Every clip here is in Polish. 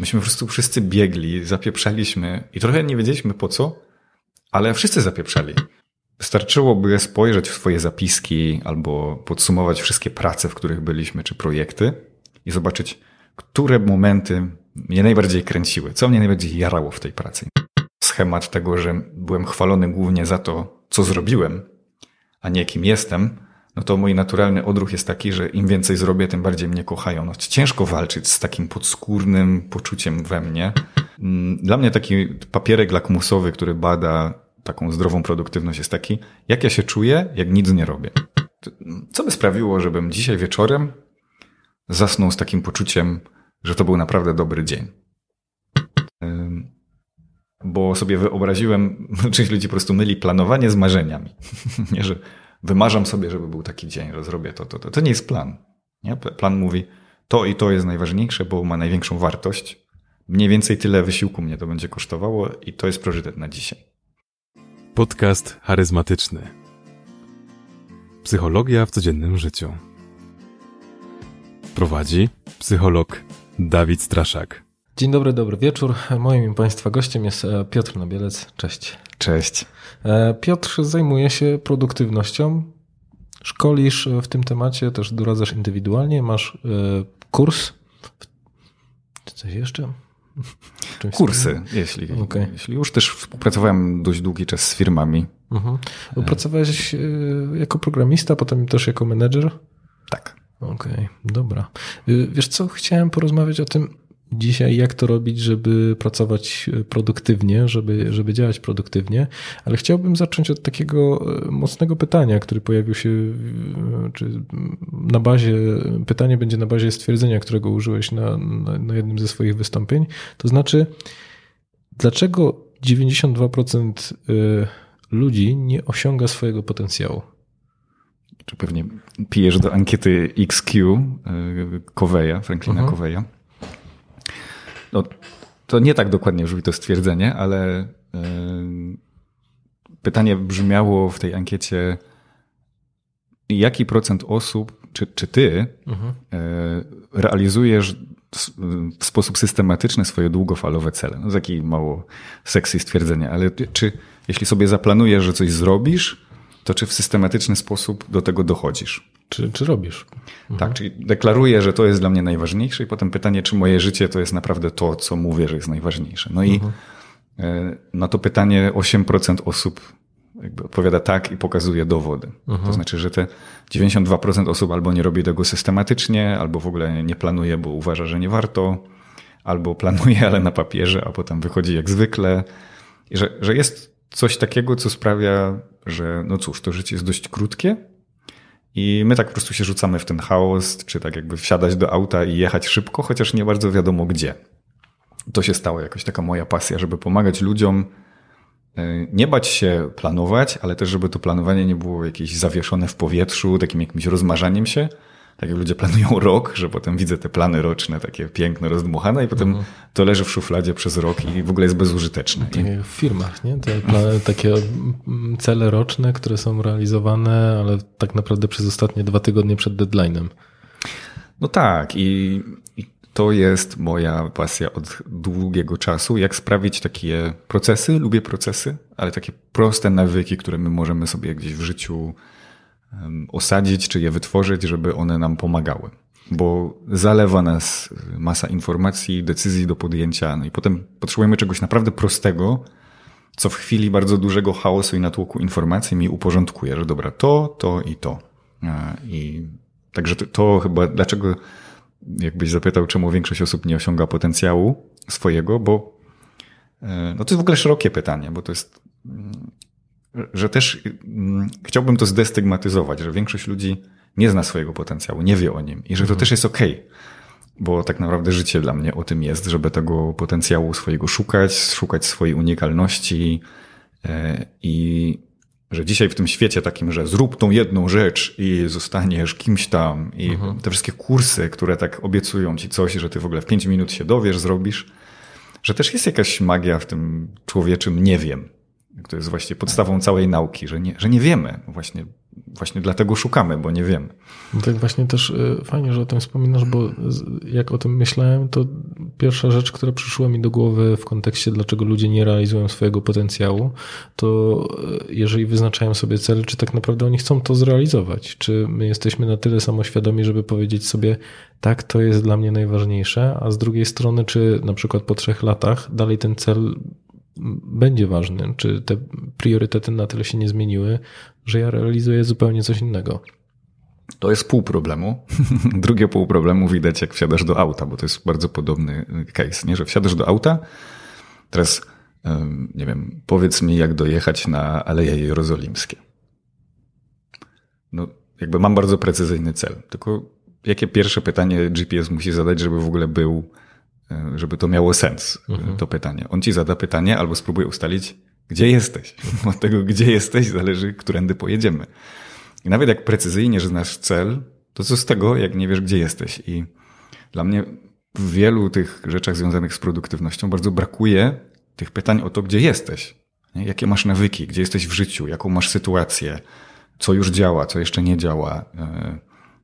Myśmy po prostu wszyscy biegli, zapieprzaliśmy i trochę nie wiedzieliśmy po co, ale wszyscy zapieprzali. Wystarczyłoby spojrzeć w swoje zapiski albo podsumować wszystkie prace, w których byliśmy, czy projekty i zobaczyć, które momenty mnie najbardziej kręciły, co mnie najbardziej jarało w tej pracy. Schemat tego, że byłem chwalony głównie za to, co zrobiłem, a nie kim jestem, no to mój naturalny odruch jest taki, że im więcej zrobię, tym bardziej mnie kochają. No, ciężko walczyć z takim podskórnym poczuciem we mnie. Mm, dla mnie taki papierek lakmusowy, który bada taką zdrową produktywność jest taki, jak ja się czuję, jak nic nie robię. Co by sprawiło, żebym dzisiaj wieczorem zasnął z takim poczuciem, że to był naprawdę dobry dzień? Bo sobie wyobraziłem, część ludzi po prostu myli planowanie z marzeniami. Nie, że wymarzam sobie, żeby był taki dzień, że zrobię to, to, to. To nie jest plan. Nie? Plan mówi, to i to jest najważniejsze, bo ma największą wartość. Mniej więcej tyle wysiłku mnie to będzie kosztowało i to jest priorytet na dzisiaj. Podcast charyzmatyczny. Psychologia w codziennym życiu. Prowadzi psycholog Dawid Straszak. Dzień dobry, dobry wieczór. Moim Państwa gościem jest e, Piotr Nabielec. Cześć. Cześć. E, Piotr zajmuje się produktywnością. Szkolisz w tym temacie, też doradzasz indywidualnie. Masz e, kurs. Czy coś jeszcze? Kursy, jeśli, okay. jeśli już też współpracowałem dość długi czas z firmami. Mhm. Pracowałeś jako programista, potem też jako menedżer? Tak. Okej, okay, dobra. Wiesz co, chciałem porozmawiać o tym, dzisiaj, jak to robić, żeby pracować e, produktywnie, żeby, żeby działać produktywnie, ale chciałbym zacząć od takiego e, mocnego pytania, które pojawił się, czy na bazie, pytanie będzie na bazie stwierdzenia, którego użyłeś na, na, na jednym ze swoich wystąpień. To znaczy, dlaczego 92% e, ludzi nie osiąga swojego potencjału? Czy pewnie pijesz do ankiety XQ Coveya, Franklina uh -huh. No, to nie tak dokładnie brzmi to stwierdzenie, ale yy, pytanie brzmiało w tej ankiecie, jaki procent osób, czy, czy ty mhm. yy, realizujesz w sposób systematyczny swoje długofalowe cele. No, takie mało sexy stwierdzenie, ale czy jeśli sobie zaplanujesz, że coś zrobisz, to czy w systematyczny sposób do tego dochodzisz? Czy, czy robisz? Mhm. Tak, czyli deklaruję, że to jest dla mnie najważniejsze i potem pytanie, czy moje życie to jest naprawdę to, co mówię, że jest najważniejsze. No i mhm. E, na to pytanie 8% osób jakby odpowiada tak i pokazuje dowody. Mhm. To znaczy, że te 92% osób albo nie robi tego systematycznie, albo w ogóle nie planuje, bo uważa, że nie warto, albo planuje, ale na papierze, a potem wychodzi jak zwykle. I że, że jest coś takiego, co sprawia, że no cóż, to życie jest dość krótkie i my tak po prostu się rzucamy w ten chaos, czy tak jakby wsiadać do auta i jechać szybko, chociaż nie bardzo wiadomo gdzie. To się stało jakoś taka moja pasja, żeby pomagać ludziom e, nie bać się planować, ale też, żeby to planowanie nie było jakieś zawieszone w powietrzu, takim jakimś rozmarzaniem się, tak jak ludzie planują rok, że potem widzę te plany roczne, takie piękne, rozdmuchane i potem mhm. to leży w szufladzie przez rok i w ogóle jest bezużyteczne. Tak w firmach, nie? Te plany, takie cele roczne, które są realizowane, ale tak naprawdę przez ostatnie dwa tygodnie przed deadline'em. No tak i, i to jest moja pasja od długiego czasu. Jak sprawić takie procesy, lubię procesy, ale takie proste nawyki, które my możemy sobie gdzieś w życiu osadzić, czy je wytworzyć, żeby one nam pomagały. Bo zalewa nas masa informacji, decyzji do podjęcia, no i potem potrzebujemy czegoś naprawdę prostego, co w chwili bardzo dużego chaosu i natłoku informacji mi uporządkuje, że dobra, to, to i to. I także to, to chyba, dlaczego jakbyś zapytał, czemu większość osób nie osiąga potencjału swojego, bo e, no to jest w ogóle szerokie pytanie, bo to jest że też mm, chciałbym to zdestygmatyzować, że większość ludzi nie zna swojego potencjału, nie wie o nim i że to mhm. też jest okej. Okay, bo tak naprawdę życie dla mnie o tym jest, żeby tego potencjału swojego szukać, szukać swojej unikalności e, i że dzisiaj w tym świecie takim, że zrób tą jedną rzecz i zostaniesz kimś tam i mhm. te wszystkie kursy, które tak obiecują ci coś, że ty w ogóle w pięć minut się dowiesz, zrobisz, że też jest jakaś magia w tym człowieczym nie wiem. To jest właśnie podstawą całej nauki, że nie, że nie wiemy właśnie, właśnie dlatego szukamy, bo nie wiemy. No tak właśnie też y, fajnie, że o tym wspominasz, bo jak o tym myślałem, to pierwsza rzecz, która przyszła mi do głowy w kontekście, dlaczego ludzie nie realizują swojego potencjału, to y, jeżeli wyznaczają sobie cel, czy tak naprawdę oni chcą to zrealizować? Czy my jesteśmy na tyle samoświadomi, żeby powiedzieć sobie, tak, to jest dla mnie najważniejsze, a z drugiej strony, czy na przykład po trzech latach dalej ten cel będzie ważny, czy te priorytety na tyle się nie zmieniły, że ja realizuję zupełnie coś innego. To jest pół problemu. Drugie pół problemu widać, jak wsiadasz do auta, bo to jest bardzo podobny case, nie? że wsiadasz do auta, teraz nie wiem, powiedz mi, jak dojechać na Aleje Jerozolimskie. No, jakby mam bardzo precyzyjny cel, tylko jakie pierwsze pytanie GPS musi zadać, żeby w ogóle był, żeby to miało sens, mhm. to pytanie. On ci zada pytanie albo spróbuje ustalić, gdzie jesteś. Od tego, gdzie jesteś, zależy, którędy pojedziemy. I nawet jak precyzyjnie znasz cel, to co z tego, jak nie wiesz, gdzie jesteś. I dla mnie w wielu tych rzeczach związanych z produktywnością bardzo brakuje tych pytań o to, gdzie jesteś. Nie? Jakie masz nawyki, gdzie jesteś w życiu, jaką masz sytuację, co już działa, co jeszcze nie działa. E,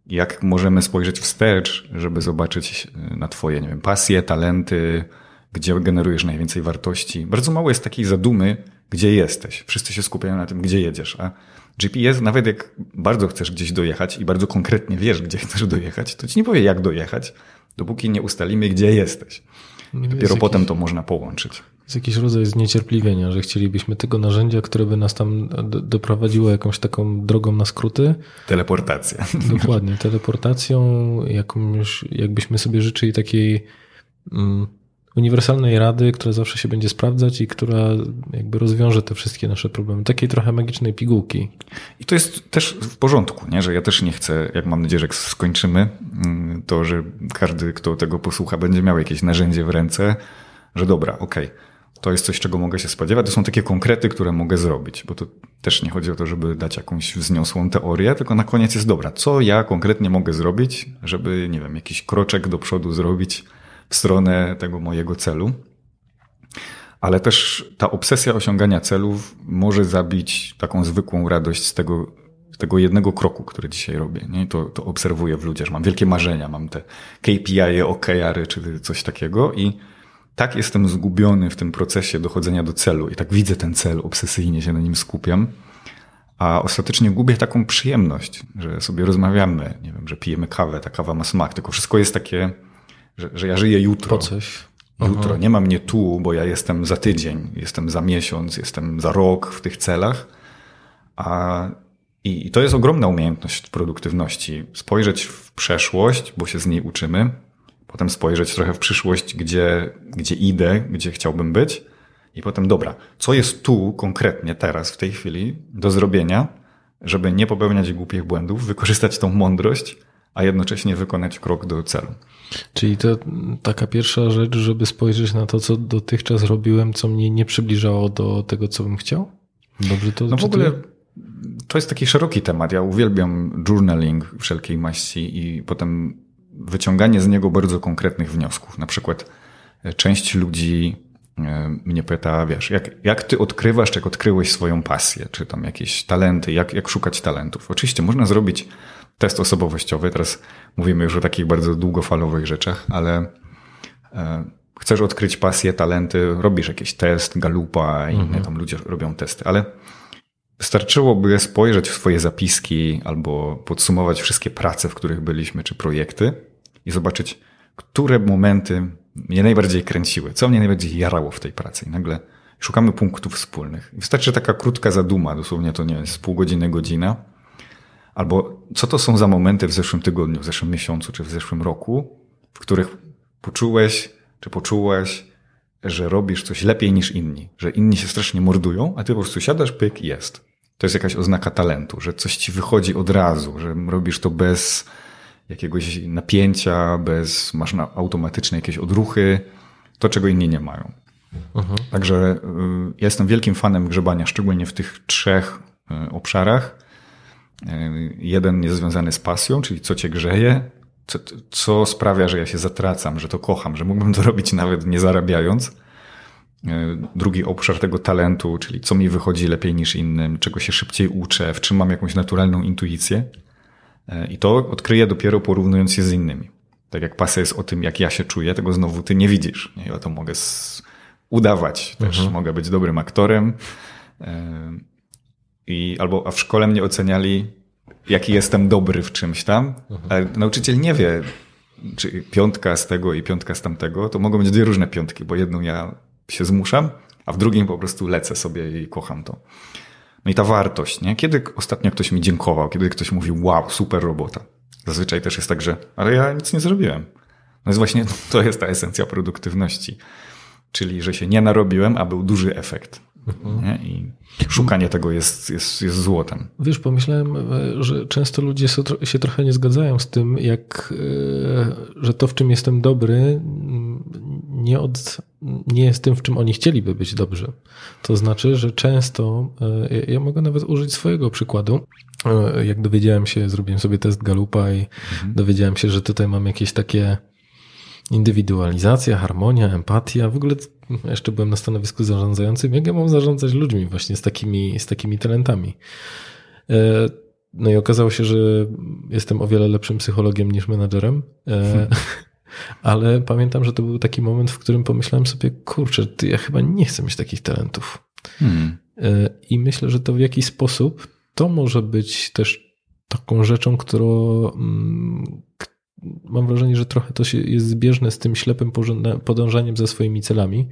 jak możemy spojrzeć wstecz, żeby zobaczyć e, na Twoje, nie wiem, pasje, talenty, gdzie generujesz najwięcej wartości. Bardzo mało jest takiej zadumy, gdzie jesteś. Wszyscy się skupiają na tym, gdzie jedziesz, a GPS, nawet jak bardzo chcesz gdzieś dojechać i bardzo konkretnie wiesz, gdzie chcesz dojechać, to ci nie powie, jak dojechać, dopóki nie ustalimy, gdzie jesteś. I dopiero jakiś, potem to można połączyć. Jest jakiś rodzaj zniecierpliwienia, że chcielibyśmy tego narzędzia, które by nas tam doprowadziło jakąś taką drogą na skróty. Teleportacja. Dokładnie, teleportacją, jakąś, jakbyśmy sobie życzyli takiej. Mm, uniwersalnej rady, która zawsze się będzie sprawdzać i która jakby rozwiąże te wszystkie nasze problemy. Takiej trochę magicznej pigułki. I to jest też w porządku, nie? że ja też nie chcę, jak mam nadzieję, że skończymy, mm, to że każdy, kto tego posłucha, będzie miał jakieś narzędzie w ręce, że dobra, okej, okay, to jest coś, czego mogę się spodziewać. To są takie konkrety, które mogę zrobić, bo to też nie chodzi o to, żeby dać jakąś wzniosłą teorię, tylko na koniec jest dobra, co ja konkretnie mogę zrobić, żeby, nie wiem, jakiś kroczek do przodu zrobić, w stronę tego mojego celu. Ale też ta obsesja osiągania celów może zabić taką zwykłą radość z tego, tego jednego kroku, który dzisiaj robię. Nie? To, to obserwuję w ludziach, mam wielkie marzenia, mam te KPI, OKR-y czy coś takiego i tak jestem zgubiony w tym procesie dochodzenia do celu i tak widzę ten cel, obsesyjnie się na nim skupiam, a ostatecznie gubię taką przyjemność, że sobie rozmawiamy, nie wiem, że pijemy kawę, ta kawa ma smak, tylko wszystko jest takie że, że ja żyję jutro. Po coś. Jutro. Aha. Nie ma mnie tu, bo ja jestem za tydzień, jestem za miesiąc, jestem za rok w tych celach. A, i, I to jest ogromna umiejętność produktywności. Spojrzeć w przeszłość, bo się z niej uczymy, potem spojrzeć trochę w przyszłość, gdzie, gdzie idę, gdzie chciałbym być. I potem, dobra, co jest tu konkretnie teraz, w tej chwili do zrobienia, żeby nie popełniać głupich błędów, wykorzystać tą mądrość, a jednocześnie wykonać krok do celu. Czyli to taka pierwsza rzecz, żeby spojrzeć na to, co dotychczas robiłem, co mnie nie przybliżało do tego, co bym chciał? Dobrze to No w ogóle to jest taki szeroki temat. Ja uwielbiam journaling wszelkiej maści i potem wyciąganie z niego bardzo konkretnych wniosków. Na przykład e, część ludzi e, mnie pyta, wiesz, jak, jak ty odkrywasz, jak odkryłeś swoją pasję, czy tam jakieś talenty, jak, jak szukać talentów. Oczywiście można zrobić test osobowościowy. Teraz mówimy już o takich bardzo długofalowych rzeczach, ale e, chcesz odkryć pasję, talenty, robisz jakiś test, galupa, inne mhm. tam ludzie robią testy, ale wystarczyłoby spojrzeć w swoje zapiski albo podsumować wszystkie prace, w których byliśmy, czy projekty i zobaczyć, które momenty mnie najbardziej kręciły, co mnie najbardziej jarało w tej pracy. I nagle szukamy punktów wspólnych. Wystarczy taka krótka zaduma, dosłownie to nie jest pół godziny, godzina, Albo co to są za momenty w zeszłym tygodniu, w zeszłym miesiącu czy w zeszłym roku, w których poczułeś czy poczułeś, że robisz coś lepiej niż inni, że inni się strasznie mordują, a ty po prostu siadasz, pyk, jest. To jest jakaś oznaka talentu, że coś ci wychodzi od razu, że robisz to bez jakiegoś napięcia, bez, masz na automatyczne jakieś odruchy, to czego inni nie mają. Mhm. Także y, ja jestem wielkim fanem grzebania, szczególnie w tych trzech y, obszarach E, jeden jest związany z pasją, czyli co cię grzeje, co, co sprawia, że ja się zatracam, że to kocham, że mógłbym to robić nawet nie zarabiając. drugi obszar tego talentu, czyli co mi wychodzi lepiej niż innym, czego się szybciej uczę, w czym mam jakąś naturalną intuicję. I to odkryję dopiero porównując się z innymi. Tak jak pasja jest o tym, jak ja się czuję, tego znowu ty nie widzisz. Ja to mogę udawać. Też mhm. mogę być dobrym aktorem. I albo a w szkole mnie oceniali, jaki jestem dobry w czymś tam, mhm. ale nauczyciel nie wie, czy piątka z tego i piątka z tamtego, to mogą być dwie różne piątki, bo jedną ja się zmuszam, a w drugim po prostu lecę sobie i kocham to. No i ta wartość, nie? Kiedy ostatnio ktoś mi dziękował, kiedy ktoś mówił, wow, super robota. Zazwyczaj też jest tak, że, ale ja nic nie zrobiłem. No jest właśnie, to jest ta esencja produktywności. Czyli, że się nie narobiłem, a był duży efekt. Mhm. I szukanie tego jest, jest, jest złotem. Wiesz, pomyślałem, e, że często ludzie się trochę nie zgadzają z tym, jak, e, że to, w czym jestem dobry, nie, od, nie jest tym, w czym oni chcieliby być dobrzy. To znaczy, że często, e, ja mogę nawet użyć swojego przykładu. Jak dowiedziałem się, zrobiłem sobie test Galupa i mhm. dowiedziałem się, że tutaj mam jakieś takie indywidualizacja, harmonia, empatia. W ogóle jeszcze byłem na stanowisku zarządzającym. Jak ja mam zarządzać ludźmi właśnie z takimi, z takimi talentami? E, no i okazało się, że jestem o wiele lepszym psychologiem niż menadżerem. E, ale pamiętam, że to był taki moment, w którym pomyślałem sobie, kurczę, ty, ja chyba nie chcę mieć takich talentów. Hmm. E, I myślę, że to w jakiś sposób to może być też taką rzeczą, którą, mm, mam wrażenie, że trochę to się jest zbieżne z tym ślepym podążaniem za swoimi celami.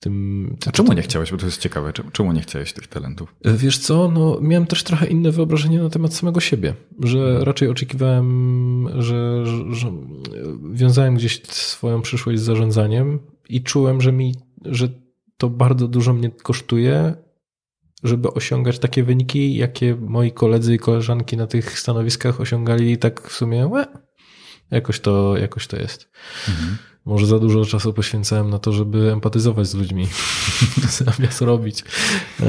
Tym, A czemu nie chciałeś? Bo to jest ciekawe. Czemu nie chciałeś tych talentów? Wiesz co, no miałem też trochę inne wyobrażenie na temat samego siebie, że raczej oczekiwałem, że, że, że wiązałem gdzieś swoją przyszłość z zarządzaniem i czułem, że mi, że to bardzo dużo mnie kosztuje, żeby osiągać takie wyniki, jakie moi koledzy i koleżanki na tych stanowiskach osiągali tak w sumie, łe, Jakoś to, jakoś to jest. Mhm. Może za dużo czasu poświęcałem na to, żeby empatyzować z ludźmi, zamiast robić. E,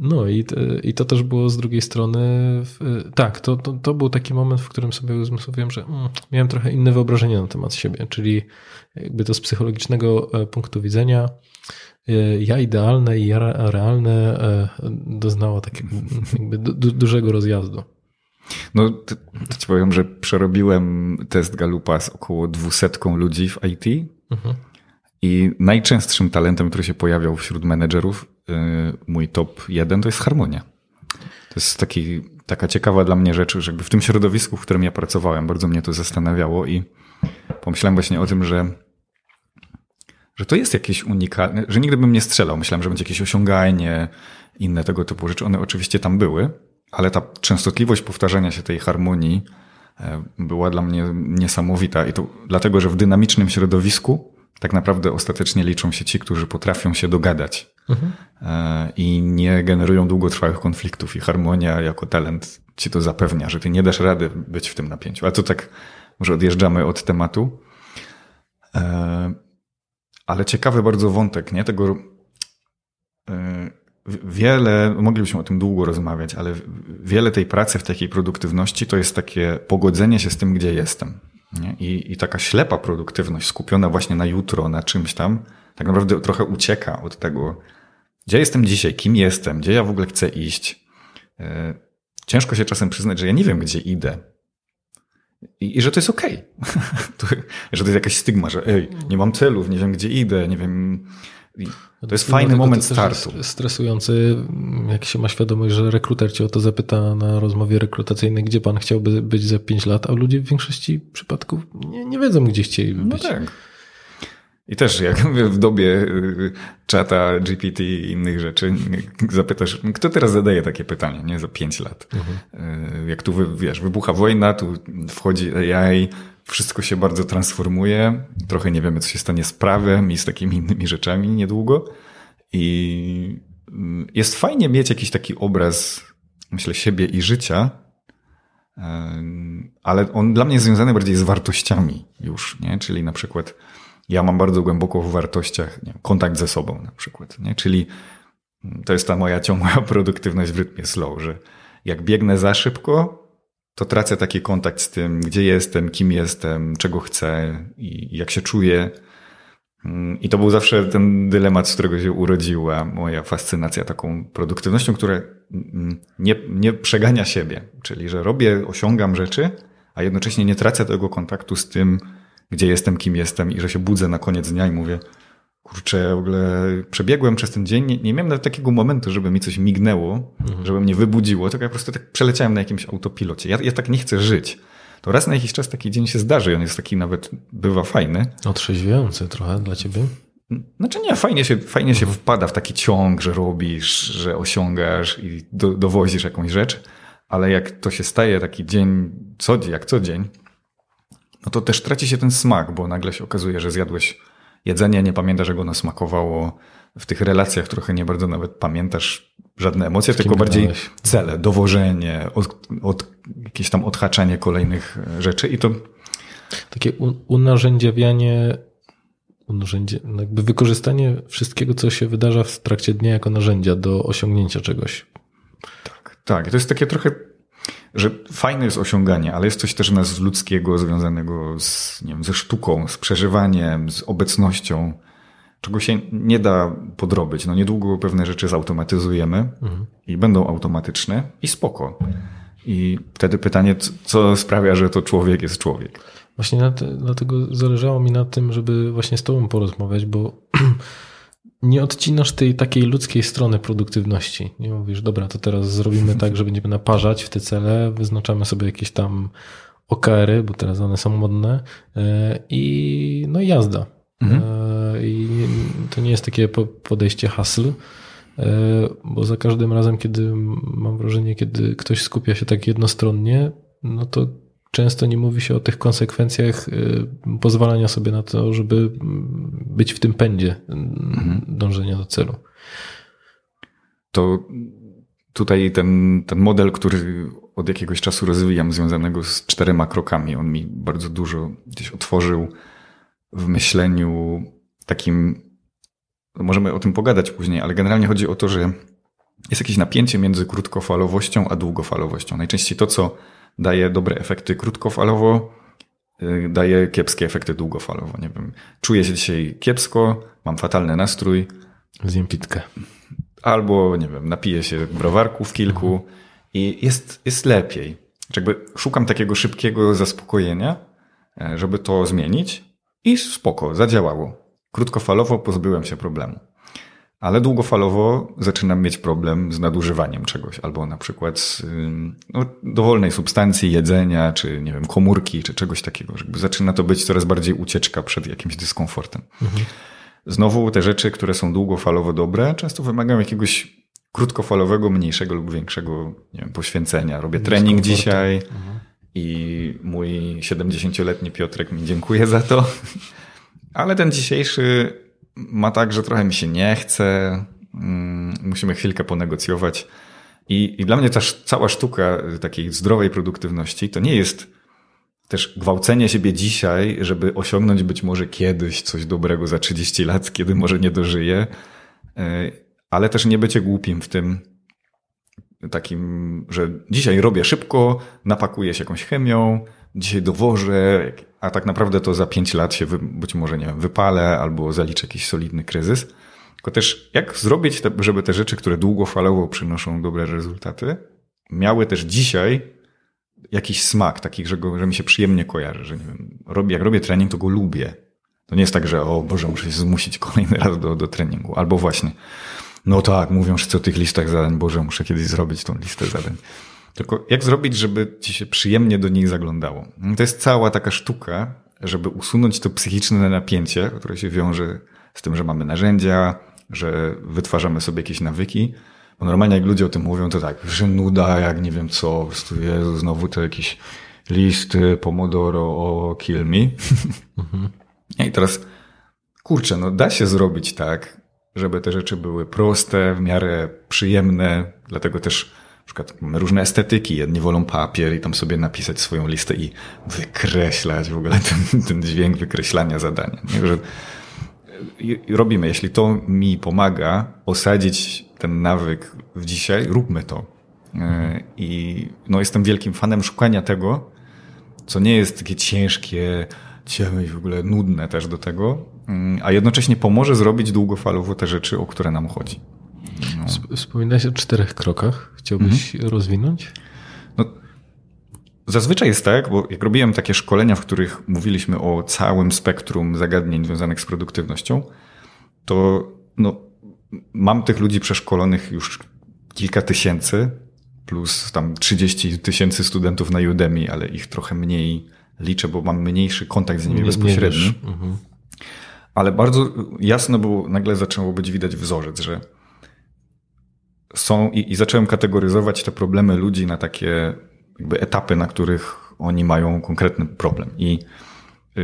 no i, i to też było z drugiej strony, tak, to, to, to był taki moment, w którym sobie uzmysłowiłem, że mm, miałem trochę inne wyobrażenie na temat siebie, czyli jakby to z psychologicznego e, punktu widzenia e, ja idealne i ja realne doznało takiego jakby du, dużego rozjazdu. No, to, to ci powiem, że przerobiłem test Galupa z około dwusetką ludzi w IT mhm. i najczęstszym talentem, który się pojawiał wśród menedżerów, yy, mój top jeden, to jest harmonia. To jest taki, taka ciekawa dla mnie rzecz, że jakby w tym środowisku, w którym ja pracowałem, bardzo mnie to zastanawiało i pomyślałem właśnie o tym, że że to jest jakieś unikalne, że nigdy bym nie strzelał. Myślałem, że będzie jakieś osiąganie, inne tego typu rzeczy. One oczywiście tam były, ale ta częstotliwość powtarzania się tej harmonii e, była dla mnie niesamowita i to dlatego, że w dynamicznym środowisku tak naprawdę ostatecznie liczą się ci, którzy potrafią się dogadać mhm. E, i nie generują długotrwałych konfliktów i harmonia jako talent ci to zapewnia, że ty nie dasz rady być w tym napięciu. A to tak może odjeżdżamy od tematu. E, ale ciekawy bardzo wątek, nie? Tego wiele, moglibyśmy o tym długo rozmawiać, ale wiele tej pracy w takiej produktywności to jest takie pogodzenie się z tym, gdzie jestem. I, I taka ślepa produktywność skupiona właśnie na jutro, na czymś tam, tak naprawdę trochę ucieka od tego, gdzie jestem dzisiaj, kim jestem, gdzie ja w ogóle chcę iść. E, ciężko się czasem przyznać, że ja nie wiem, gdzie idę. I, i że to jest okej. Okay. że to jest jakaś stygma, że ej, nie mam celów, nie wiem, gdzie idę, nie wiem, to jest fajny moment startu. stresujący, jak się ma świadomość, że rekruter cię o to zapyta na rozmowie rekrutacyjnej, gdzie pan chciałby być za 5 lat, a ludzie w większości przypadków nie, nie wiedzą, gdzie chcieliby no być. No tak. I też jak w dobie y, czata, GPT i innych rzeczy zapytasz, kto teraz zadaje takie pytanie, nie? Za 5 lat. Mhm. Y, jak tu, wiesz, wybucha wojna, tu wchodzi AI, wszystko się bardzo transformuje. Trochę nie wiemy, co się stanie z prawem i z takimi innymi rzeczami niedługo. I mm, jest fajnie mieć jakiś taki obraz, myślę, siebie i życia, ale on dla mnie jest związany bardziej z wartościami już, nie? Czyli na przykład ja mam bardzo głęboko w wartościach nie, kontakt ze sobą na przykład, nie? Czyli mm, to jest ta moja ciągła produktywność w rytmie slow, że jak biegnę za szybko, to tracę taki kontakt z tym, gdzie jestem, kim jestem, czego chcę i jak się czuję. Mm, I to był zawsze ten dylemat, z którego się urodziła moja fascynacja taką produktywnością, która mm, nie, nie przegania siebie. Czyli, że robię, osiągam rzeczy, a jednocześnie nie tracę tego kontaktu z tym, gdzie jestem, kim jestem i że się budzę na koniec dnia i mówię, kurczę, w ogóle przebiegłem przez ten dzień, nie, nie miałem nawet takiego momentu, żeby mi coś mignęło, mhm. żeby mnie wybudziło, tylko ja po prostu tak przeleciałem na jakimś autopilocie. Ja, ja tak nie chcę żyć. To raz na jakiś czas taki dzień się zdarzy i on jest taki nawet, bywa fajny. Otrzeźwiający trochę dla ciebie? Znaczy nie, fajnie się, fajnie się mhm. wpada w taki ciąg, że robisz, że osiągasz i do, dowozisz jakąś rzecz, ale jak to się staje taki dzień, co, jak co dzień, no to też traci się ten smak, bo nagle się okazuje, że zjadłeś jedzenie, nie pamiętasz, jak ono smakowało. W tych relacjach trochę nie bardzo nawet pamiętasz żadne emocje, tylko bardziej cele, dowożenie, od, od, jakieś tam odhaczanie kolejnych rzeczy i to... Takie unarzędziawianie, unarzędzie, no jakby wykorzystanie wszystkiego, co się wydarza w trakcie dnia jako narzędzia do osiągnięcia czegoś. Tak, tak. To jest takie trochę że fajne jest osiąganie, ale jest coś też nas ludzkiego związanego z, nie wiem, ze sztuką, z przeżywaniem, z obecnością, czego się nie da podrobić. No niedługo pewne rzeczy zautomatyzujemy mhm. i będą automatyczne i spoko. I wtedy pytanie, co sprawia, że to człowiek jest człowiek. Właśnie dlatego zależało mi na tym, żeby właśnie z Tobą porozmawiać, bo nie odcinasz tej takiej ludzkiej strony produktywności. Nie mówisz, dobra, to teraz zrobimy tak, że będziemy naparzać w te cele, wyznaczamy sobie jakieś tam OKR-y, bo teraz one są modne e, i no i jazda. Mhm. E, I to nie jest takie podejście hasl, e, bo za każdym razem, kiedy mam wrażenie, kiedy ktoś skupia się tak jednostronnie, no to często nie mówi się o tych konsekwencjach y, pozwalania sobie na to, żeby być w tym pędzie mhm. dążenia do celu. To tutaj ten, ten model, który od jakiegoś czasu rozwijam, związanego z czterema krokami, on mi bardzo dużo gdzieś otworzył w myśleniu takim, no możemy o tym pogadać później, ale generalnie chodzi o to, że jest jakieś napięcie między krótkofalowością a długofalowością. Najczęściej to, co daje dobre efekty krótkofalowo, y, daje kiepskie efekty długofalowo. Nie wiem, czuję się dzisiaj kiepsko, mam fatalny nastrój. Zjem pitkę. Albo, nie wiem, napiję się browarków kilku mhm. i jest, jest lepiej. Jakby szukam takiego szybkiego zaspokojenia, e, żeby to zmienić i spoko, zadziałało. Krótkofalowo pozbyłem się problemu ale długofalowo zaczynam mieć problem z nadużywaniem czegoś, albo na przykład z no, dowolnej substancji, jedzenia, czy nie wiem, komórki, czy czegoś takiego. Jakby zaczyna to być coraz bardziej ucieczka przed jakimś dyskomfortem. Mhm. Znowu te rzeczy, które są długofalowo dobre, często wymagają jakiegoś krótkofalowego, mniejszego lub większego nie wiem, poświęcenia. Robię trening dzisiaj mhm. i mój 70-letni Piotrek mi dziękuję za to. Ale ten dzisiejszy ma tak, że trochę mi się nie chce, mm, musimy chwilkę ponegocjować. I, I dla mnie też cała sztuka takiej zdrowej produktywności to nie jest też gwałcenie siebie dzisiaj, żeby osiągnąć być może kiedyś coś dobrego za 30 lat, kiedy może nie dożyję, e, ale też nie bycie głupim w tym takim, że dzisiaj robię szybko, napakuję się jakąś chemią, dzisiaj dowożę, a tak naprawdę to za pięć lat się wy, być może, nie wiem, wypalę albo zaliczę jakiś solidny kryzys. Tylko też jak zrobić, te, żeby te rzeczy, które długofalowo przynoszą dobre rezultaty, miały też dzisiaj jakiś smak, taki, że, go, że mi się przyjemnie kojarzy, że nie wiem, robię, jak robię trening, to go lubię. To nie jest tak, że o Boże, muszę się zmusić kolejny raz do, do treningu. Albo właśnie, no tak, mówią wszyscy o tych listach zadań, Boże, muszę kiedyś zrobić tą listę zadań. Tylko jak zrobić, żeby ci się przyjemnie do nich zaglądało? To jest cała taka sztuka, żeby usunąć to psychiczne napięcie, które się wiąże z tym, że mamy narzędzia, że wytwarzamy sobie jakieś nawyki. Bo normalnie jak ludzie o tym mówią, to tak, że nuda, jak nie wiem co, po prostu Jezu, znowu te jakieś listy, pomodoro, o kill me. Mhm. I teraz, kurczę, no da się zrobić tak, żeby te rzeczy były proste, w miarę przyjemne, dlatego też przykład mamy różne estetyki. Jedni wolą papier i tam sobie napisać swoją listę i wykreślać w ogóle ten, ten dźwięk wykreślania zadania. Nie? Że robimy, jeśli to mi pomaga osadzić ten nawyk w dzisiaj, róbmy to. E, I no, jestem wielkim fanem szukania tego, co nie jest takie ciężkie, ciemne i w ogóle nudne też do tego, mm, a jednocześnie pomoże zrobić długofalowo te rzeczy, o które nam chodzi. No. Wspominałeś o czterech krokach. Chciałbyś mhm. rozwinąć? No, zazwyczaj jest tak, bo jak robiłem takie szkolenia, w których mówiliśmy o całym spektrum zagadnień związanych z produktywnością, to no, mam tych ludzi przeszkolonych już kilka tysięcy, plus tam 30 tysięcy studentów na Udemy, ale ich trochę mniej liczę, bo mam mniejszy kontakt z nimi nie, bezpośredni. Nie mhm. Ale bardzo jasno było, nagle zaczęło być widać wzorzec, że są i, i zacząłem kategoryzować te problemy ludzi na takie jakby etapy, na których oni mają konkretny problem. I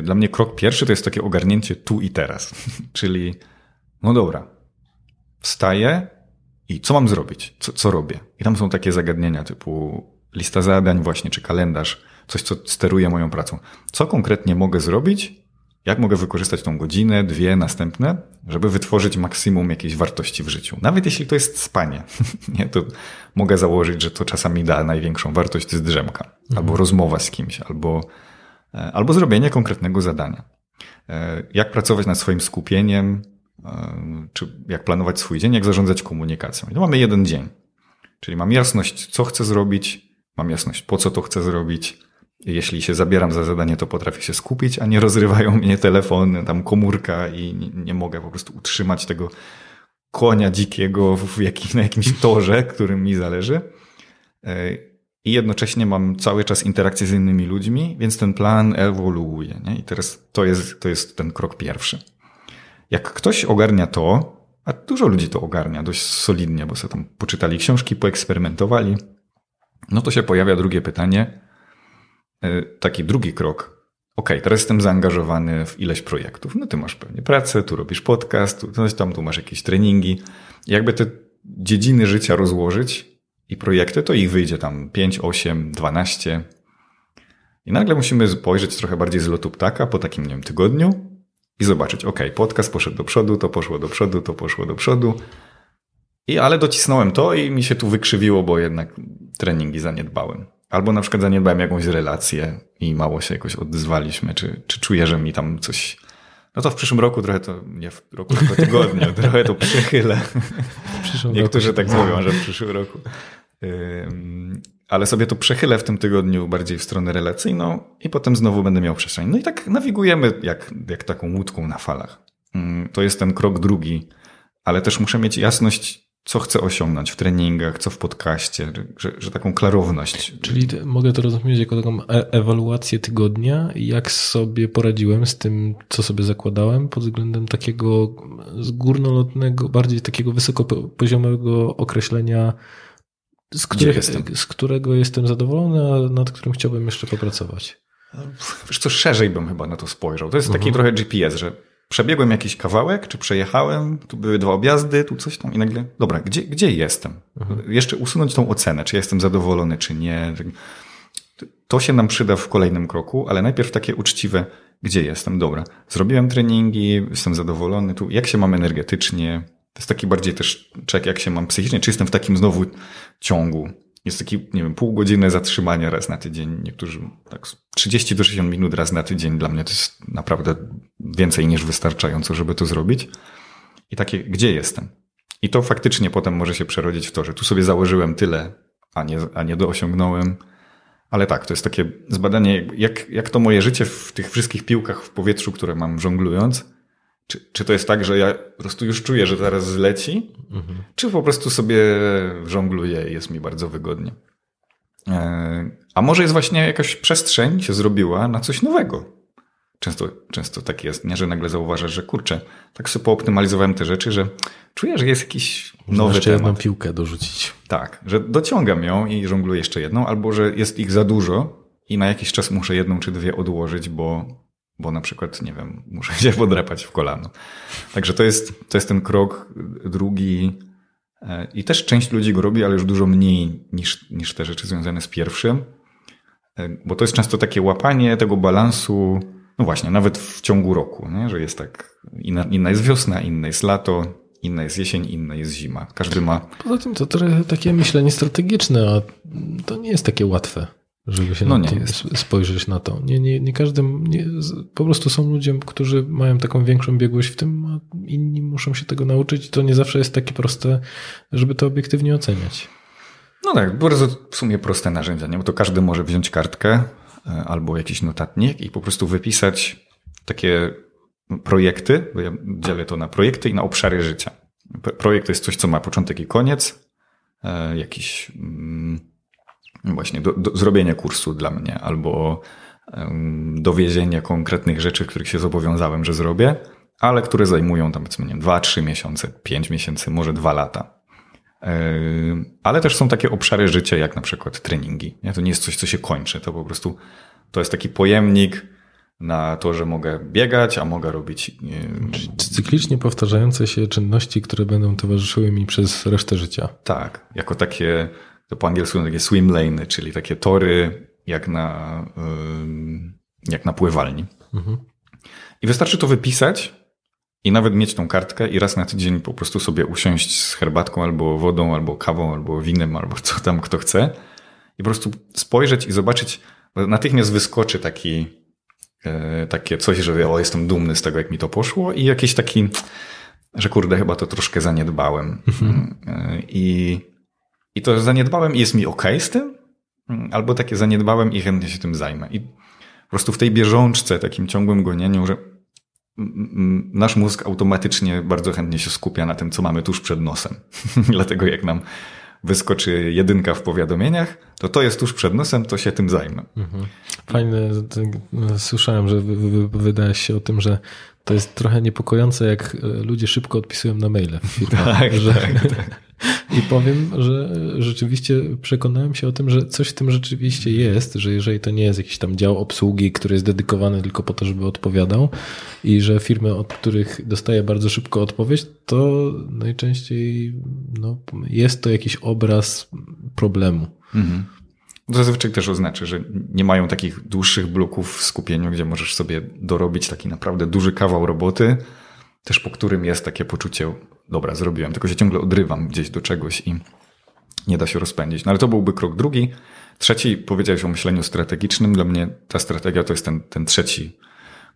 dla mnie krok pierwszy to jest takie ogarnięcie tu i teraz. Czyli, no dobra, wstaję i co mam zrobić? Co, co robię? I tam są takie zagadnienia typu lista zadań właśnie, czy kalendarz, coś, co steruje moją pracą. Co konkretnie mogę zrobić? Jak mogę wykorzystać tą godzinę, dwie następne, żeby wytworzyć maksimum jakiejś wartości w życiu? Nawet jeśli to jest spanie, nie, to mogę założyć, że to czasami da największą wartość z drzemka, mhm. albo rozmowa z kimś, albo, e, albo zrobienie konkretnego zadania. E, jak pracować nad swoim skupieniem, e, czy jak planować swój dzień, jak zarządzać komunikacją. I to mamy jeden dzień. Czyli mam jasność, co chcę zrobić, mam jasność, po co to chcę zrobić, jeśli się zabieram za zadanie, to potrafię się skupić, a nie rozrywają mnie telefon, tam komórka i nie, nie mogę po prostu utrzymać tego konia dzikiego w jakim, na jakimś torze, którym mi zależy. E, I jednocześnie mam cały czas interakcję z innymi ludźmi, więc ten plan ewoluuje. Nie? I teraz to jest, to jest ten krok pierwszy. Jak ktoś ogarnia to, a dużo ludzi to ogarnia dość solidnie, bo sobie tam poczytali książki, poeksperymentowali, no to się pojawia drugie pytanie, taki drugi krok. OK, teraz jestem zaangażowany w ileś projektów. No ty masz pewnie pracę, tu robisz podcast, tu coś tam, tu masz jakieś treningi. Jakby te dziedziny życia rozłożyć i projekty, to ich wyjdzie tam 5, 8, 12. I nagle musimy spojrzeć trochę bardziej z lotu ptaka po takim, nie wiem, tygodniu i zobaczyć, OK, podcast poszedł do przodu, to poszło do przodu, to poszło do przodu. I ale docisnąłem to i mi się tu wykrzywiło, bo jednak treningi zaniedbałem. Albo na przykład zaniedbałem jakąś relację i mało się jakoś odzwaliśmy, czy, czy czuję, że mi tam coś. No to w przyszłym roku trochę to, nie w roku, tylko tygodniu, trochę to przechylę. Niektórzy roku. tak mówią, że w przyszłym roku. Ale sobie to przechylę w tym tygodniu bardziej w stronę relacyjną i potem znowu będę miał przestrzeń. No i tak nawigujemy jak, jak taką łódką na falach. To jest ten krok drugi, ale też muszę mieć jasność, co chcę osiągnąć w treningach, co w podcaście, że, że taką klarowność. Czyli mogę to rozumieć jako taką e ewaluację tygodnia, jak sobie poradziłem z tym, co sobie zakładałem pod względem takiego górnolotnego, bardziej takiego wysokopoziomego określenia, z, których, z którego jestem zadowolony, a nad którym chciałbym jeszcze popracować. Wiesz co, szerzej bym chyba na to spojrzał. To jest taki mhm. trochę GPS, że przebiegłem jakiś kawałek, czy przejechałem, tu były dwa objazdy, tu coś tam i nagle, dobra, gdzie, gdzie jestem? Mhm. Jeszcze usunąć tą ocenę, czy jestem zadowolony, czy nie. To się nam przyda w kolejnym kroku, ale najpierw takie uczciwe, gdzie jestem, dobra. Zrobiłem treningi, jestem zadowolony, tu jak się mam energetycznie, to jest taki bardziej też czek, jak się mam psychicznie, czy jestem w takim znowu ciągu, jest taki, nie wiem, pół godziny zatrzymania raz na tydzień. Niektórzy tak 30 do 60 minut raz na tydzień. Dla mnie to jest naprawdę więcej niż wystarczająco, żeby to zrobić. I takie, gdzie jestem? I to faktycznie potem może się przerodzić w to, że tu sobie założyłem tyle, a nie, a nie doosiągnąłem. Ale tak, to jest takie zbadanie, jak, jak to moje życie w tych wszystkich piłkach w powietrzu, które mam żonglując, czy, czy to jest tak, że ja po prostu już czuję, że zaraz zleci, mhm. czy po prostu sobie żongluję i jest mi bardzo wygodnie. E, a może jest właśnie jakaś przestrzeń się zrobiła na coś nowego. Często, często tak jest, nie? że nagle zauważasz, że kurczę, tak sobie pooptymalizowałem te rzeczy, że czuję, że jest jakiś Można nowy jeszcze temat. jedną piłkę dorzucić. Tak, że dociągam ją i żongluję jeszcze jedną, albo że jest ich za dużo i na jakiś czas muszę jedną czy dwie odłożyć, bo, bo na przykład, nie wiem, muszę się podrapać w kolano. Także to jest, to jest ten krok drugi e, i też część ludzi go robi, ale już dużo mniej niż, niż te rzeczy związane z pierwszym, e, bo to jest często takie łapanie tego balansu, no właśnie, nawet w ciągu roku, nie? że jest tak, inna, inna jest wiosna, inna jest lato, inna jest jesień, inna jest zima. Każdy ma... Poza tym to trochę takie myślenie strategiczne, a to nie jest takie łatwe. Żeby się No na spojrzeć na to. Nie, nie, nie każdym, nie, po prostu są ludzie, którzy mają taką większą biegłość w tym, a inni muszą się tego nauczyć. To nie zawsze jest takie proste, żeby to obiektywnie oceniać. No tak, bardzo w sumie proste narzędzia, nie? bo to każdy może wziąć kartkę e, albo jakiś notatnik i po prostu wypisać takie projekty, bo ja dzielę to na projekty i na obszary życia. Projekt to jest coś, co ma początek i koniec, e, jakiś mm, właśnie do, do, zrobienie kursu dla mnie albo em, dowiezienie konkretnych rzeczy, których się zobowiązałem, że zrobię, ale które zajmują tam powiedzmy nie, 2-3 miesiące, 5 miesięcy, może 2 lata. Ale też są takie obszary życia, jak na przykład treningi. To nie jest coś, co się kończy. To po prostu to jest taki pojemnik na to, że mogę biegać, a mogę robić. Cyklicznie powtarzające się czynności, które będą towarzyszyły mi przez resztę życia. Tak, jako takie, to po angielsku są takie swim lane, czyli takie tory jak na, jak na pływalni. Mhm. I wystarczy to wypisać i nawet mieć tą kartkę i raz na tydzień po prostu sobie usiąść z herbatką albo wodą, albo kawą, albo winem, albo co tam kto chce i po prostu spojrzeć i zobaczyć, natychmiast wyskoczy taki, e, takie coś, że o, jestem dumny z tego, jak mi to poszło i jakiś taki, że kurde, chyba to troszkę zaniedbałem. E, I, I to zaniedbałem i jest mi ok z tym, albo takie zaniedbałem i chętnie się tym zajmę. I po prostu w tej bieżączce, takim ciągłym gonieniu, że mm, nasz mózg automatycznie bardzo chętnie się skupia na tym, co mamy tuż przed nosem. Dlatego jak nam wyskoczy jedynka w powiadomieniach, to to jest tuż przed nosem, to się tym zajmę. Fajne, to- słyszałem, że wy- wy- wypowiadałeś się o tym, że to jest trochę niepokojące, jak e, ludzie szybko odpisują na maile. Tak, że, tak, I powiem, że rzeczywiście przekonałem się o tym, że coś w tym rzeczywiście jest, że jeżeli to nie jest jakiś tam dział obsługi, który jest dedykowany tylko po to, żeby odpowiadał i że firmy, od których dostaję bardzo szybko odpowiedź, to najczęściej no, jest to jakiś obraz problemu. Mhm. Zazwyczaj też oznacza, że nie mają takich dłuższych bloków w skupieniu, gdzie możesz sobie dorobić taki naprawdę duży kawał roboty, też po którym jest takie poczucie, dobra, zrobiłem, tylko się ciągle odrywam gdzieś do czegoś i nie da się rozpędzić. No ale to byłby krok drugi. Trzeci, powiedziałeś o myśleniu strategicznym. Dla mnie ta strategia to jest ten, ten trzeci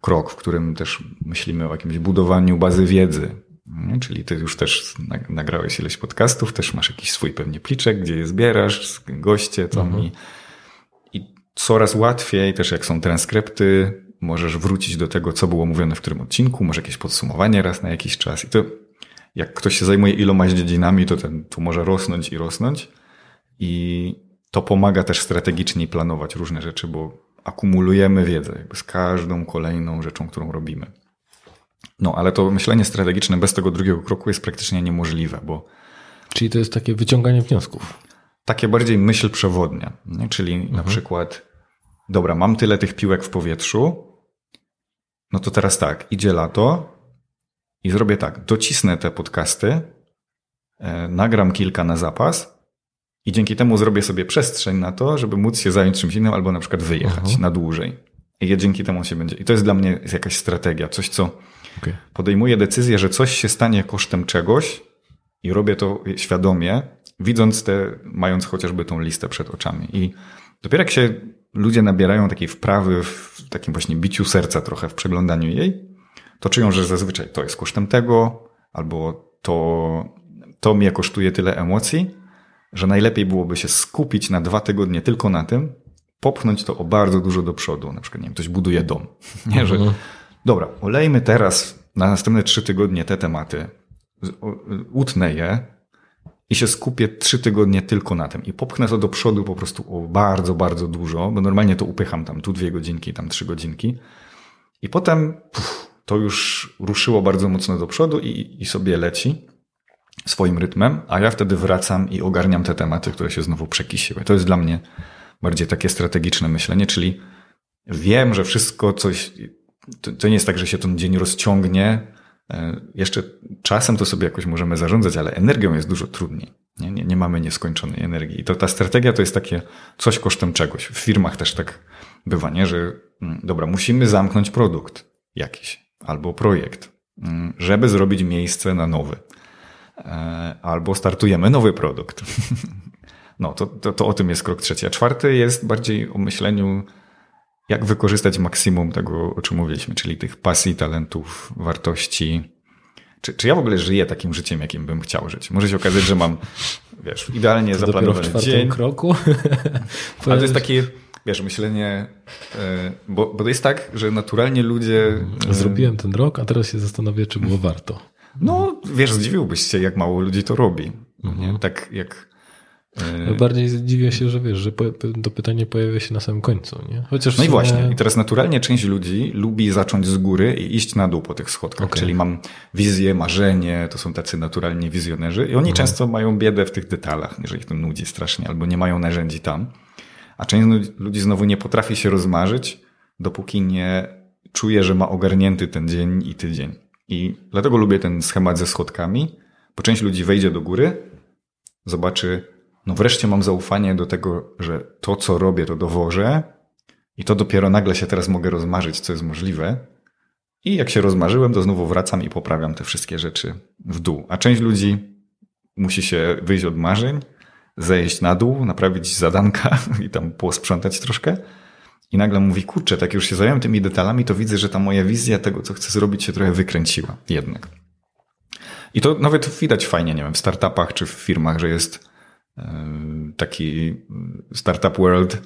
krok, w którym też myślimy o jakimś budowaniu bazy wiedzy. Nie? Czyli ty już też nag- nagrałeś ileś podcastów, też masz jakiś swój pewnie pliczek, gdzie je zbierasz, goście tam i, i coraz łatwiej, też jak są transkrypty, możesz wrócić do tego, co było mówione w którym odcinku, może jakieś podsumowanie raz na jakiś czas. I to jak ktoś się zajmuje iloma dziedzinami, to ten, tu może rosnąć i rosnąć. I to pomaga też strategicznie planować różne rzeczy, bo akumulujemy wiedzę jakby z każdą kolejną rzeczą, którą robimy. No, ale to myślenie strategiczne bez tego drugiego kroku jest praktycznie niemożliwe, bo Czyli to jest takie wyciąganie wniosków. takie bardziej myśl przewodnia, nie? czyli na przykład, dobra, mam tyle tych piłek w powietrzu, no to teraz tak, idzie lato i zrobię tak, docisnę te podcasty, e, nagram kilka na zapas i dzięki temu zrobię sobie przestrzeń na to, żeby móc się zająć czymś innym albo na przykład wyjechać na dłużej. I dzięki temu się będzie. I to jest dla mnie jakaś strategia, coś co Okay. podejmuję decyzję, że coś się stanie kosztem czegoś i robię to świadomie, widząc te, mając chociażby tą listę przed oczami. I dopiero jak się ludzie nabierają takiej wprawy w takim właśnie biciu serca trochę w przeglądaniu jej, to czują, że zazwyczaj to jest kosztem tego, albo to, to mnie kosztuje tyle emocji, że najlepiej byłoby się skupić na dwa tygodnie tylko na tym, popchnąć to o bardzo dużo do przodu. Na przykład, nie wiem, ktoś buduje dom. Nie, że dobra, olejmy teraz na następne trzy tygodnie te tematy, utnę je i się skupię trzy tygodnie tylko na tym. I popchnę to do przodu po prostu o bardzo, bardzo dużo, bo normalnie to upycham tam tu dwie godzinki, tam trzy godzinki. I potem puf, to już ruszyło bardzo mocno do przodu i, i sobie leci swoim rytmem, a ja wtedy wracam i ogarniam te tematy, które się znowu przekisiły. To jest dla mnie bardziej takie strategiczne myślenie, czyli wiem, że wszystko coś, to, to nie jest tak, że się ten dzień rozciągnie. E, Jeszcze czasem to sobie jakoś możemy zarządzać, ale energią jest dużo trudniej. Nie, nie, nie mamy nieskończonej energii. I to ta strategia to jest takie coś kosztem czegoś. W firmach też tak bywa, nie? że mm, dobra, musimy zamknąć produkt jakiś albo projekt, mm, żeby zrobić miejsce na nowy. E, Albo startujemy nowy produkt. No, to, to, to o tym jest krok trzeci. A czwarty jest bardziej o myśleniu, jak wykorzystać maksimum tego, o czym mówiliśmy, czyli tych pasji, talentów, wartości. Czy, czy ja w ogóle żyję takim życiem, jakim bym chciał żyć? Może się okazać, że mam, wiesz, idealnie To w zaplanowany czwartym dzień. kroku. Ale to jest takie, wiesz, myślenie, e, bo, bo to jest tak, że naturalnie ludzie. e, Zrobiłem ten rok, a teraz się zastanowię, czy było warto. No, wiesz, zdziwiłbyś się, jak mało ludzi to robi. Mhm. Tak jak. E, Bardziej dziwię się, że wiesz, że to pytanie pojawia się na samym końcu. Nie? Chociaż No i właśnie. I teraz naturalnie część ludzi lubi zacząć z góry i iść na dół po tych schodkach. Okej. Czyli mam wizję, marzenie, to są tacy naturalni wizjonerzy i Mhm. oni często mają biedę w tych detalach, jeżeli ich to nudzi strasznie, albo nie mają narzędzi tam. A część lu- ludzi znowu nie potrafi się rozmarzyć, dopóki nie czuje, że ma ogarnięty ten dzień i tydzień. I dlatego lubię ten schemat ze schodkami, bo część ludzi wejdzie do góry, zobaczy, no wreszcie mam zaufanie do tego, że to, co robię, to dowożę i to dopiero nagle się teraz mogę rozmarzyć, co jest możliwe. I jak się rozmarzyłem, to znowu wracam i poprawiam te wszystkie rzeczy w dół. A część ludzi musi się wyjść od marzeń, zejść na dół, naprawić zadanka i tam posprzątać troszkę. I nagle mówi, kurczę, tak już się zająłem tymi detalami, to widzę, że ta moja wizja tego, co chcę zrobić, się trochę wykręciła jednak. I to nawet widać fajnie, nie wiem, w startupach czy w firmach, że jest taki startup world.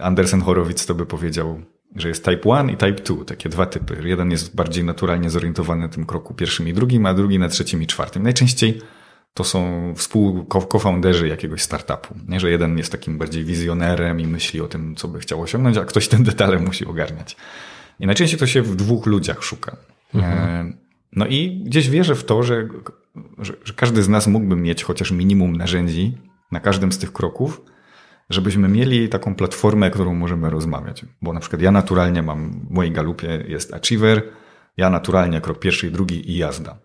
Andersen Horowitz to by powiedział, że jest type 1 i type 2, takie dwa typy. Jeden jest bardziej naturalnie zorientowany na tym kroku pierwszym i drugim, a drugi na trzecim i czwartym. Najczęściej to są współkofounderzy jakiegoś startupu. Nie, że jeden jest takim bardziej wizjonerem i myśli o tym, co by chciał osiągnąć, a ktoś ten detale musi ogarniać. I najczęściej to się w dwóch ludziach szuka. E, No i gdzieś wierzę w to, że, że, że każdy z nas mógłby mieć chociaż minimum narzędzi na każdym z tych kroków, żebyśmy mieli taką platformę, którą możemy rozmawiać. Bo na przykład ja naturalnie mam, w mojej galupie jest achiever, ja naturalnie krok pierwszy i drugi i jazda.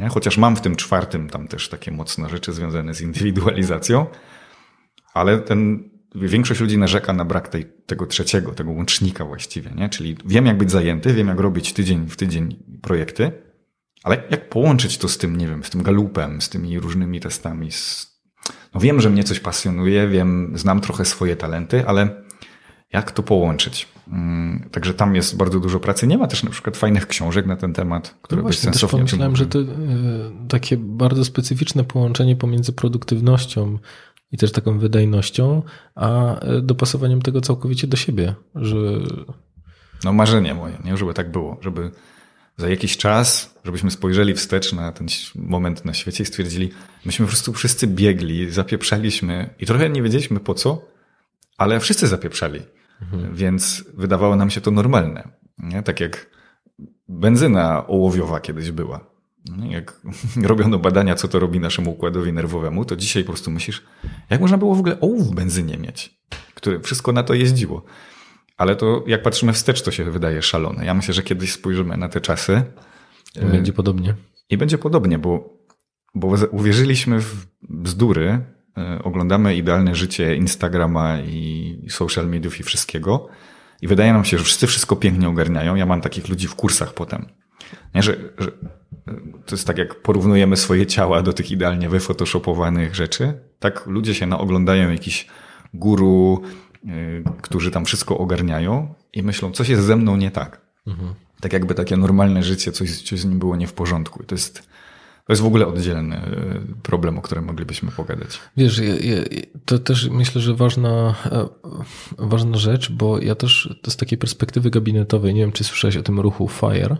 Nie? Chociaż mam w tym czwartym tam też takie mocne rzeczy związane z indywidualizacją, ale ten, większość ludzi narzeka na brak tej, tego trzeciego, tego łącznika właściwie, nie? Czyli wiem jak być zajęty, wiem jak robić tydzień w tydzień projekty, ale jak połączyć to z tym, nie wiem, z tym galupem, z tymi różnymi testami, z... no wiem, że mnie coś pasjonuje, wiem, znam trochę swoje talenty, ale jak to połączyć? Mm, Także tam jest bardzo dużo pracy. Nie ma też na przykład fajnych książek na ten temat, które No by właśnie, też sensownie tym pomyślałem, że to e, takie bardzo specyficzne połączenie pomiędzy produktywnością i też taką wydajnością, a e, dopasowaniem tego całkowicie do siebie, że No marzenie moje, nie? żeby tak było, żeby za jakiś czas, żebyśmy spojrzeli wstecz na ten moment na świecie i stwierdzili, myśmy po prostu wszyscy biegli, zapieprzaliśmy i trochę nie wiedzieliśmy po co, ale wszyscy zapieprzali, więc wydawało nam się to normalne. Nie? Tak jak benzyna ołowiowa kiedyś była. Nie? Jak robiono badania, co to robi naszemu układowi nerwowemu, to dzisiaj po prostu myślisz, jak można było w ogóle ołów w benzynie mieć, które wszystko na to jeździło. Ale to jak patrzymy wstecz, to się wydaje szalone. Ja myślę, że kiedyś spojrzymy na te czasy będzie podobnie. i będzie podobnie, bo, bo uwierzyliśmy w bzdury, e, oglądamy idealne życie Instagrama i social mediów i wszystkiego i wydaje nam się, że wszyscy wszystko pięknie ogarniają. Ja mam takich ludzi w kursach potem. Nie, że, że e, to jest tak, jak porównujemy swoje ciała do tych idealnie wyfotoshopowanych rzeczy, tak ludzie się naoglądają jakiś guru, którzy tam wszystko ogarniają i myślą, coś jest ze mną nie tak. Tak jakby takie normalne życie, coś, coś z nim było nie w porządku. I to jest, to jest w ogóle oddzielny y, problem, o którym moglibyśmy pogadać. Wiesz, to też myślę, że ważna, e, ważna rzecz, bo ja też z takiej perspektywy gabinetowej, nie wiem, czy słyszałeś o tym ruchu FIRE,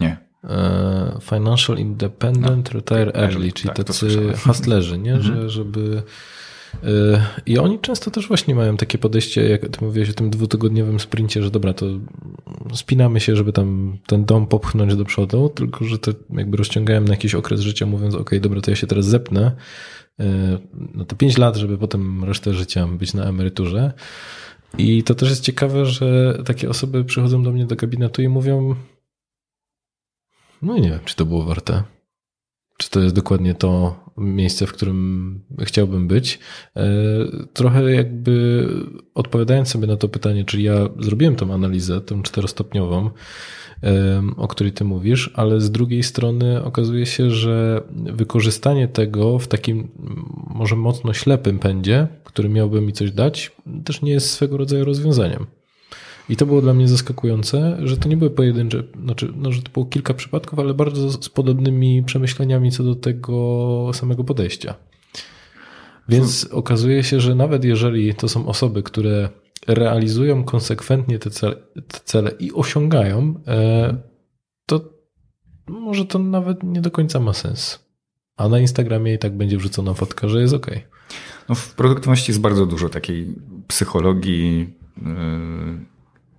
Nie. e, Financial Independent Retire Early, czyli tak, tacy hustlerzy, nie? Że, żeby i oni często też właśnie mają takie podejście, jak ty mówiłeś o tym dwutygodniowym sprincie, że dobra, to spinamy się, żeby tam ten dom popchnąć do przodu, tylko że to jakby rozciągałem na jakiś okres życia, mówiąc, ok, dobra, to ja się teraz zepnę e, na te 5 lat, żeby potem resztę życia być na emeryturze. I to też jest ciekawe, że takie osoby przychodzą do mnie do gabinetu i mówią, no nie wiem, czy to było warte. Czy to jest dokładnie to miejsce, w którym chciałbym być? E, Trochę jakby odpowiadając sobie na to pytanie, czyli ja zrobiłem tą analizę, tą czterostopniową, em, o której ty mówisz, ale z drugiej strony okazuje się, że wykorzystanie tego w takim może mocno ślepym pędzie, który miałby mi coś dać, też nie jest swego rodzaju rozwiązaniem. I to było dla mnie zaskakujące, że to nie były pojedyncze, znaczy, no, że to było kilka przypadków, ale bardzo z podobnymi przemyśleniami co do tego samego podejścia. Więc okazuje się, że nawet jeżeli to są osoby, które realizują konsekwentnie te cele, te cele i osiągają, e, to może to nawet nie do końca ma sens. A na Instagramie i tak będzie wrzucona fotka, że jest ok. No w produktywności jest bardzo dużo takiej psychologii, yy,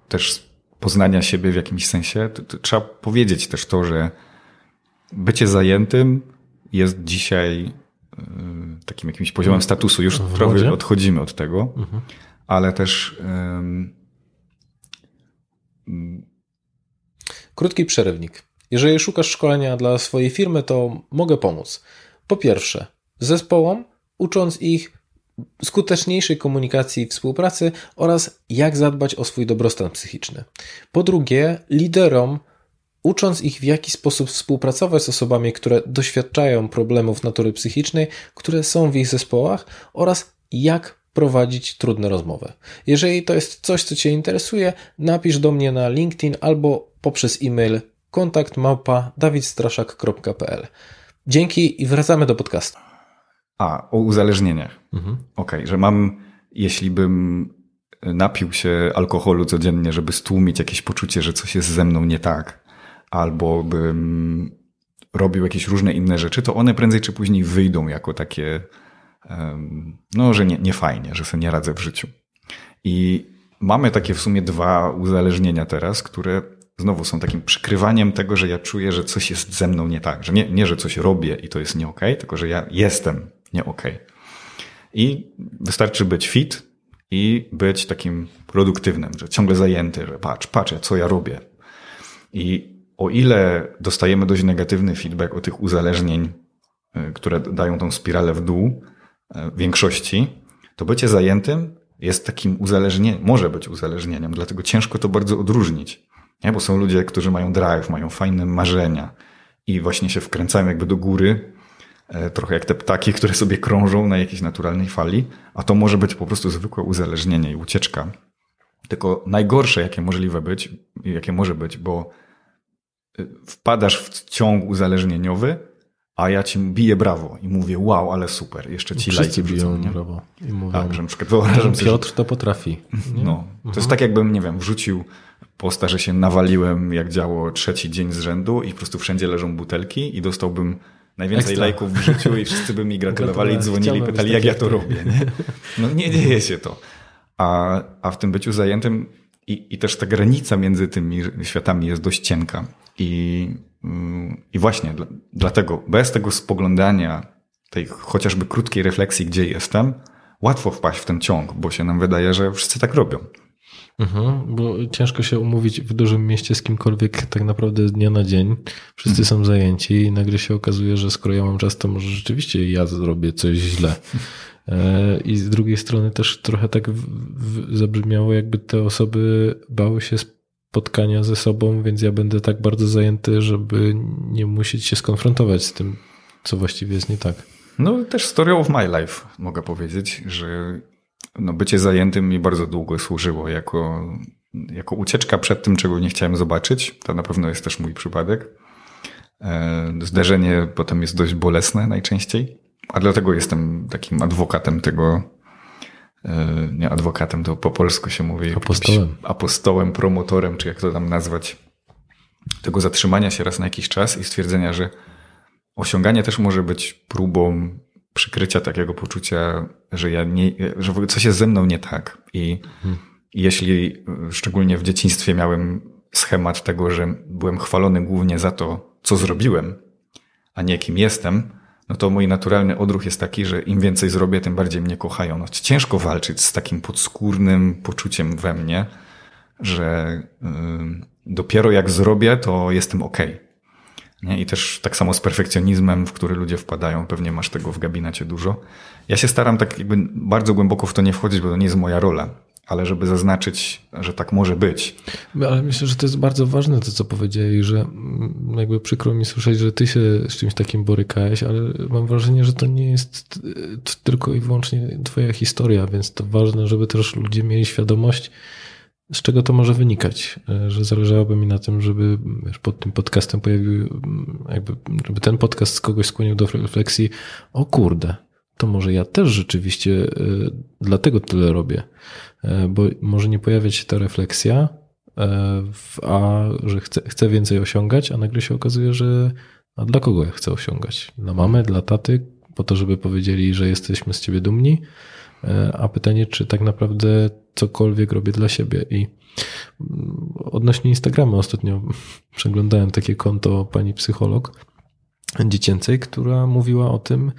też poznania siebie w jakimś sensie. To, to trzeba powiedzieć też to, że bycie zajętym jest dzisiaj yy, takim jakimś poziomem statusu. Już trochę odchodzimy od tego, Mhm. ale też yy, Krótki przerywnik. Jeżeli szukasz szkolenia dla swojej firmy, to mogę pomóc. Po pierwsze, zespołom, ucząc ich skuteczniejszej komunikacji i współpracy oraz jak zadbać o swój dobrostan psychiczny. Po drugie, liderom, ucząc ich w jaki sposób współpracować z osobami, które doświadczają problemów natury psychicznej, które są w ich zespołach oraz jak prowadzić trudne rozmowy. Jeżeli to jest coś, co Cię interesuje, napisz do mnie na LinkedIn albo poprzez e-mail kontakt małpa dawidstraszak.pl. Dzięki i wracamy do podcastu. A, o uzależnieniach. Mhm. Okej, że mam, jeśli bym napił się alkoholu codziennie, żeby stłumić jakieś poczucie, że coś jest ze mną nie tak, albo bym robił jakieś różne inne rzeczy, to one prędzej czy później wyjdą jako takie, no, że nie, nie fajnie, że sobie nie radzę w życiu. I mamy takie w sumie dwa uzależnienia teraz, które znowu są takim przykrywaniem tego, że ja czuję, że coś jest ze mną nie tak. Że nie, nie że coś robię i to jest nie okej, tylko że ja jestem nie okej. I wystarczy być fit i być takim produktywnym, że ciągle zajęty, że patrz, patrz, co ja robię. I o ile dostajemy dość negatywny feedback o tych uzależnień, y, które dają tą spiralę w dół y, w większości, to bycie zajętym jest takim uzależnieniem, może być uzależnieniem, dlatego ciężko to bardzo odróżnić. Nie? Bo są ludzie, którzy mają drive, mają fajne marzenia i właśnie się wkręcają jakby do góry, trochę jak te ptaki, które sobie krążą na jakiejś naturalnej fali, a to może być po prostu zwykłe uzależnienie i ucieczka. Tylko najgorsze, jakie możliwe być, jakie może być, bo y, wpadasz w ciąg uzależnieniowy, a ja ci biję brawo i mówię, wow, ale super, jeszcze ci Wszyscy lajki wrzucą, biją nie? brawo i mówią, Tak, że na przykład wyobrażam sobie, Piotr to potrafi. Nie? no, to jest tak jakbym, nie wiem, wrzucił posta, że się nawaliłem jak działo trzeci dzień z rzędu i po prostu wszędzie leżą butelki i dostałbym najwięcej Ekstra. lajków w życiu i wszyscy by mi gratulowali, dzwonili, pytali jak ja to robię. Nie? No nie dzieje się to. A, a w tym byciu zajętym i, i też ta granica między tymi światami jest dość cienka. I, mm, i właśnie dla, dlatego bez tego spoglądania, tej chociażby krótkiej refleksji, gdzie jestem, łatwo wpaść w ten ciąg, bo się nam wydaje, że wszyscy tak robią. Mhm, bo ciężko się umówić w dużym mieście z kimkolwiek tak naprawdę z dnia na dzień. Wszyscy Mhm. są zajęci i nagle się okazuje, że skoro ja mam czas, to może rzeczywiście ja zrobię coś źle. E, I z drugiej strony też trochę tak w, w, zabrzmiało, jakby te osoby bały się spotkania ze sobą, więc ja będę tak bardzo zajęty, żeby nie musieć się skonfrontować z tym, co właściwie jest nie tak. No też story of my life, mogę powiedzieć, że no, bycie zajętym mi bardzo długo służyło jako, jako ucieczka przed tym, czego nie chciałem zobaczyć. To na pewno jest też mój przypadek. E, Zderzenie potem jest dość bolesne najczęściej, a dlatego jestem takim adwokatem tego, e, nie adwokatem, to po polsku się mówi. Apostołem. Apostołem, promotorem, czy jak to tam nazwać, tego zatrzymania się raz na jakiś czas i stwierdzenia, że osiąganie też może być próbą przykrycia takiego poczucia, że ja nie, że w ogóle coś jest ze mną nie tak. I jeśli y, szczególnie w dzieciństwie miałem schemat tego, że byłem chwalony głównie za to, co zrobiłem, a nie kim jestem, no to mój naturalny odruch jest taki, że im więcej zrobię, tym bardziej mnie kochają. No, ciężko walczyć z takim podskórnym poczuciem we mnie, że y, dopiero jak zrobię, to jestem okej. Nie? I też tak samo z perfekcjonizmem, w który ludzie wpadają, pewnie masz tego w gabinecie dużo. Ja się staram tak jakby bardzo głęboko w to nie wchodzić, bo to nie jest moja rola, ale żeby zaznaczyć, że tak może być. Ale myślę, że to jest bardzo ważne to, co powiedziałeś, że mm, jakby przykro mi słyszeć, że ty się z czymś takim borykałeś, ale mam wrażenie, że to nie jest e, tylko i wyłącznie twoja historia, więc to ważne, żeby też ludzie mieli świadomość, z czego to może wynikać, e, że zależałoby mi na tym, żeby wiesz, pod tym podcastem pojawił, jakby, żeby ten podcast kogoś skłonił do refleksji, o kurde, to może ja też rzeczywiście e, dlatego tyle robię, e, bo może nie pojawiać się ta refleksja, a że chcę, chcę więcej osiągać, a nagle się okazuje, że a dla kogo ja chcę osiągać? Dla mamy, dla taty, po to, żeby powiedzieli, że jesteśmy z ciebie dumni, a pytanie, czy tak naprawdę cokolwiek robię dla siebie. I odnośnie Instagrama ostatnio przeglądałem takie konto pani psycholog dziecięcej, która mówiła o tym,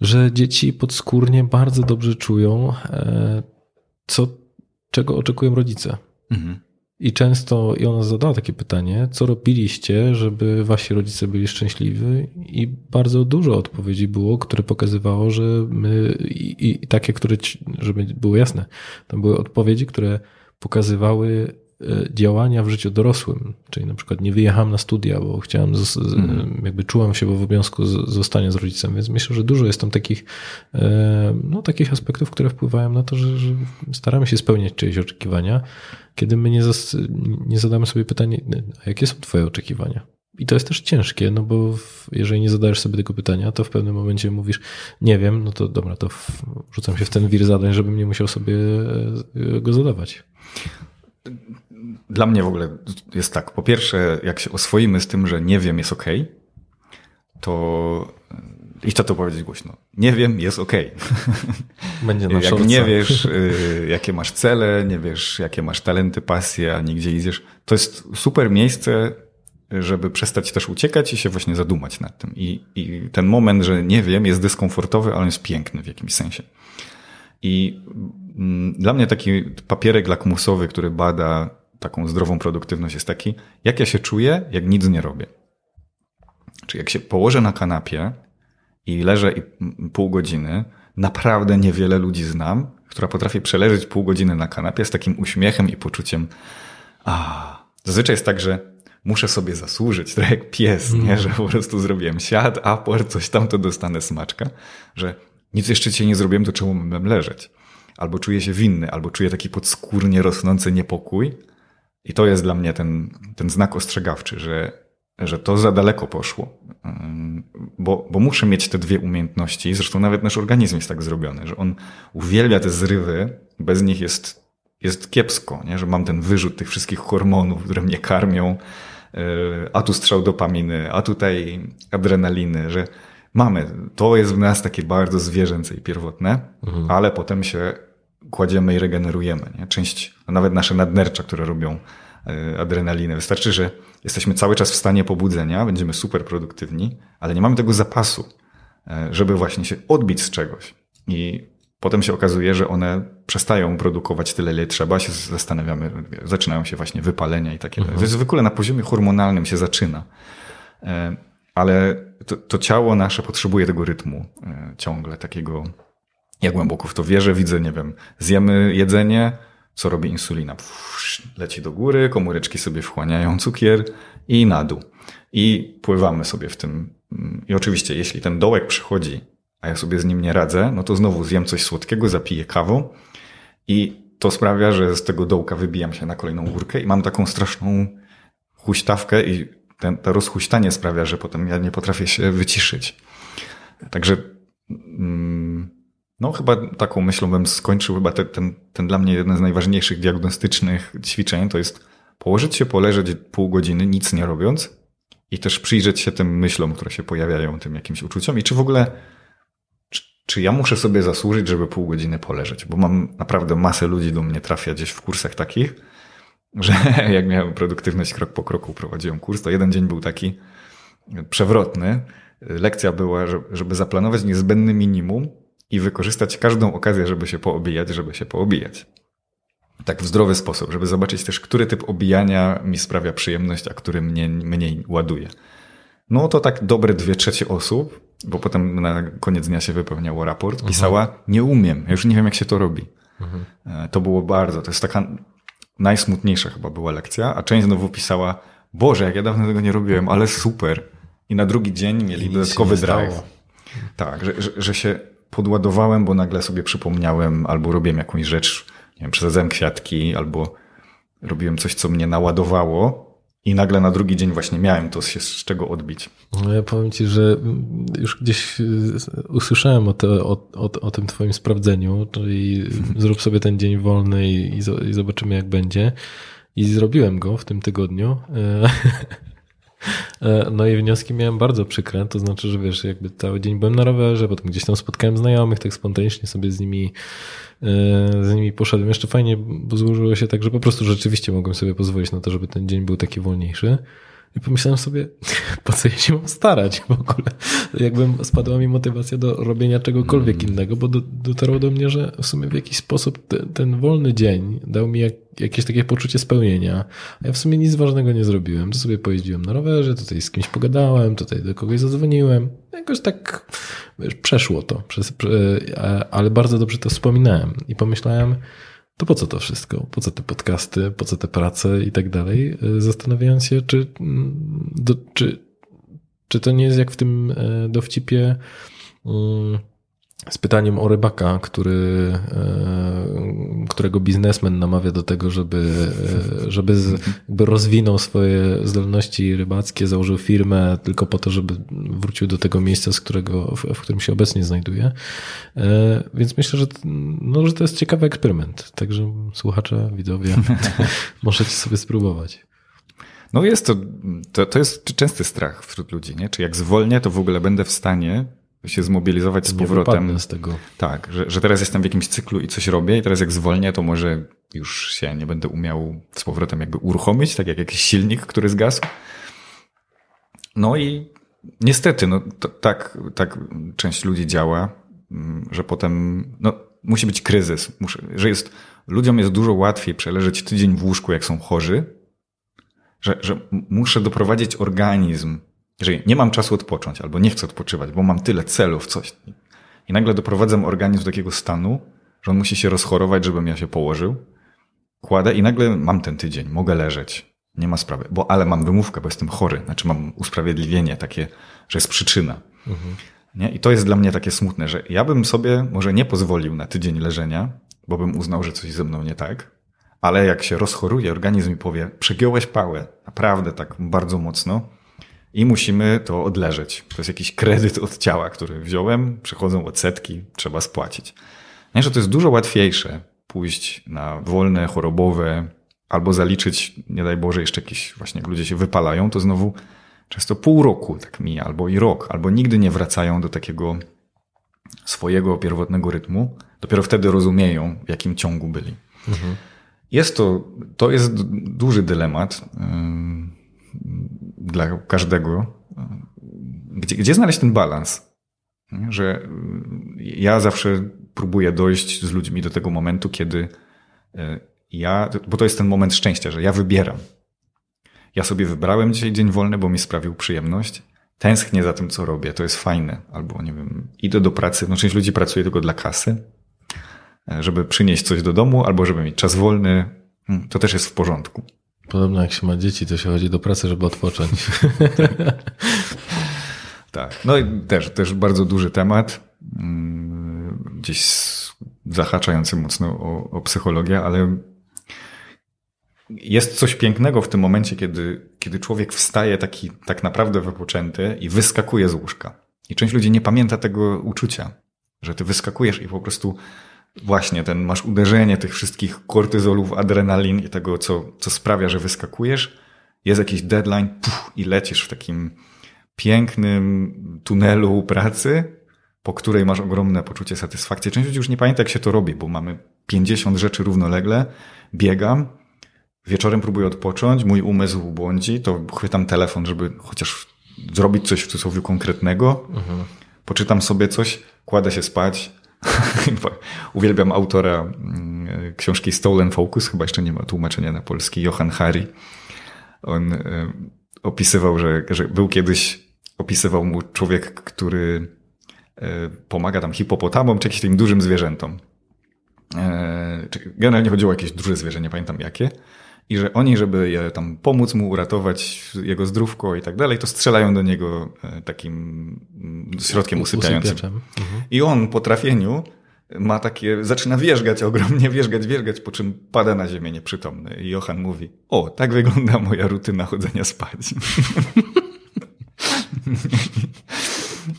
że dzieci podskórnie bardzo dobrze czują, e, co, czego oczekują rodzice. Mhm. I często, i ona zadała takie pytanie, co robiliście, żeby wasi rodzice byli szczęśliwi? I bardzo dużo odpowiedzi było, które pokazywało, że my, i, i takie, które, żeby było jasne, to były odpowiedzi, które pokazywały działania w życiu dorosłym, czyli na przykład nie wyjechałem na studia, bo chciałem, mm. jakby czułem się w obowiązku zostania z rodzicem, więc myślę, że dużo jest tam takich, e, no, takich aspektów, które wpływają na to, że, że staramy się spełniać czyjeś oczekiwania, kiedy my nie, zas, nie zadamy sobie pytania, a jakie są twoje oczekiwania? I to jest też ciężkie, no bo jeżeli nie zadajesz sobie tego pytania, to w pewnym momencie mówisz, nie wiem, no to dobra, to rzucam się w ten wir zadań, żebym nie musiał sobie go zadawać dla mnie w ogóle jest tak. Po pierwsze, jak się oswoimy z tym, że nie wiem, jest ok, to i to to powiedzieć głośno. Nie wiem, jest ok. Będzie na Jak nie wiesz, y, jakie masz cele, nie wiesz, jakie masz talenty, pasje, a nigdzie idziesz, to jest super miejsce, żeby przestać też uciekać i się właśnie zadumać nad tym. I, I ten moment, że nie wiem, jest dyskomfortowy, ale jest piękny w jakimś sensie. I mm, dla mnie taki papierek lakmusowy, który bada taką zdrową produktywność jest taki, jak ja się czuję, jak nic nie robię. Czy jak się położę na kanapie i leżę pół godziny, naprawdę niewiele ludzi znam, która potrafi przeleżeć pół godziny na kanapie z takim uśmiechem i poczuciem a zazwyczaj jest tak, że muszę sobie zasłużyć, trochę jak pies, nie? Mm. że po prostu zrobiłem siad, aport, coś tam, to dostanę smaczka, że nic jeszcze cię nie zrobiłem, to czemu mam leżeć? Albo czuję się winny, albo czuję taki podskórnie rosnący niepokój, i to jest dla mnie ten, ten znak ostrzegawczy, że, że to za daleko poszło. Bo, bo muszę mieć te dwie umiejętności. Zresztą nawet nasz organizm jest tak zrobiony, że on uwielbia te zrywy, bez nich jest, jest kiepsko, nie? że mam ten wyrzut tych wszystkich hormonów, które mnie karmią, e, a tu strzał dopaminy, a tutaj adrenaliny, że mamy. To jest w nas takie bardzo zwierzęce i pierwotne, mhm. ale potem się kładziemy i regenerujemy. Nie? Część, nawet nasze nadnercza, które robią e, adrenalinę. Wystarczy, że jesteśmy cały czas w stanie pobudzenia, będziemy super produktywni, ale nie mamy tego zapasu, e, żeby właśnie się odbić z czegoś. I potem się okazuje, że one przestają produkować tyle, ile trzeba, się zastanawiamy, zaczynają się właśnie wypalenia i takie. Mhm. To w ogóle na poziomie hormonalnym się zaczyna. E, ale to, to ciało nasze potrzebuje tego rytmu ciągle, takiego ja głęboko w to wierzę, widzę, nie wiem, zjemy jedzenie, co robi insulina? Pff, leci do góry, komóreczki sobie wchłaniają cukier i na dół. I pływamy sobie w tym. I oczywiście, jeśli ten dołek przychodzi, a ja sobie z nim nie radzę, no to znowu zjem coś słodkiego, zapiję kawą i to sprawia, że z tego dołka wybijam się na kolejną górkę i mam taką straszną huśtawkę i ten, to rozhuśtanie sprawia, że potem ja nie potrafię się wyciszyć. Także mm, no, chyba taką myślą bym skończył. Chyba te, ten, ten dla mnie jeden z najważniejszych diagnostycznych ćwiczeń to jest położyć się, poleżeć pół godziny, nic nie robiąc i też przyjrzeć się tym myślom, które się pojawiają, tym jakimś uczuciom i czy w ogóle, czy, czy ja muszę sobie zasłużyć, żeby pół godziny poleżeć, bo mam naprawdę masę ludzi do mnie trafia gdzieś w kursach takich, że jak miałem produktywność krok po kroku, prowadziłem kurs, to jeden dzień był taki przewrotny. Lekcja była, żeby zaplanować niezbędny minimum, i wykorzystać każdą okazję, żeby się poobijać, żeby się poobijać. Tak w zdrowy sposób, żeby zobaczyć też, który typ obijania mi sprawia przyjemność, a który mnie mniej ładuje. No to tak dobre dwie trzecie osób, bo potem na koniec dnia się wypełniało raport, pisała, nie umiem, ja już nie wiem jak się to robi. Mhm. To było bardzo, to jest taka najsmutniejsza chyba była lekcja, a część znowu pisała, Boże, jak ja dawno tego nie robiłem, ale super. I na drugi dzień mieli dodatkowy drive. Tak, że, że, że się podładowałem, bo nagle sobie przypomniałem, albo robiłem jakąś rzecz, nie wiem, przesadzałem kwiatki, albo robiłem coś, co mnie naładowało i nagle na drugi dzień właśnie miałem to się z czego odbić. No ja powiem ci, że już gdzieś y, usłyszałem o, te, o, o, o tym twoim sprawdzeniu, czyli zrób sobie ten dzień wolny i, i zobaczymy jak będzie. I zrobiłem go w tym tygodniu. E, no i wnioski miałem bardzo przykre, to znaczy, że wiesz, jakby cały dzień byłem na rowerze, potem gdzieś tam spotkałem znajomych, tak spontanicznie sobie z nimi e, z nimi poszedłem. Jeszcze fajnie, złożyło się tak, że po prostu rzeczywiście mogłem sobie pozwolić na to, żeby ten dzień był taki wolniejszy. I pomyślałem sobie, po co ja się mam starać w ogóle. Jakbym spadła mi motywacja do robienia czegokolwiek mm. innego, bo do, dotarło do mnie, że w sumie w jakiś sposób ten, ten wolny dzień dał mi jak, jakieś takie poczucie spełnienia. A ja w sumie nic ważnego nie zrobiłem. To sobie pojeździłem na rowerze, tutaj z kimś pogadałem, tutaj do kogoś zadzwoniłem. Jakoś tak wiesz, przeszło to, przez, ale bardzo dobrze to wspominałem. I pomyślałem, to po co to wszystko? Po co te podcasty, po co te prace i tak dalej? E, zastanawiając się, czy, mm, do, czy, czy to nie jest jak w tym e, dowcipie mm, z pytaniem o rybaka, który, e, którego biznesmen namawia do tego, żeby, e, żeby z, rozwinął swoje zdolności rybackie, założył firmę tylko po to, żeby wrócił do tego miejsca, z którego, w, w którym się obecnie znajduje. E, więc myślę, że, no, że to jest ciekawy eksperyment. Także słuchacze, widzowie, możecie sobie spróbować. No jest to, to, to jest częsty strach wśród ludzi, nie? Czy jak zwolnię, to w ogóle będę w stanie się zmobilizować z powrotem. z tego. Tak, że, że teraz jestem w jakimś cyklu i coś robię i teraz jak zwolnię, to może już się nie będę umiał z powrotem jakby uruchomić, tak jak jakiś silnik, który zgasł. No i niestety, no to, tak, tak część ludzi działa, mm, że potem, no musi być kryzys, muszę, że jest, ludziom jest dużo łatwiej przeleżeć tydzień w łóżku, jak są chorzy, że, że muszę doprowadzić organizm jeżeli nie mam czasu odpocząć albo nie chcę odpoczywać, bo mam tyle celów, coś. I nagle doprowadzam organizm do takiego stanu, że on musi się rozchorować, żebym ja się położył. Kładę i nagle mam ten tydzień, mogę leżeć. Nie ma sprawy, bo ale mam wymówkę, bo jestem chory. Znaczy mam usprawiedliwienie takie, że jest przyczyna. Mhm. Nie? I to jest dla mnie takie smutne, że ja bym sobie może nie pozwolił na tydzień leżenia, bo bym uznał, że coś ze mną nie tak, ale jak się rozchoruje, organizm mi powie, przegiąłeś pałę, naprawdę tak bardzo mocno, i musimy to odleżeć. To jest jakiś kredyt od ciała, który wziąłem, przychodzą odsetki, trzeba spłacić. Nie, że to jest dużo łatwiejsze pójść na wolne, chorobowe, albo zaliczyć, nie daj Boże, jeszcze jakieś właśnie jak ludzie się wypalają, to znowu często pół roku tak mija, albo i rok, albo nigdy nie wracają do takiego swojego pierwotnego rytmu. Dopiero wtedy rozumieją, w jakim ciągu byli. Mhm. Jest to, to jest duży dylemat dla każdego. Gdzie, gdzie znaleźć ten balans? Że y, ja zawsze próbuję dojść z ludźmi do tego momentu, kiedy y, ja, bo to jest ten moment szczęścia, że ja wybieram. Ja sobie wybrałem dzisiaj dzień wolny, bo mi sprawił przyjemność. Tęsknię za tym, co robię, to jest fajne. Albo nie wiem, idę do pracy. No, część ludzi pracuje tylko dla kasy, e, żeby przynieść coś do domu, albo żeby mieć czas wolny. Hmm, to też jest w porządku. Podobno jak się ma dzieci, to się chodzi do pracy, żeby odpocząć. tak. No i też, też bardzo duży temat. Mm, gdzieś zahaczający mocno o, o psychologię, ale jest coś pięknego w tym momencie, kiedy, kiedy człowiek wstaje taki tak naprawdę wypoczęty i wyskakuje z łóżka. I część ludzi nie pamięta tego uczucia, że ty wyskakujesz i po prostu właśnie ten, masz uderzenie tych wszystkich kortyzolów, adrenalin i tego, co, co sprawia, że wyskakujesz. Jest jakiś deadline puf, i lecisz w takim pięknym tunelu pracy, po której masz ogromne poczucie satysfakcji. Część ludzi już nie pamięta, jak się to robi, bo mamy 50 rzeczy równolegle, biegam, wieczorem próbuję odpocząć, mój umysł błądzi, to chwytam telefon, żeby chociaż zrobić coś w cudzysłowie konkretnego, mhm. poczytam sobie coś, kładę się spać, Uwielbiam autora mm, książki Stolen Focus, chyba jeszcze nie ma tłumaczenia na polski, Johan Hari. On e, opisywał, że, że był kiedyś, opisywał mu człowiek, który e, pomaga tam hipopotamom czy jakimś tym dużym zwierzętom. E, generalnie chodziło o jakieś duże zwierzę, nie pamiętam jakie, i że oni, żeby je tam pomóc mu uratować jego zdrówko i tak dalej, to strzelają do niego e, takim mm, środkiem usypiającym. Mhm. I on po trafieniu ma takie, zaczyna wierzgać ogromnie, wierzgać, wierzgać, po czym pada na ziemię nieprzytomny. I Johan mówi, o, tak wygląda moja rutyna chodzenia spać.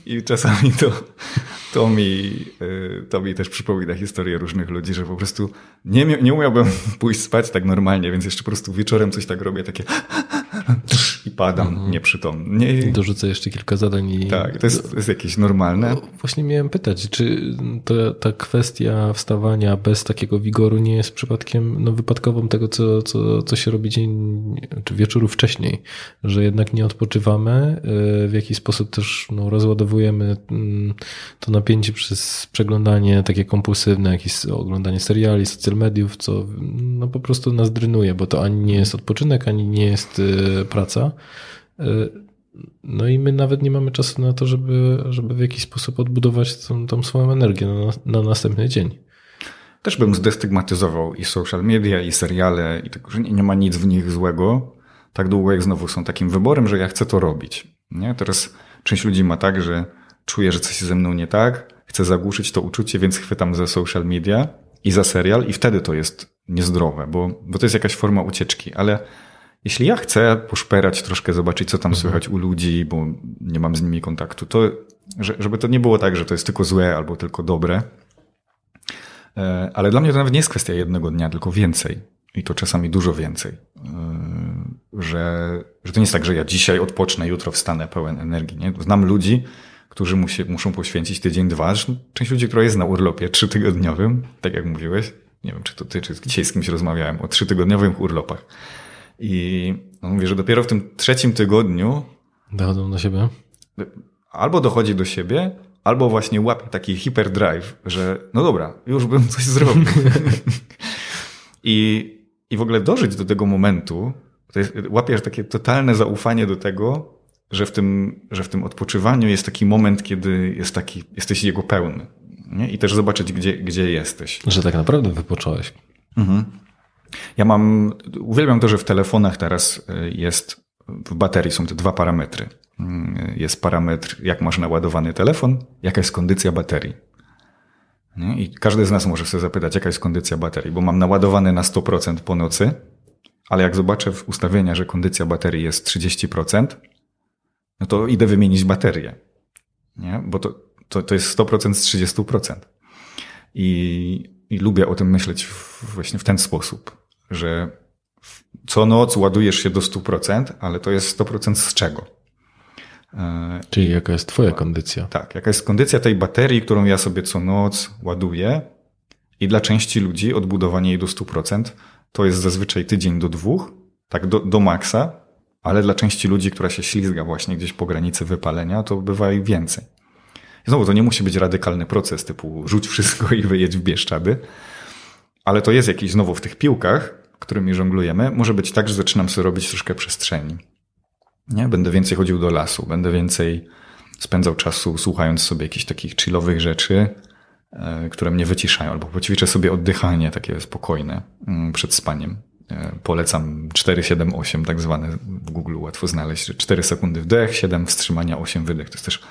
I czasami to, to, mi, y, to mi też przypomina historię różnych ludzi, że po prostu nie, nie umiałbym pójść spać tak normalnie, więc jeszcze po prostu wieczorem coś tak robię, takie i padam Mhm. nieprzytomny. Nie, Dorzucę jeszcze kilka zadań i... tak, to jest, jest jakieś normalne. No, właśnie miałem pytać, czy to, ta kwestia wstawania bez takiego wigoru nie jest przypadkiem no, wypadkową tego, co, co, co się robi dzień czy wieczoru wcześniej, że jednak nie odpoczywamy, y, w jakiś sposób też no, rozładowujemy mm, to napięcie przez przeglądanie takie kompulsywne, jakieś oglądanie seriali, social mediów, co no, po prostu nas drynuje, bo to ani nie jest odpoczynek, ani nie jest y, praca. Y, no i my nawet nie mamy czasu na to, żeby, żeby w jakiś sposób odbudować tą, tą swoją energię na, na następny dzień. Też bym zdestygmatyzował i social media, i seriale, i tego, że nie, nie ma nic w nich złego, tak długo jak znowu są takim wyborem, że ja chcę to robić. Nie? Teraz część ludzi ma tak, że czuje, że coś ze mną nie tak, chcę zagłuszyć to uczucie, więc chwytam za social media i za serial i wtedy to jest niezdrowe, bo, bo to jest jakaś forma ucieczki, ale jeśli ja chcę poszperać troszkę, zobaczyć, co tam słychać u ludzi, bo nie mam z nimi kontaktu, to że- żeby to nie było tak, że to jest tylko złe albo tylko dobre, E, Ale dla mnie to nawet nie jest kwestia jednego dnia, tylko więcej. I to czasami dużo więcej. E, Że, że to nie jest tak, że ja dzisiaj odpocznę, jutro wstanę pełen energii. Nie? Znam ludzi, którzy musi, muszą poświęcić tydzień, dwa. Część ludzi, która jest na urlopie trzytygodniowym, tak jak mówiłeś. Nie wiem, czy to ty, czy dzisiaj z kimś rozmawiałem o trzytygodniowych urlopach. I on mówi, że dopiero w tym trzecim tygodniu Dochodzą do siebie. albo dochodzi do siebie, albo właśnie łapie taki hyperdrive, że no dobra, już bym coś zrobił. I, I w ogóle dożyć do tego momentu, to jest, łapiesz takie totalne zaufanie do tego, że w tym, że w tym odpoczywaniu jest taki moment, kiedy jest taki, jesteś jego pełny. Nie? I też zobaczyć, gdzie, gdzie jesteś. Że tak naprawdę wypocząłeś. Ja mam, uwielbiam to, że w telefonach teraz y, jest, w baterii są te dwa parametry. Y, Jest parametr, jak masz naładowany telefon, jaka jest kondycja baterii. I każdy z nas może sobie zapytać, jaka jest kondycja baterii, bo mam naładowany na 100% po nocy, ale jak zobaczę w ustawienia, że kondycja baterii jest 30%, no to idę wymienić baterię. Nie? Bo to, to, to jest 100% z 30%. I, I lubię o tym myśleć właśnie w ten sposób, że co noc ładujesz się do 100%, ale to jest 100% z czego? E, Czyli jaka jest twoja kondycja? tak, jaka jest kondycja tej baterii, którą ja sobie co noc ładuję i dla części ludzi odbudowanie jej do 100% to jest zazwyczaj tydzień do dwóch, tak do, do maksa, ale dla części ludzi, która się ślizga właśnie gdzieś po granicy wypalenia, to bywa i więcej. Znowu, to nie musi być radykalny proces typu rzuć wszystko i wyjedź w Bieszczady, ale to jest jakiś znowu w tych piłkach, którymi żonglujemy, może być tak, że zaczynam sobie robić troszkę przestrzeni. Nie? Będę więcej chodził do lasu, będę więcej spędzał czasu słuchając sobie jakichś takich chillowych rzeczy, e, które mnie wyciszają, albo poćwiczę sobie oddychanie takie spokojne mm, przed spaniem. E, Polecam 4-7-8, tak zwane w Google łatwo znaleźć. że 4 sekundy wdech, 7 wstrzymania, 8 wydech. To jest też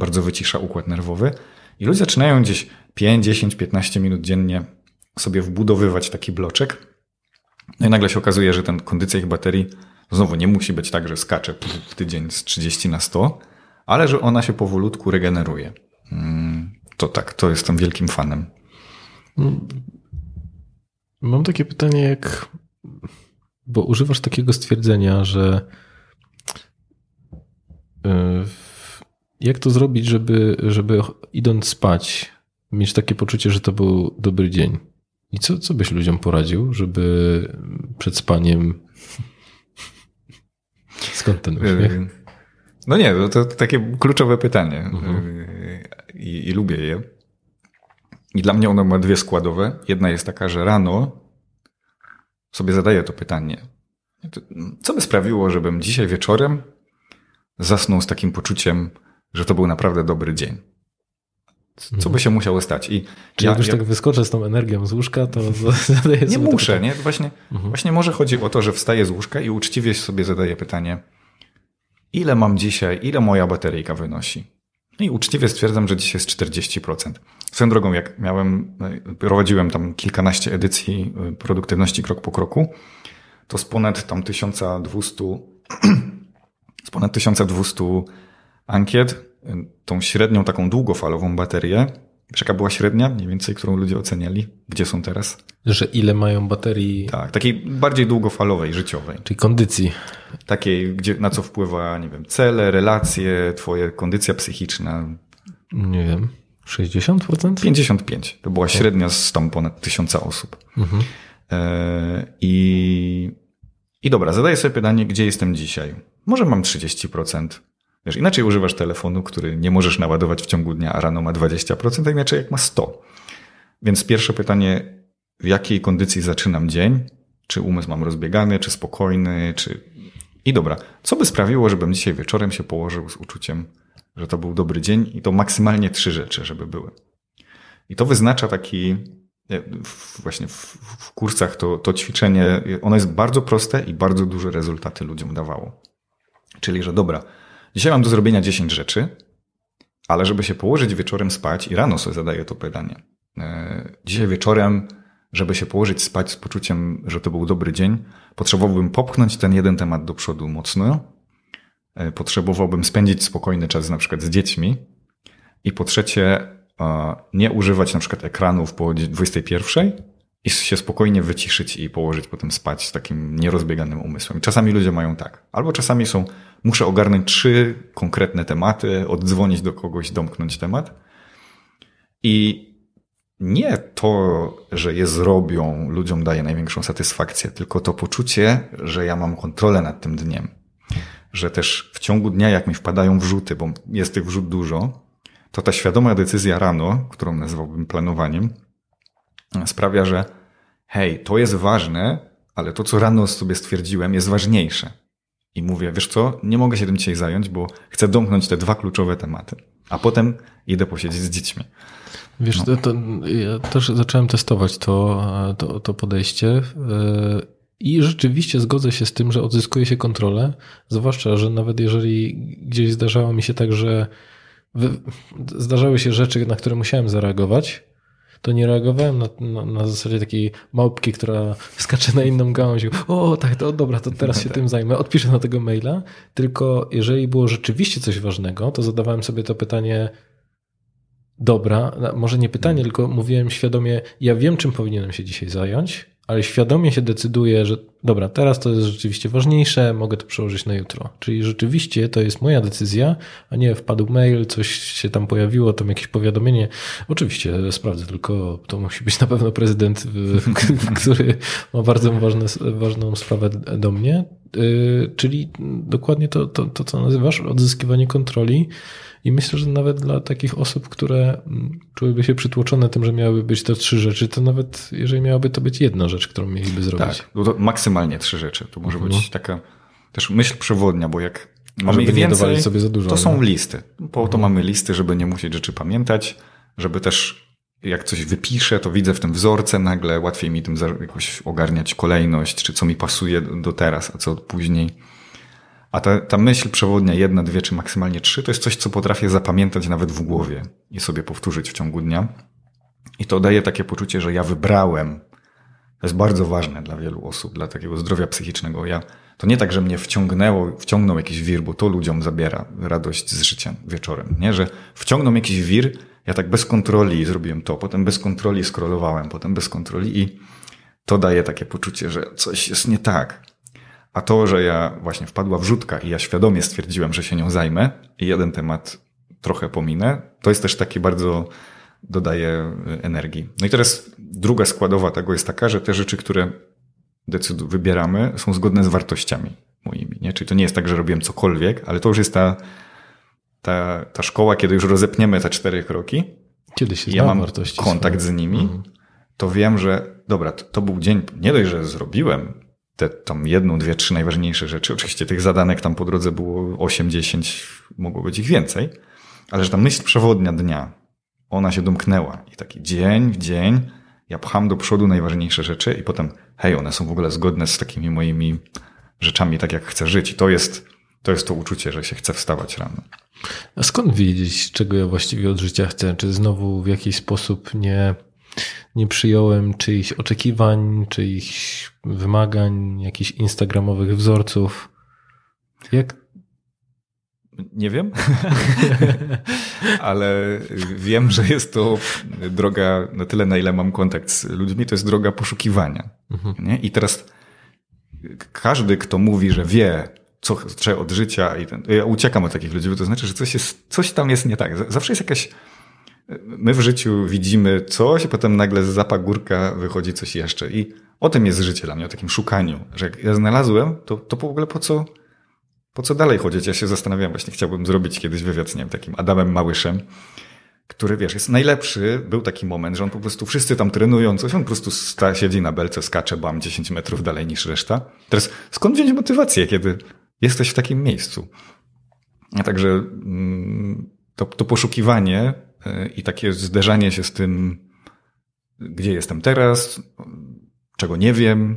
bardzo wycisza układ nerwowy. I ludzie zaczynają gdzieś 5, 10, 15 minut dziennie sobie wbudowywać taki bloczek. No i nagle się okazuje, że ten kondycja ich baterii znowu nie musi być tak, że skacze w tydzień z 30 na 100, ale że ona się powolutku regeneruje. Mm, To tak, to jestem wielkim fanem. Mam takie pytanie, jak. Bo używasz takiego stwierdzenia, że. y, Jak to zrobić, żeby, żeby idąc spać, mieć takie poczucie, że to był dobry dzień? I co, co byś ludziom poradził, żeby przed spaniem. Skąd ten uśmiech? Yy, No nie, to, takie kluczowe pytanie Yy, I, i lubię je. I dla mnie ono ma dwie składowe. Jedna jest taka, że rano sobie zadaję to pytanie. Co by sprawiło, żebym dzisiaj wieczorem zasnął z takim poczuciem, że to był naprawdę dobry dzień? Co by się musiało stać? I Czy ja, jak już tak wyskoczę z tą energią z łóżka, to zadaję Nie muszę, nie? Właśnie, mhm. właśnie może chodzi o to, że wstaję z łóżka i uczciwie sobie zadaję pytanie, ile mam dzisiaj, ile moja bateryjka wynosi? I uczciwie stwierdzam, że dzisiaj jest 40%. Swoją drogą, jak miałem, prowadziłem tam kilkanaście edycji y, produktywności krok po kroku, to z ponad tam 1200, z ponad 1200 ankiet, tą średnią taką długofalową baterię, wiesz jaka była średnia mniej więcej, którą ludzie oceniali? Gdzie są teraz? Że ile mają baterii? Tak, takiej bardziej długofalowej, życiowej. Czyli kondycji. Takiej, gdzie, na co wpływa, nie wiem, cele, relacje, twoja kondycja psychiczna. Nie wiem. 60%? 55. To była średnia z tam ponad tysiąca osób. Mhm. E, I, I dobra, zadaję sobie pytanie, gdzie jestem dzisiaj? Może mam 30%. Wiesz, inaczej używasz telefonu, który nie możesz naładować w ciągu dnia, a rano ma 20%, a inaczej jak ma 100. Więc pierwsze pytanie, w jakiej kondycji zaczynam dzień? Czy umysł mam rozbiegany, czy spokojny, czy... I dobra, co by sprawiło, żebym dzisiaj wieczorem się położył z uczuciem, że to był dobry dzień i to maksymalnie trzy rzeczy, żeby były. I to wyznacza taki, właśnie w, w kursach to, to ćwiczenie, ono jest bardzo proste i bardzo duże rezultaty ludziom dawało. Czyli, że dobra, dzisiaj mam do zrobienia 10 rzeczy, ale żeby się położyć wieczorem spać i rano sobie zadaję to pytanie. E, dzisiaj wieczorem, żeby się położyć spać z poczuciem, że to był dobry dzień, potrzebowałbym popchnąć ten jeden temat do przodu mocno, E, potrzebowałbym spędzić spokojny czas na przykład z dziećmi. I po trzecie, e, nie używać na przykład ekranów po 21 i się spokojnie wyciszyć i położyć potem spać z takim nierozbieganym umysłem. Czasami ludzie mają tak. Albo czasami są, muszę ogarnąć trzy konkretne tematy, oddzwonić do kogoś, domknąć temat. I nie to, że je zrobią, ludziom daje największą satysfakcję, tylko to poczucie, że ja mam kontrolę nad tym dniem że też w ciągu dnia, jak mi wpadają wrzuty, bo jest tych wrzut dużo, to ta świadoma decyzja rano, którą nazwałbym planowaniem, sprawia, że hej, to jest ważne, ale to, co rano sobie stwierdziłem, jest ważniejsze. I mówię, wiesz co, nie mogę się tym dzisiaj zająć, bo chcę domknąć te dwa kluczowe tematy, a potem idę posiedzieć z dziećmi. Wiesz, no. to, to, ja też zacząłem testować to, to, to podejście. Yy i rzeczywiście zgodzę się z tym, że odzyskuje się kontrolę, zwłaszcza, że nawet jeżeli gdzieś zdarzało mi się tak, że zdarzały się rzeczy, na które musiałem zareagować, to nie reagowałem na, na, na, zasadzie takiej małpki, która skacze na inną gałąź. O, tak, to dobra, to teraz się tym zajmę, odpiszę na tego maila. Tylko jeżeli było rzeczywiście coś ważnego, to zadawałem sobie to pytanie, dobra, może nie pytanie, tylko mówiłem świadomie, ja wiem, czym powinienem się dzisiaj zająć, ale świadomie się decyduje, że dobra, teraz to jest rzeczywiście ważniejsze, mogę to przełożyć na jutro. Czyli rzeczywiście to jest moja decyzja, a nie wpadł mail, coś się tam pojawiło, tam jakieś powiadomienie. Oczywiście sprawdzę, tylko to musi być na pewno prezydent, który ma bardzo ważne, ważną sprawę do mnie. Y, czyli dokładnie to, to, to, co nazywasz, odzyskiwanie kontroli. I myślę, że nawet dla takich osób, które mm, czułyby się przytłoczone tym, że miałyby być to trzy rzeczy, to nawet jeżeli miałaby to być jedna rzecz, którą mieliby zrobić. Tak, no to maksymalnie trzy rzeczy. To może mhm. być taka też myśl przewodnia, bo jak mamy ich więcej, sobie za dużo, to są listy. Po to mhm. mamy listy, żeby nie musieć rzeczy pamiętać, żeby też jak coś wypiszę, to widzę w tym wzorce nagle, łatwiej mi tym jakoś ogarniać kolejność, czy co mi pasuje do teraz, a co później. A ta, ta myśl przewodnia, jedna, dwie czy maksymalnie trzy, to jest coś, co potrafię zapamiętać nawet w głowie i sobie powtórzyć w ciągu dnia. I to daje takie poczucie, że ja wybrałem. To jest bardzo ważne dla wielu osób, dla takiego zdrowia psychicznego. Ja, to nie tak, że mnie wciągnęło, wciągnął jakiś wir, bo to ludziom zabiera radość z życia wieczorem. Nie, że wciągnął jakiś wir, ja tak bez kontroli zrobiłem to, potem bez kontroli scrollowałem, potem bez kontroli i to daje takie poczucie, że coś jest nie tak. A to, że ja właśnie wpadła wrzutka i ja świadomie stwierdziłem, że się nią zajmę i jeden temat trochę pominę, to jest też taki bardzo dodaje y, energii. No i teraz druga składowa tego jest taka, że te rzeczy, które decyd- wybieramy, są zgodne z wartościami moimi. Nie? Czyli to nie jest tak, że robiłem cokolwiek, ale to już jest ta, ta, ta szkoła, kiedy już rozepniemy te cztery kroki. Kiedy się ja mam kontakt swoje. z nimi, mhm. to wiem, że dobra, to, to był dzień, nie dość, że zrobiłem te tam jedną, dwie, trzy najważniejsze rzeczy. Oczywiście tych zadanek tam po drodze było 8, 10, mogło być ich więcej, ale że ta myśl przewodnia dnia, ona się domknęła. I taki dzień w dzień ja pcham do przodu najważniejsze rzeczy i potem, hej, one są w ogóle zgodne z takimi moimi rzeczami, tak jak chcę żyć. I to jest to, jest to uczucie, że się chce wstawać rano. A skąd wiedzieć, czego ja właściwie od życia chcę? Czy znowu w jakiś sposób nie, nie przyjąłem czyichś oczekiwań, czyichś wymagań, jakichś instagramowych wzorców? Jak? Nie wiem, ale wiem, że jest to droga na tyle, na ile mam kontakt z ludźmi, to jest droga poszukiwania. Mhm. Nie? I teraz każdy, kto mówi, że wie, co chce od życia i ten, ja uciekam od takich ludzi, bo to znaczy, że coś, jest, coś tam jest nie tak. Zawsze jest jakaś, my w życiu widzimy coś, a potem nagle z zapagórka wychodzi coś jeszcze i o tym jest życie dla mnie, o takim szukaniu, że jak ja znalazłem, to, to w ogóle po co, po co dalej chodzić? Ja się zastanawiam, właśnie chciałbym zrobić kiedyś wywiad z nim, takim Adamem Małyszem, który, wiesz, jest najlepszy. Był taki moment, że on po prostu, wszyscy tam trenują coś, on po prostu sta, siedzi na belce, skacze, bam, 10 metrów dalej niż reszta. Teraz skąd wziąć motywację, kiedy jesteś w takim miejscu. A także mm, to, to poszukiwanie i takie zderzanie się z tym, gdzie jestem teraz, czego nie wiem.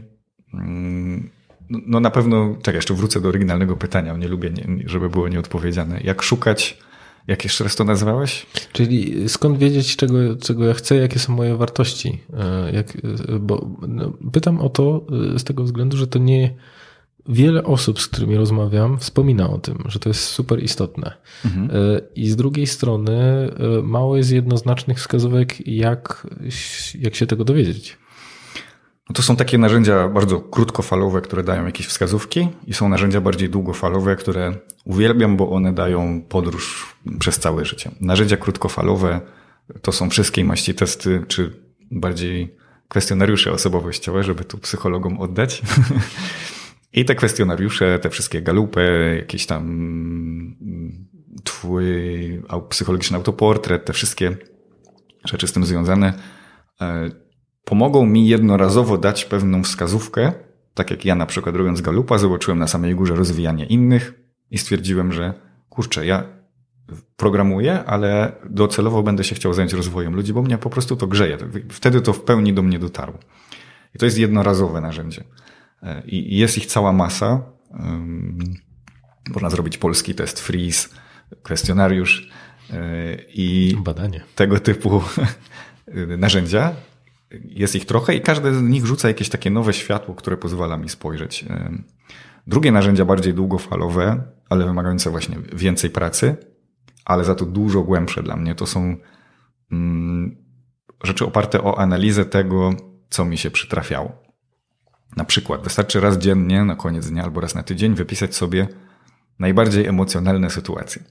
Mm, no, no na pewno, czekaj, jeszcze wrócę do oryginalnego pytania, nie lubię, żeby było nieodpowiedziane. Jak szukać, jak jeszcze raz to nazywałeś? Czyli skąd wiedzieć, czego, czego ja chcę, jakie są moje wartości? E, jak, bo no, pytam o to e, z tego względu, że to nie Wiele osób, z którymi rozmawiam, wspomina o tym, że to jest super istotne. Mhm. E, I z drugiej strony e, mało jest jednoznacznych wskazówek, jak, jak się tego dowiedzieć. No to są takie narzędzia bardzo krótkofalowe, które dają jakieś wskazówki, i są narzędzia bardziej długofalowe, które uwielbiam, bo one dają podróż przez całe życie. Narzędzia krótkofalowe to są wszystkie maści testy, czy bardziej kwestionariusze osobowościowe, żeby tu psychologom oddać. I te kwestionariusze, te wszystkie galupy, jakieś tam mm, twój psychologiczny autoportret, te wszystkie rzeczy z tym związane, e, pomogą mi jednorazowo dać pewną wskazówkę, tak jak ja na przykład robiąc galupa, zobaczyłem na samej górze rozwijanie innych i stwierdziłem, że kurczę, ja programuję, ale docelowo będę się chciał zająć rozwojem ludzi, bo mnie po prostu to grzeje. Wtedy to w pełni do mnie dotarło. I to jest jednorazowe narzędzie. I jest ich cała masa. Można zrobić polski test freeze, kwestionariusz e, i Badanie. tego typu narzędzia. Jest ich trochę i każde z nich rzuca jakieś takie nowe światło, które pozwala mi spojrzeć. Drugie narzędzia bardziej długofalowe, ale wymagające właśnie więcej pracy, ale za to dużo głębsze dla mnie, to są mm, rzeczy oparte o analizę tego, co mi się przytrafiało. Na przykład wystarczy raz dziennie, na koniec dnia albo raz na tydzień wypisać sobie najbardziej emocjonalne sytuacje.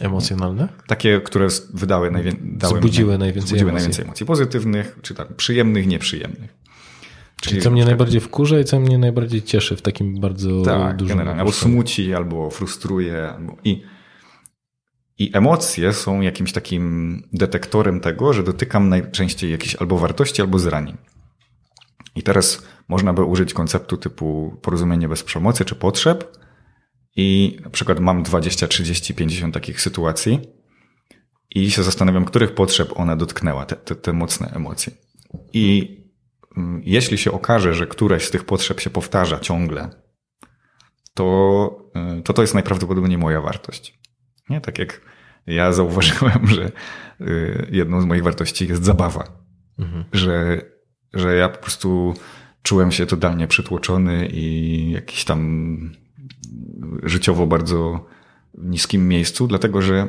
Emocjonalne? Takie, które wydały najwię- wzbudziły, najwięcej, wzbudziły emocji. najwięcej emocji. Pozytywnych, czy tak, przyjemnych, nieprzyjemnych. Czyli, Czyli co mnie najbardziej wkurza i co mnie najbardziej cieszy w takim bardzo tak, dużym... generalnie. Albo smuci, albo frustruje. Albo... I, I emocje są jakimś takim detektorem tego, że dotykam najczęściej jakichś albo wartości, albo zranień. I teraz można by użyć konceptu typu porozumienie bez przemocy czy potrzeb i na przykład mam 20, 30, 50 takich sytuacji i się zastanawiam, których potrzeb ona dotknęła, te, te, te mocne emocje. I mm, jeśli się okaże, że któreś z tych potrzeb się powtarza ciągle, to y, to, to jest najprawdopodobniej moja wartość. Nie? Tak jak ja zauważyłem, że y, jedną z moich wartości jest zabawa. Mhm. Że, że ja po prostu czułem się totalnie przytłoczony i jakiś tam życiowo bardzo niskim miejscu, dlatego że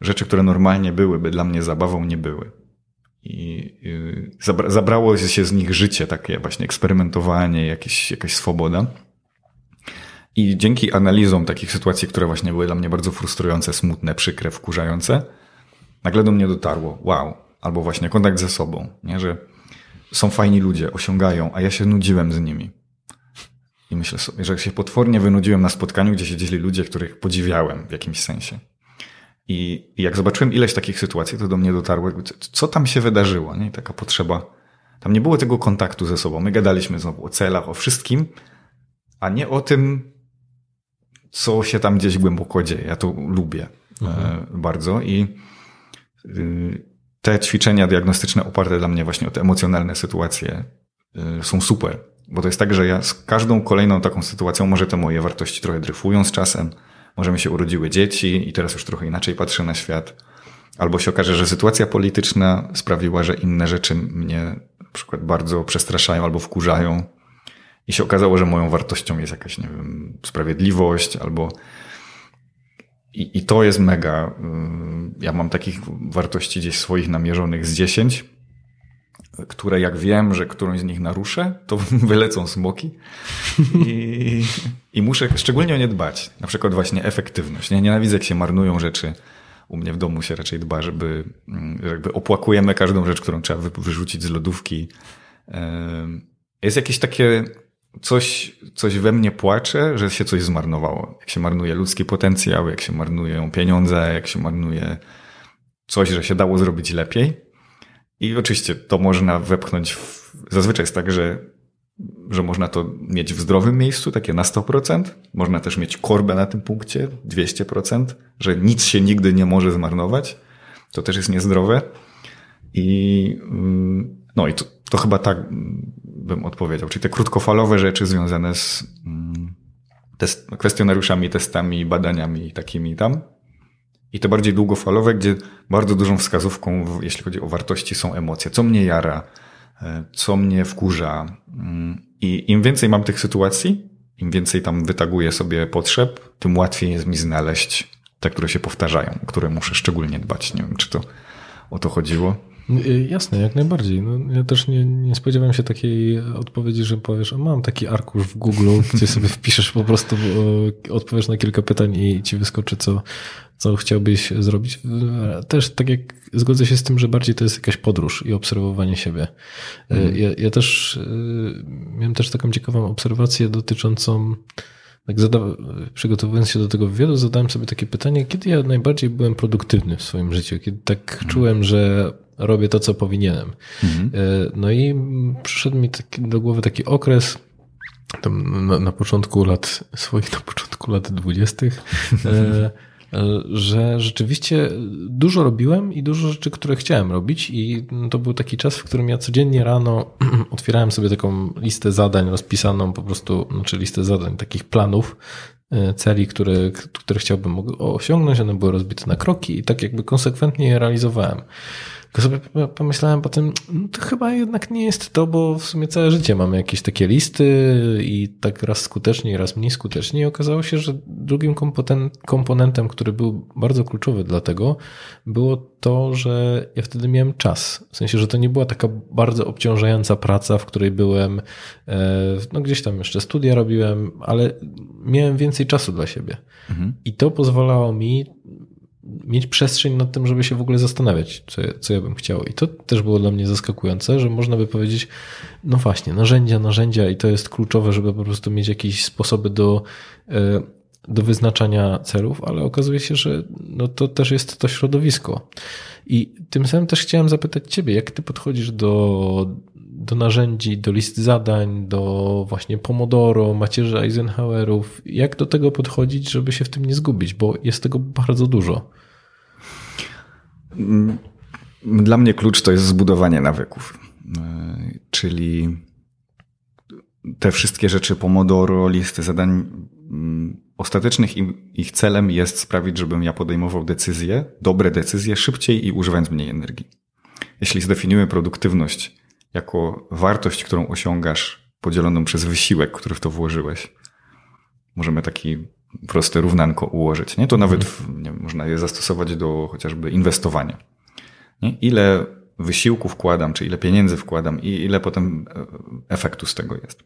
rzeczy, które normalnie byłyby dla mnie zabawą, nie były. I zabrało się z nich życie, takie właśnie eksperymentowanie, jakieś, jakaś swoboda. I dzięki analizom takich sytuacji, które właśnie były dla mnie bardzo frustrujące, smutne, przykre, wkurzające, nagle do mnie dotarło, wow, albo właśnie kontakt ze sobą, nie? że są fajni ludzie, osiągają, a ja się nudziłem z nimi. I myślę sobie, że się potwornie wynudziłem na spotkaniu, gdzie siedzieli ludzie, których podziwiałem w jakimś sensie. I, jak zobaczyłem ileś takich sytuacji, to do mnie dotarło, co tam się wydarzyło, nie? Taka potrzeba. Tam nie było tego kontaktu ze sobą. My gadaliśmy znowu o celach, o wszystkim, a nie o tym, co się tam gdzieś głęboko dzieje. Ja to lubię e, mhm. bardzo i te ćwiczenia diagnostyczne oparte dla mnie właśnie o te emocjonalne sytuacje są super. Bo to jest tak, że ja z każdą kolejną taką sytuacją może te moje wartości trochę dryfują z czasem, może mi się urodziły dzieci i teraz już trochę inaczej patrzę na świat. Albo się okaże, że sytuacja polityczna sprawiła, że inne rzeczy mnie na przykład bardzo przestraszają albo wkurzają. I się okazało, że moją wartością jest jakaś, nie wiem, sprawiedliwość albo. I, i to jest mega. Ja mam takich wartości gdzieś swoich namierzonych z 10, które jak wiem, że którąś z nich naruszę, to wylecą smoki i, i muszę szczególnie o nie dbać. Na przykład właśnie efektywność. Nie nienawidzę, jak się marnują rzeczy. U mnie w domu się raczej dba, żeby jakby opłakujemy każdą rzecz, którą trzeba wyrzucić z lodówki. Jest jakieś takie coś, coś we mnie płacze, że się coś zmarnowało. Jak się marnuje ludzki potencjał, jak się marnują pieniądze, jak się marnuje coś, że się dało zrobić lepiej i oczywiście to można wepchnąć. W, zazwyczaj jest tak, że, że można to mieć w zdrowym miejscu, takie na 100%. Można też mieć korbę na tym punkcie, 200%, że nic się nigdy nie może zmarnować. To też jest niezdrowe. I mm, no i to, to chyba tak bym odpowiedział. Czyli te krótkofalowe rzeczy związane z mm, test, kwestionariuszami, testami, badaniami takimi tam i te bardziej długofalowe, gdzie bardzo dużą wskazówką, jeśli chodzi o wartości, są emocje. Co mnie jara, e, co mnie wkurza. Mm, I im więcej mam tych sytuacji, im więcej tam wytaguję sobie potrzeb, tym łatwiej jest mi znaleźć te, które się powtarzają, które muszę szczególnie dbać. Nie wiem, czy to o to chodziło. Y, jasne, jak najbardziej. No, ja też nie, nie spodziewałem się takiej odpowiedzi, że powiesz, mam taki arkusz w Google, gdzie sobie wpiszesz po prostu, odpowiesz na kilka pytań i ci wyskoczy, co, co chciałbyś zrobić. Też tak jak zgodzę się z tym, że bardziej to jest jakaś podróż i obserwowanie siebie. Mm. Ja, ja, też y, miałem też taką ciekawą obserwację dotyczącą tak zada, przygotowując się do tego wywiadu, zadałem sobie takie pytanie, kiedy ja najbardziej byłem produktywny w swoim życiu, kiedy tak mm. czułem, że robię to, co powinienem. Mm. No i przyszedł mi taki, do głowy taki okres, tam na, na, początku lat swoich, na początku lat dwudziestych, że rzeczywiście dużo robiłem i dużo rzeczy, które chciałem robić i to był taki czas, w którym ja codziennie rano otwierałem sobie taką listę zadań rozpisaną po prostu, znaczy listę zadań, takich planów, e, celi, które, które chciałbym osiągnąć, one były rozbite na kroki i tak jakby konsekwentnie je realizowałem. Tylko sobie pomyślałem potem, no to chyba jednak nie jest to, bo w sumie całe życie mamy jakieś takie listy i tak raz skutecznie, raz mniej skutecznie. I okazało się, że drugim komponentem, który był bardzo kluczowy dla tego, było to, że ja wtedy miałem czas. W sensie, że to nie była taka bardzo obciążająca praca, w której byłem, e, no gdzieś tam jeszcze studia robiłem, ale miałem więcej czasu dla siebie. Mhm. I to pozwalało mi mieć przestrzeń nad tym, żeby się w ogóle zastanawiać, co, co ja bym chciał. I to też było dla mnie zaskakujące, że można by powiedzieć, no właśnie, narzędzia, narzędzia i to jest kluczowe, żeby po prostu mieć jakieś sposoby do, e, do wyznaczania celów, ale okazuje się, że no to też jest to środowisko. I tym samym też chciałem zapytać Ciebie, jak Ty podchodzisz do, do narzędzi, do list zadań, do właśnie Pomodoro, macierzy Eisenhowerów. Jak do tego podchodzić, żeby się w tym nie zgubić, bo jest tego bardzo dużo. Mm, dla mnie klucz to jest zbudowanie nawyków. E, czyli te wszystkie rzeczy Pomodoro, listy zadań, mm, ostatecznych ich celem jest sprawić, żebym ja podejmował decyzje, dobre decyzje szybciej i używając mniej energii. Jeśli zdefiniujemy produktywność jako wartość, którą osiągasz, podzieloną przez wysiłek, który w to włożyłeś, możemy taki proste równanko ułożyć. Nie? To nawet w, nie, można je zastosować do chociażby inwestowania. Nie? Ile wysiłku wkładam, czy ile pieniędzy wkładam i ile potem e, efektu z tego jest.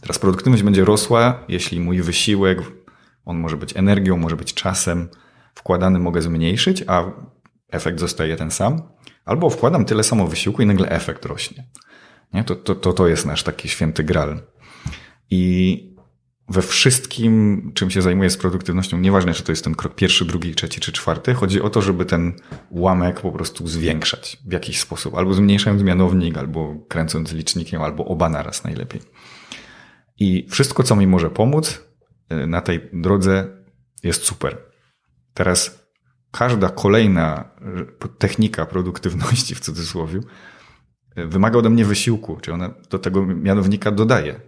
Teraz produktywność będzie rosła, jeśli mój wysiłek, on może być energią, może być czasem, wkładany mogę zmniejszyć, a efekt zostaje ten sam, albo wkładam tyle samo wysiłku i nagle efekt rośnie. Nie? To, to, to, to jest nasz taki święty gral. I we wszystkim, czym się zajmuję z produktywnością, nieważne czy to jest ten krok pierwszy, drugi, trzeci czy czwarty, chodzi o to, żeby ten ułamek po prostu zwiększać w jakiś sposób. Albo zmniejszając mianownik, albo kręcąc licznikiem, albo oba naraz najlepiej. I wszystko, co mi może pomóc y, na tej drodze, jest super. Teraz każda kolejna technika produktywności w cudzysłowie wymaga ode mnie wysiłku, czyli ona do tego mianownika dodaje.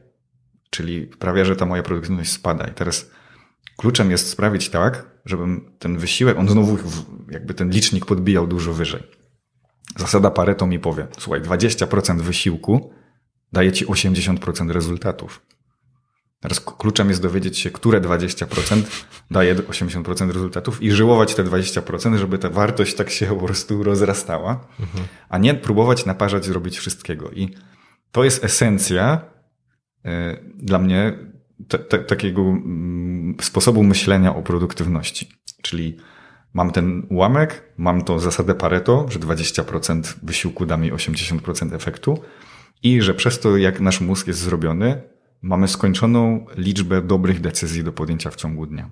Czyli sprawia, że ta moja produktywność spada. I teraz kluczem jest sprawić tak, żebym ten wysiłek, on znowu jakby ten licznik podbijał dużo wyżej. Zasada Pareto mi powie, słuchaj, 20% wysiłku daje ci 80% rezultatów. Teraz kluczem jest dowiedzieć się, które 20% daje 80% rezultatów i żyłować te 20%, żeby ta wartość tak się po prostu rozrastała, mhm. a nie próbować naparzać, zrobić wszystkiego. I to jest esencja dla mnie te, te, takiego mm, sposobu myślenia o produktywności. Czyli mam ten ułamek, mam tą zasadę Pareto, że 20% wysiłku da mi 80% efektu i że przez to, jak nasz mózg jest zrobiony, mamy skończoną liczbę dobrych decyzji do podjęcia w ciągu dnia.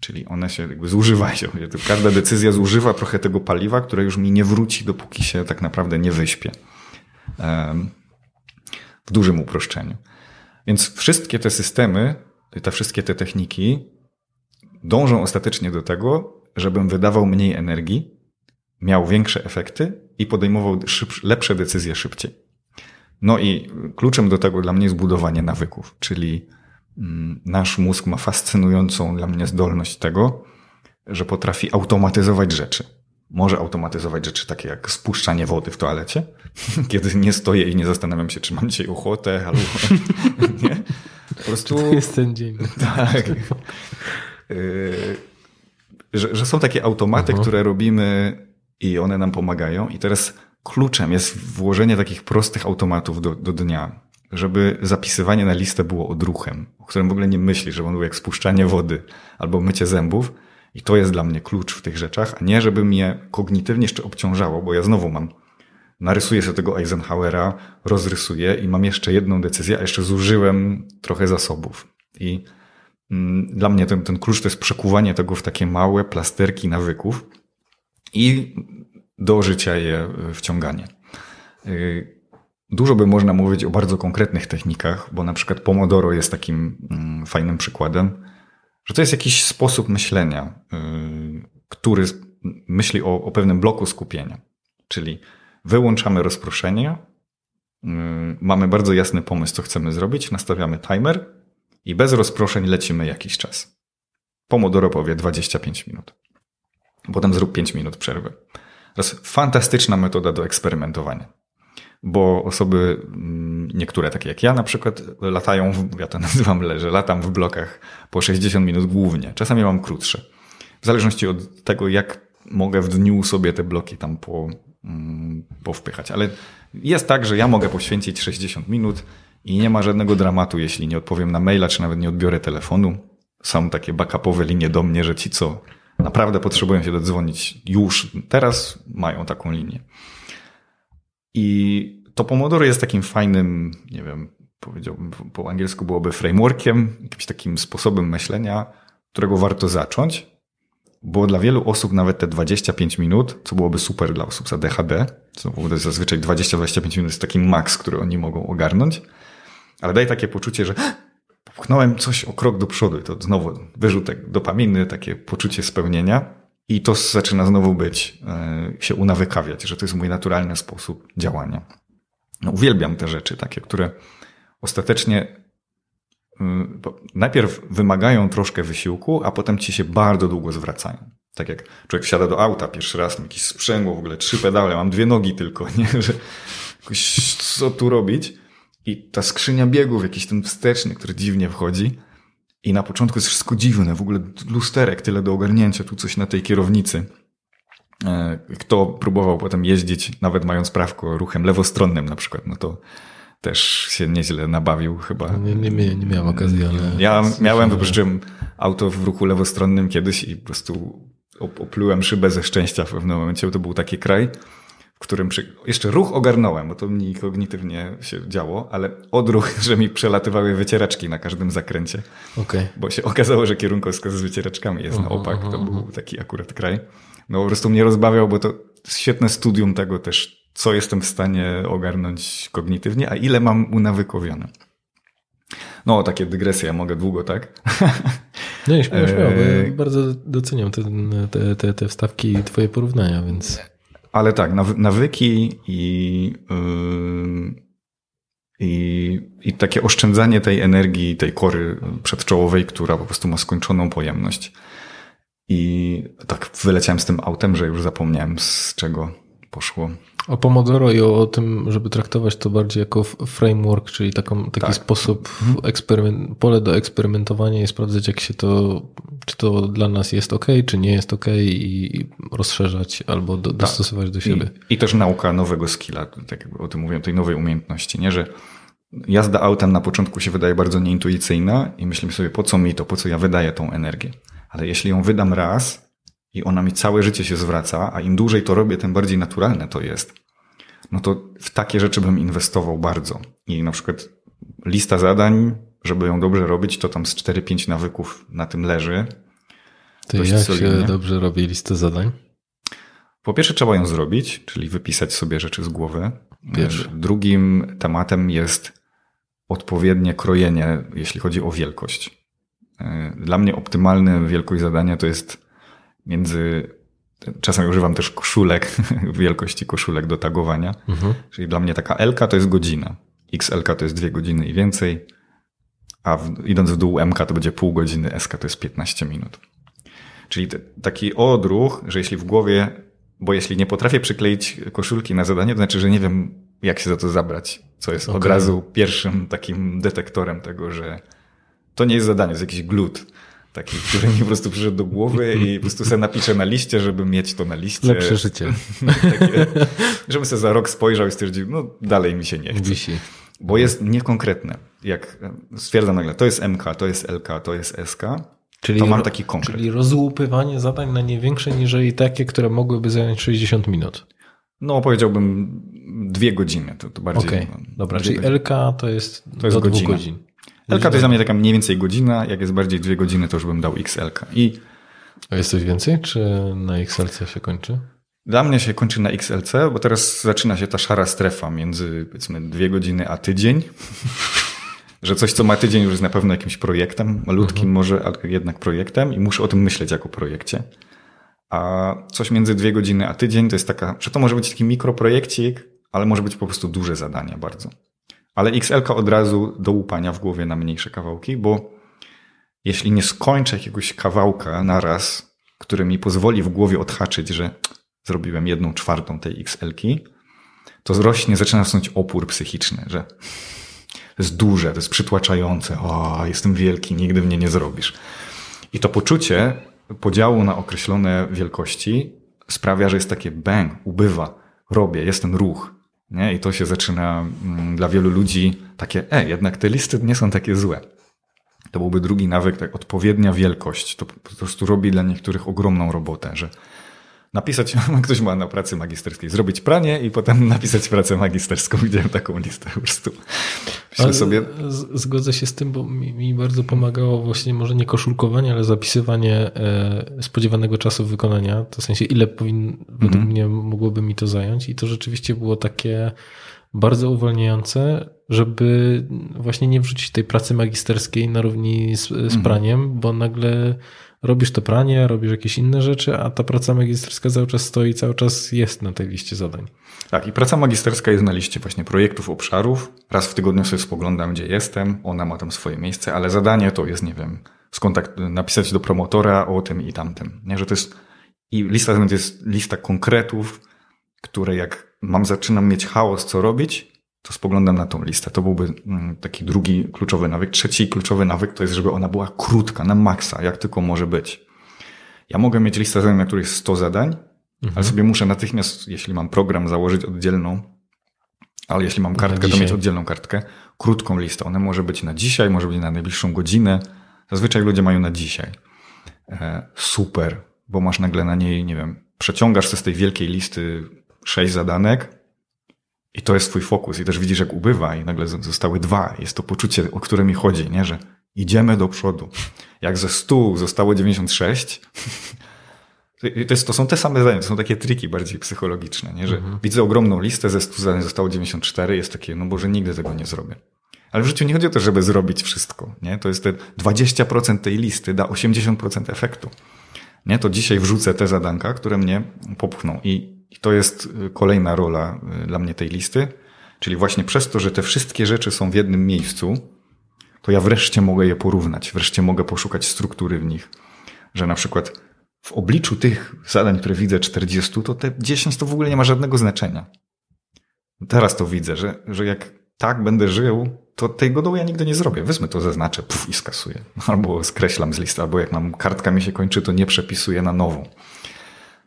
Czyli one się jakby zużywają. Każda decyzja zużywa trochę tego paliwa, które już mi nie wróci, dopóki się tak naprawdę nie wyśpię. W dużym uproszczeniu. Więc wszystkie te systemy, te wszystkie te techniki dążą ostatecznie do tego, żebym wydawał mniej energii, miał większe efekty i podejmował lepsze decyzje szybciej. No i kluczem do tego dla mnie jest budowanie nawyków, czyli mm, nasz mózg ma fascynującą dla mnie zdolność tego, że potrafi automatyzować rzeczy. Może automatyzować rzeczy takie jak spuszczanie wody w toalecie, kiedy nie stoję i nie zastanawiam się, czy mam dzisiaj ochotę albo nie. Po prostu... To jest ten dzień. Tak. Y, że, że są takie automaty, uh-huh. które robimy i one nam pomagają. I teraz kluczem jest włożenie takich prostych automatów do, do dnia, żeby zapisywanie na listę było odruchem, o którym w ogóle nie myśli, że on był jak spuszczanie wody albo mycie zębów. I to jest dla mnie klucz w tych rzeczach, a nie żeby mnie kognitywnie jeszcze obciążało, bo ja znowu mam narysuję sobie tego Eisenhowera, rozrysuję i mam jeszcze jedną decyzję, a jeszcze zużyłem trochę zasobów. I mm, dla mnie ten, ten klucz to jest przekuwanie tego w takie małe plasterki nawyków i do życia je wciąganie. Y, dużo by można mówić o bardzo konkretnych technikach, bo na przykład Pomodoro jest takim mm, fajnym przykładem, że to jest jakiś sposób myślenia, y, który myśli o, o pewnym bloku skupienia. Czyli wyłączamy rozproszenie, y, mamy bardzo jasny pomysł, co chcemy zrobić, nastawiamy timer i bez rozproszeń lecimy jakiś czas. Pomodoro powie 25 minut. Potem zrób 5 minut przerwy. To jest fantastyczna metoda do eksperymentowania. Bo osoby, mm, niektóre takie jak ja na przykład, latają, ja to nazywam leżę, latam w blokach po 60 minut głównie. Czasami mam krótsze. W zależności od tego, jak mogę w dniu sobie te bloki tam po, mm, powpychać. Ale jest tak, że ja mogę poświęcić 60 minut i nie ma żadnego dramatu, jeśli nie odpowiem na maila, czy nawet nie odbiorę telefonu. Są takie backupowe linie do mnie, że ci co naprawdę potrzebują się dodzwonić już teraz, mają taką linię. I to Pomodoro jest takim fajnym, nie wiem, powiedziałbym po angielsku byłoby frameworkiem, jakimś takim sposobem myślenia, którego warto zacząć, bo dla wielu osób nawet te 25 minut, co byłoby super dla osób za DHD, znowu zazwyczaj 20-25 minut jest taki maks, który oni mogą ogarnąć, ale daje takie poczucie, że popchnąłem coś o krok do przodu i to znowu wyrzutek dopaminy, takie poczucie spełnienia i to zaczyna znowu być, e, się unawykawiać, że to jest mój naturalny sposób działania. No, uwielbiam te rzeczy takie, które ostatecznie mm, najpierw wymagają troszkę wysiłku, a potem ci się bardzo długo zwracają. Tak jak człowiek wsiada do auta pierwszy raz, mam jakieś sprzęgło, w ogóle trzy pedale, mam dwie nogi tylko, nie? Że co tu robić? I ta skrzynia biegów, jakiś ten wsteczny, który dziwnie wchodzi. I na początku jest wszystko dziwne, w ogóle lusterek tyle do ogarnięcia, tu coś na tej kierownicy. E, kto próbował potem jeździć, nawet mając prawko ruchem lewostronnym na przykład, no to też się nieźle nabawił chyba. No nie, nie, nie miałem okazji, ale... Ja miałem, wypożyczyłem auto w ruchu lewostronnym kiedyś i po prostu oplułem szybę ze szczęścia w pewnym momencie, bo to był taki kraj, którym przy... jeszcze ruch ogarnąłem, bo to mi kognitywnie się działo, ale odruch, że mi przelatywały wycieraczki na każdym zakręcie. Okay. Bo się okazało, że kierunkowskaz z wycieraczkami jest na opak. To był taki akurat kraj. No po prostu mnie rozbawiał, bo to świetne studium tego też, co jestem w stanie ogarnąć kognitywnie, a ile mam unawykowione. No, takie dygresje, ja mogę długo, tak? No nie, śmiało, śmiało, bo ja bardzo doceniam te, te, te, te wstawki i twoje porównania, więc... Ale tak, nawyki i, yy, i, i takie oszczędzanie tej energii, tej kory przedczołowej, która po prostu ma skończoną pojemność. I tak wyleciałem z tym autem, że już zapomniałem z czego poszło. O Pomodoro i o tym, żeby traktować to bardziej jako framework, czyli taką, taki tak. sposób, mhm. eksperyment, pole do eksperymentowania i sprawdzać, jak się to, czy to dla nas jest ok, czy nie jest ok i rozszerzać albo do, tak. dostosować do siebie. I, I, też nauka nowego skilla, tak jak o tym mówiłem, tej nowej umiejętności, nie, że jazda autem na początku się wydaje bardzo nieintuicyjna i myślimy sobie, po co mi to, po co ja wydaję tą energię. Ale jeśli ją wydam raz, i ona mi całe życie się zwraca, a im dłużej to robię, tym bardziej naturalne to jest, no to w takie rzeczy bym inwestował bardzo. I na przykład lista zadań, żeby ją dobrze robić, to tam z 4-5 nawyków na tym leży. To jak solidnie. się dobrze robi listę zadań? Po pierwsze trzeba ją zrobić, czyli wypisać sobie rzeczy z głowy. Pierwszy. Drugim tematem jest odpowiednie krojenie, jeśli chodzi o wielkość. Dla mnie optymalna wielkość zadania to jest między. Czasami używam też koszulek, wielkości koszulek do tagowania. Mhm. Czyli dla mnie taka LK to jest godzina. XLK to jest dwie godziny i więcej, a w, idąc w dół MK to będzie pół godziny, SK to jest 15 minut. Czyli te, taki odruch, że jeśli w głowie, bo jeśli nie potrafię przykleić koszulki na zadanie, to znaczy, że nie wiem, jak się za to zabrać, co jest okay. od razu pierwszym takim detektorem tego, że to nie jest zadanie, to jest jakiś glut taki, który mi po prostu przyszedł do głowy i po prostu sobie napiszę na liście, żeby mieć to na liście. Lepsze życie. Takie, żebym sobie za rok spojrzał i stwierdził, no dalej mi się nie chce. Wisi. Bo jest niekonkretne. Jak stwierdzam nagle, to jest MK, to jest LK, to jest SK, czyli, to mam taki konkret. Czyli rozłupywanie zadań na nie większe niżeli takie, które mogłyby zająć 60 minut. No, powiedziałbym dwie godziny. To, to bardziej. Okay. dobra, czyli godziny. LK to jest, to jest do godzina. dwóch godzin. LK to jest dla mnie taka mniej więcej godzina, jak jest bardziej dwie godziny, to już bym dał XLK. I A jest coś więcej, czy na XLC się kończy? Dla mnie się kończy na XLC, bo teraz zaczyna się ta szara strefa między powiedzmy dwie godziny a tydzień. że coś, co ma tydzień, już jest na pewno jakimś projektem, malutkim mhm. może, ale jednak projektem i muszę o tym myśleć jako projekcie. A coś między dwie godziny a tydzień to jest taka, że to może być taki mikroprojekcik, ale może być po prostu duże zadanie bardzo. Ale XL od razu do łupania w głowie na mniejsze kawałki, bo jeśli nie skończę jakiegoś kawałka na raz, który mi pozwoli w głowie odhaczyć, że zrobiłem jedną czwartą tej XL-ki, to zrośnie, zaczyna rosnąć opór psychiczny, że to jest duże, to jest przytłaczające, o, jestem wielki, nigdy mnie nie zrobisz. I to poczucie podziału na określone wielkości sprawia, że jest takie bang, ubywa, robię, jest ten ruch. Nie? I to się zaczyna mm, dla wielu ludzi takie, e, jednak te listy nie są takie złe. To byłby drugi nawyk, tak, odpowiednia wielkość. To po prostu robi dla niektórych ogromną robotę, że napisać, ktoś ma na pracy magisterskiej, zrobić pranie i potem napisać pracę magisterską. Widziałem taką listę po prostu. Myślę sobie... Zgodzę się z tym, bo mi, mi, bardzo pomagało właśnie może nie koszulkowanie, ale zapisywanie e, spodziewanego czasu wykonania. To w sensie ile powin, mm -hmm. według mnie mogłoby mi to zająć i to rzeczywiście było takie bardzo uwalniające, żeby właśnie nie wrzucić tej pracy magisterskiej na równi z, z mhm. praniem, bo nagle robisz to pranie, robisz jakieś inne rzeczy, a ta praca magisterska cały czas stoi, cały czas jest na tej liście zadań. Tak, i praca magisterska jest na liście właśnie projektów, obszarów. Raz w tygodniu sobie spoglądam, gdzie jestem, ona ma tam swoje miejsce, ale zadanie to jest, nie wiem, skontakt, napisać do promotora o tym i tamtym. Nie, że to jest, i lista to jest lista konkretów, które jak mam, zaczynam mieć chaos, co robić, to spoglądam na tą listę. To byłby mm, taki drugi kluczowy nawyk. Trzeci kluczowy nawyk to jest, żeby ona była krótka, na maksa, jak tylko może być. Ja mogę mieć listę zadań, na której jest 100 zadań, mhm. ale sobie muszę natychmiast, jeśli mam program, założyć oddzielną, ale jeśli mam kartkę, to mieć oddzielną kartkę, krótką listę. Ona może być na dzisiaj, może być na najbliższą godzinę. Zazwyczaj ludzie mają na dzisiaj. E, super, bo masz nagle na niej, nie wiem, przeciągasz z tej wielkiej listy sześć zadanek, i to jest twój fokus i też widzisz, jak ubywa i nagle zostały dwa. Jest to poczucie, o które mi chodzi, nie? Że idziemy do przodu. Jak ze 100 zostało 96, to, jest, to są te same zdania, to są takie triki bardziej psychologiczne, nie? Że mhm. widzę ogromną listę, ze 100 zadań zostało 94, jest takie, no Boże, nigdy tego nie zrobię. Ale w życiu nie chodzi o to, żeby zrobić wszystko. Nie? To jest te 20% tej listy da 80% efektu. Nie? To dzisiaj wrzucę te zadanka, które mnie popchną. I to jest kolejna rola y, dla mnie tej listy. Czyli właśnie przez to, że te wszystkie rzeczy są w jednym miejscu, to ja wreszcie mogę je porównać, wreszcie mogę poszukać struktury w nich. Że na przykład w obliczu tych zadań, które widzę 40, to te 10 to w ogóle nie ma żadnego znaczenia. Teraz to widzę, że, że jak tak będę żył, to tego dołu ja nigdy nie zrobię. Wezmę to, zaznaczę puf, i skasuję. Albo skreślam z listy, albo jak mam kartka mi się kończy, to nie przepisuję na nową.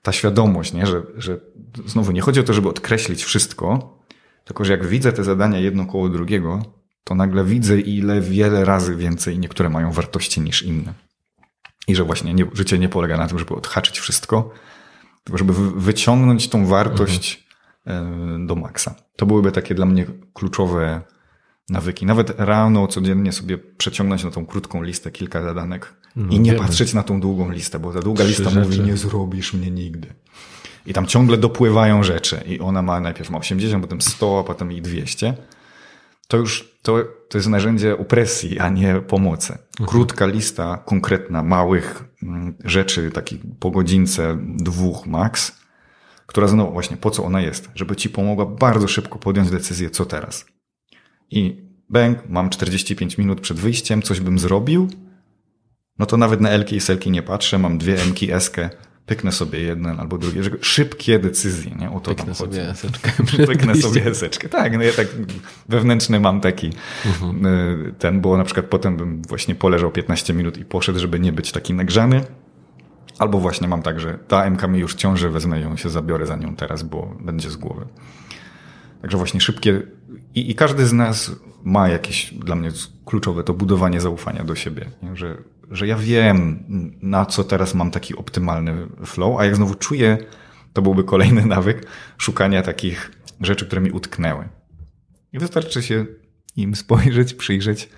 Ta świadomość, nie? Że, że znowu nie chodzi o to, żeby odkreślić wszystko, tylko że jak widzę te zadania jedno koło drugiego, to nagle widzę, ile wiele razy więcej niektóre mają wartości niż inne. I że właśnie nie, życie nie polega na tym, żeby odhaczyć wszystko, tylko żeby wyciągnąć tą wartość mhm. do maksa. To byłyby takie dla mnie kluczowe nawyki. Nawet rano, codziennie sobie przeciągnąć na tą krótką listę kilka zadanek no, i nie wiemy. patrzeć na tą długą listę, bo ta długa Trzy lista rzeczy. mówi, nie zrobisz mnie nigdy. I tam ciągle dopływają rzeczy i ona ma najpierw ma 80, potem 100, a potem i 200 to już to, to jest narzędzie opresji, a nie pomocy. Mhm. Krótka lista, konkretna, małych mm, rzeczy, takich po godzince, dwóch max, która znowu właśnie po co ona jest? Żeby ci pomogła bardzo szybko podjąć decyzję, co teraz. I bęk, mam 45 minut przed wyjściem, coś bym zrobił, no to nawet na Elki i Selki nie patrzę, mam dwie Mki, Eskę, pyknę sobie jeden albo drugie, szybkie decyzje, nie? O to pyknę tam sobie eseczkę. Pyknę sobie eseczkę. Tak, no ja tak wewnętrzny mam taki mhm. Y, ten, bo na przykład potem bym właśnie poleżał 15 minut i poszedł, żeby nie być taki nagrzany. Albo właśnie mam tak, że ta MK mi już ciąży, wezmę ją się zabiorę za nią teraz, bo będzie z głowy. Także właśnie szybkie i, i każdy z nas ma jakieś dla mnie kluczowe to budowanie zaufania do siebie, nie? że że ja wiem, na co teraz mam taki optymalny flow, a jak znowu czuję, to byłby kolejny nawyk szukania takich rzeczy, które mi utknęły. I wystarczy się im spojrzeć, przyjrzeć,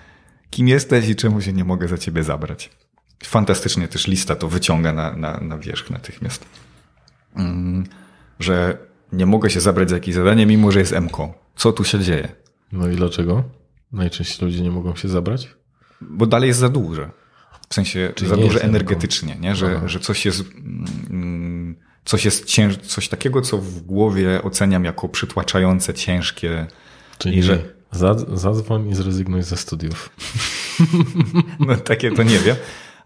kim jesteś i czemu się nie mogę za ciebie zabrać. Fantastycznie też lista to wyciąga na, na, na wierzch natychmiast. Mm, że nie mogę się zabrać za jakieś zadanie, mimo że jest MK. Co tu się dzieje? No i dlaczego? Najczęściej ludzie nie mogą się zabrać? Bo dalej jest za duże. W sensie Czyli za duże energetycznie, nie? Że, że coś jest, mm, coś jest cięż, coś takiego, co w głowie oceniam jako przytłaczające, ciężkie. Czyli że zadzwoń i zrezygnuj ze studiów. No takie to nie wiem.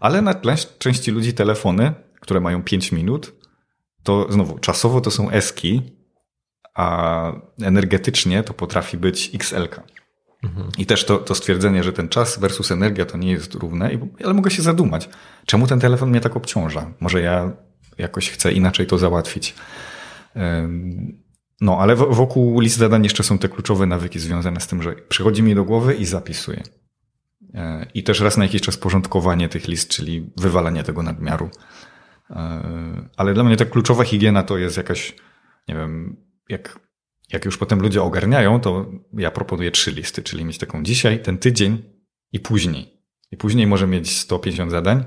Ale na części ludzi telefony, które mają 5 minut, to znowu czasowo to są eski, a energetycznie to potrafi być XL. -ka. I też to, to stwierdzenie, że ten czas versus energia to nie jest równe, ale mogę się zadumać. Czemu ten telefon mnie tak obciąża? Może ja jakoś chcę inaczej to załatwić. No, ale wokół list zadań jeszcze są te kluczowe nawyki związane z tym, że przychodzi mi do głowy i zapisuję. E, I też raz na jakiś czas porządkowanie tych list, czyli wywalanie tego nadmiaru. E, ale dla mnie ta kluczowa higiena to jest jakaś, nie wiem, jak jak już potem ludzie ogarniają, to ja proponuję trzy listy, czyli mieć taką dzisiaj, ten tydzień i później. I później może mieć 150 zadań.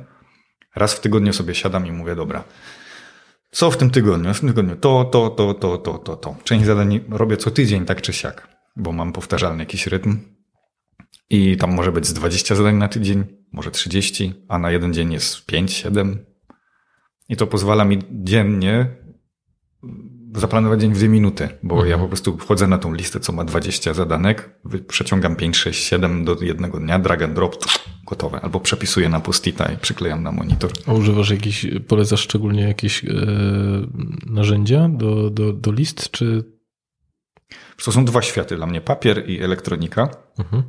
Raz w tygodniu sobie siadam i mówię, dobra, co w tym tygodniu? W tym tygodniu to, to, to, to, to, to, to. Część zadań robię co tydzień, tak czy siak, bo mam powtarzalny jakiś rytm. I tam może być z 20 zadań na tydzień, może 30, a na jeden dzień jest 5, 7. I to pozwala mi dziennie zaplanować dzień w dwie minuty, bo mhm. ja po prostu wchodzę na tą listę, co ma 20 zadanek, przeciągam 5, 6, 7 do jednego dnia, drag and drop, gotowe. Albo przepisuję na postita i przyklejam na monitor. A używasz jakiś, polecasz szczególnie jakieś e, narzędzia do, do, do list, czy? To są dwa światy dla mnie, papier i elektronika. Mhm.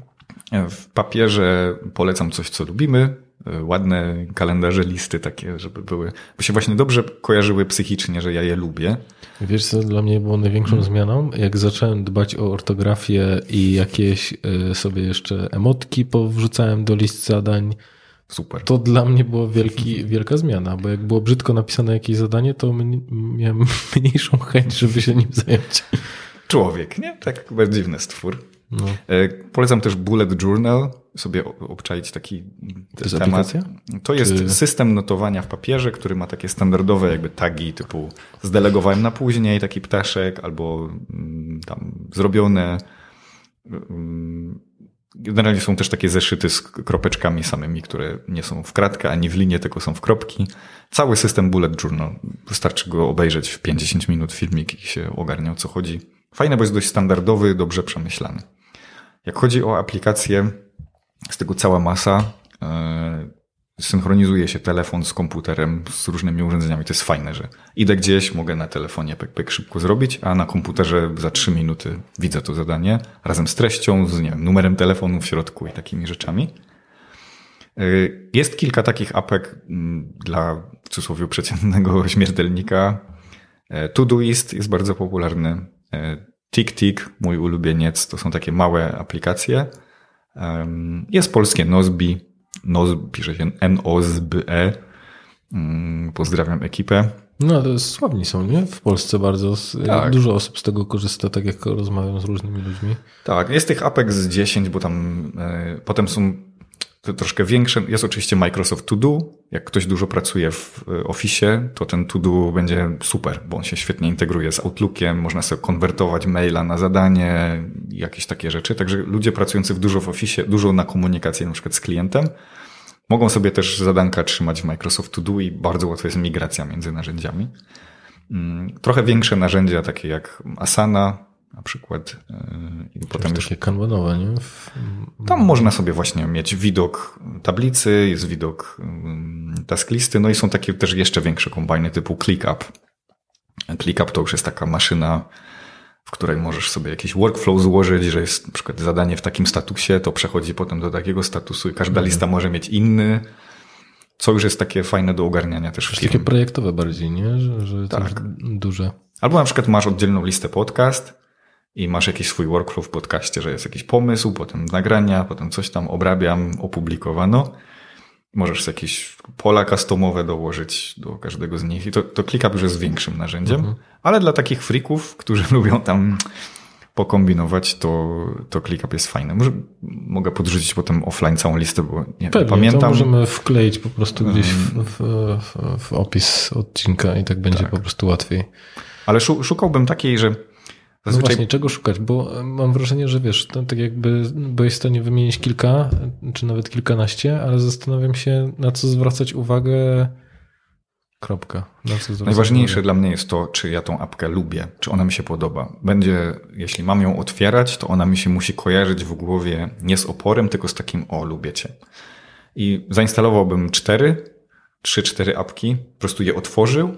W papierze polecam coś, co lubimy, ładne kalendarze, listy takie, żeby były, bo się właśnie dobrze kojarzyły psychicznie, że ja je lubię. Wiesz, co dla mnie było największą zmianą? Jak zacząłem dbać o ortografię i jakieś e, sobie jeszcze emotki powrzucałem do list zadań, Super. To dla mnie była wielki, wielka zmiana, bo jak było brzydko napisane jakieś zadanie, to miałem mniejszą chęć, żeby się nim zająć. Człowiek, nie? Tak dziwny stwór. No. E, polecam też Bullet Journal, sobie obczaić taki to jest temat. Aplikacja? To jest Czy... system notowania w papierze, który ma takie standardowe jakby tagi typu zdelegowałem na później taki ptaszek albo mm, tam zrobione mm, Generalnie są też takie zeszyty z kropeczkami samymi, które nie są w kratkę ani w linię, tylko są w kropki. Cały system Bullet Journal. Wystarczy go obejrzeć w 50 minut filmik i się ogarnia o co chodzi. Fajne, bo jest dość standardowy, dobrze przemyślany. Jak chodzi o aplikację, z tego cała masa. E, synchronizuje się telefon z komputerem, z różnymi urządzeniami. To jest fajne, że idę gdzieś, mogę na telefonie pek, pek szybko zrobić, a na komputerze za trzy minuty widzę to zadanie razem z treścią, z nie wiem, numerem telefonu w środku i takimi rzeczami. Y, jest kilka takich apek mm, dla w cudzysłowie przeciętnego śmiertelnika. Y, Todoist jest bardzo popularny. TickTick, mój ulubieniec, to są takie małe aplikacje. Jest polskie Nozbi, Noz, pisze się N-O-Z-B-E. Mm, pozdrawiam ekipę. No, to sławni są, nie? W Polsce bardzo. Tak. Dużo osób z tego korzysta, tak jak rozmawiam z różnymi ludźmi. Tak, jest tych apek z 10, bo tam e, potem są troszkę większe. Jest oczywiście Microsoft To Do. Jak ktoś dużo pracuje w e, Office, to ten To Do będzie super, bo on się świetnie integruje z Outlookiem, można sobie konwertować maila na zadanie, jakieś takie rzeczy. Także ludzie pracujący w dużo w Office, dużo na komunikację na przykład z klientem, mogą sobie też zadanka trzymać w Microsoft To Do i bardzo łatwo jest migracja między narzędziami. Mm, trochę większe narzędzia, takie jak Asana, na przykład. E, I potem już... takie kanbanowe, nie? W... Tam można sobie właśnie mieć widok tablicy, jest widok mm, tasklisty, no i są takie też jeszcze większe kombajny typu ClickUp. ClickUp to już jest taka maszyna, w której możesz sobie jakiś workflow złożyć, że jest na przykład zadanie w takim statusie, to przechodzi potem do takiego statusu i każda mhm. lista może mieć inny, co już jest takie fajne do ogarniania też. Już takie projektowe bardziej, nie? Że, że tak. duże. Albo na przykład masz oddzielną listę podcast, i masz jakiś swój workflow w podcaście, że jest jakiś pomysł, potem nagrania, potem coś tam obrabiam, opublikowano. Możesz jakieś pola customowe dołożyć do każdego z nich i to, to ClickUp już jest większym narzędziem, mhm. ale dla takich freaków, którzy lubią tam pokombinować, to, to ClickUp jest fajny. Może, mogę podrzucić potem offline całą listę, bo nie Pewnie, pamiętam. To możemy wkleić po prostu gdzieś w, w, w, w opis odcinka i tak będzie tak. po prostu łatwiej. Ale szukałbym takiej, że Zazwyczaj... No właśnie, czego szukać? Bo mam wrażenie, że wiesz, to tak jakby byłeś w stanie wymienić kilka, czy nawet kilkanaście, ale zastanawiam się, na co zwracać uwagę. Kropka. Najważniejsze uwagę? dla mnie jest to, czy ja tą apkę lubię, czy ona mi się podoba. Będzie, jeśli mam ją otwierać, to ona mi się musi kojarzyć w głowie nie z oporem, tylko z takim o, lubię cię. I zainstalowałbym cztery, trzy, cztery apki, po prostu je otworzył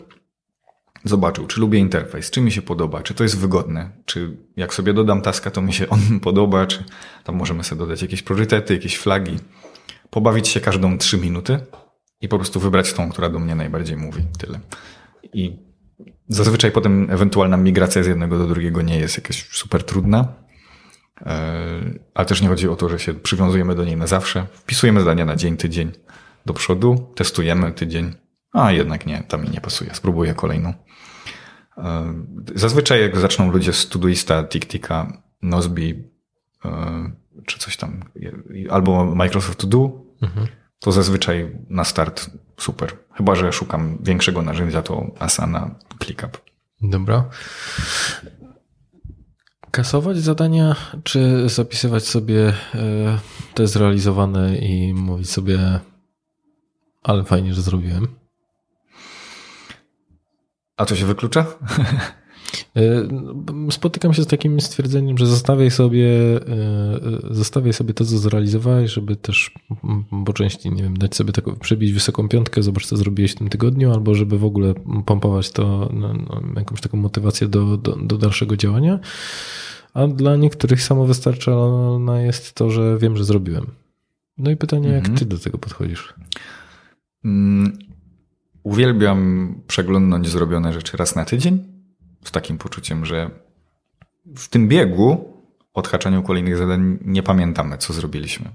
zobaczył, czy lubię interfejs, czy mi się podoba, czy to jest wygodne, czy jak sobie dodam taska, to mi się on podoba, czy tam możemy sobie dodać jakieś priorytety, jakieś flagi, pobawić się każdą trzy minuty i po prostu wybrać tą, która do mnie najbardziej mówi. Tyle. I zazwyczaj potem ewentualna migracja z jednego do drugiego nie jest jakaś super trudna, e, ale też nie chodzi o to, że się przywiązujemy do niej na zawsze. Wpisujemy zdania na dzień, tydzień do przodu, testujemy tydzień, a jednak nie, tam mi nie pasuje, spróbuję kolejną. E, zazwyczaj jak zaczną ludzie z Todoista, TickTicka, Nozbi e, czy coś tam, albo Microsoft To Do, mhm. to zazwyczaj na start super. Chyba, że szukam większego narzędzia, to Asana, ClickUp. Dobra. Kasować zadania, czy zapisywać sobie e, te zrealizowane i mówić sobie, ale fajnie, że zrobiłem? A to się wyklucza? E, spotykam się z takim stwierdzeniem, że zostawiaj sobie, e, zostawiaj sobie to, co zrealizowałeś, żeby też po części, nie wiem, dać sobie taką, przebić wysoką piątkę, zobacz, co zrobiłeś w tym tygodniu, albo żeby w ogóle pompować to, no, no, jakąś taką motywację do, do, do dalszego działania. A dla niektórych samowystarczalne jest to, że wiem, że zrobiłem. No i pytanie, jak mhm. ty do tego podchodzisz? Mm, Uwielbiam przeglądnąć zrobione rzeczy raz na tydzień, z takim poczuciem, że w tym biegu, odhaczaniu kolejnych zadań, nie pamiętamy, co zrobiliśmy.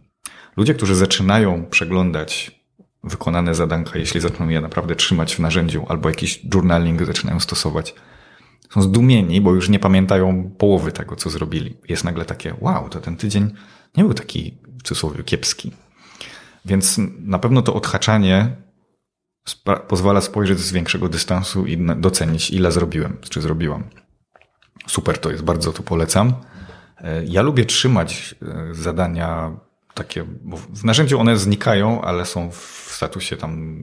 Ludzie, którzy zaczynają przeglądać wykonane zadanka, jeśli zaczną je naprawdę trzymać w narzędziu albo jakiś journaling zaczynają stosować, są zdumieni, bo już nie pamiętają połowy tego, co zrobili. Jest nagle takie, wow, to ten tydzień nie był taki w cudzysłowie kiepski. Więc na pewno to odhaczanie pozwala spojrzeć z większego dystansu i docenić, ile zrobiłem, czy zrobiłam. Super to jest, bardzo to polecam. E, ja lubię trzymać e, zadania takie, bo w narzędziu one znikają, ale są w statusie tam,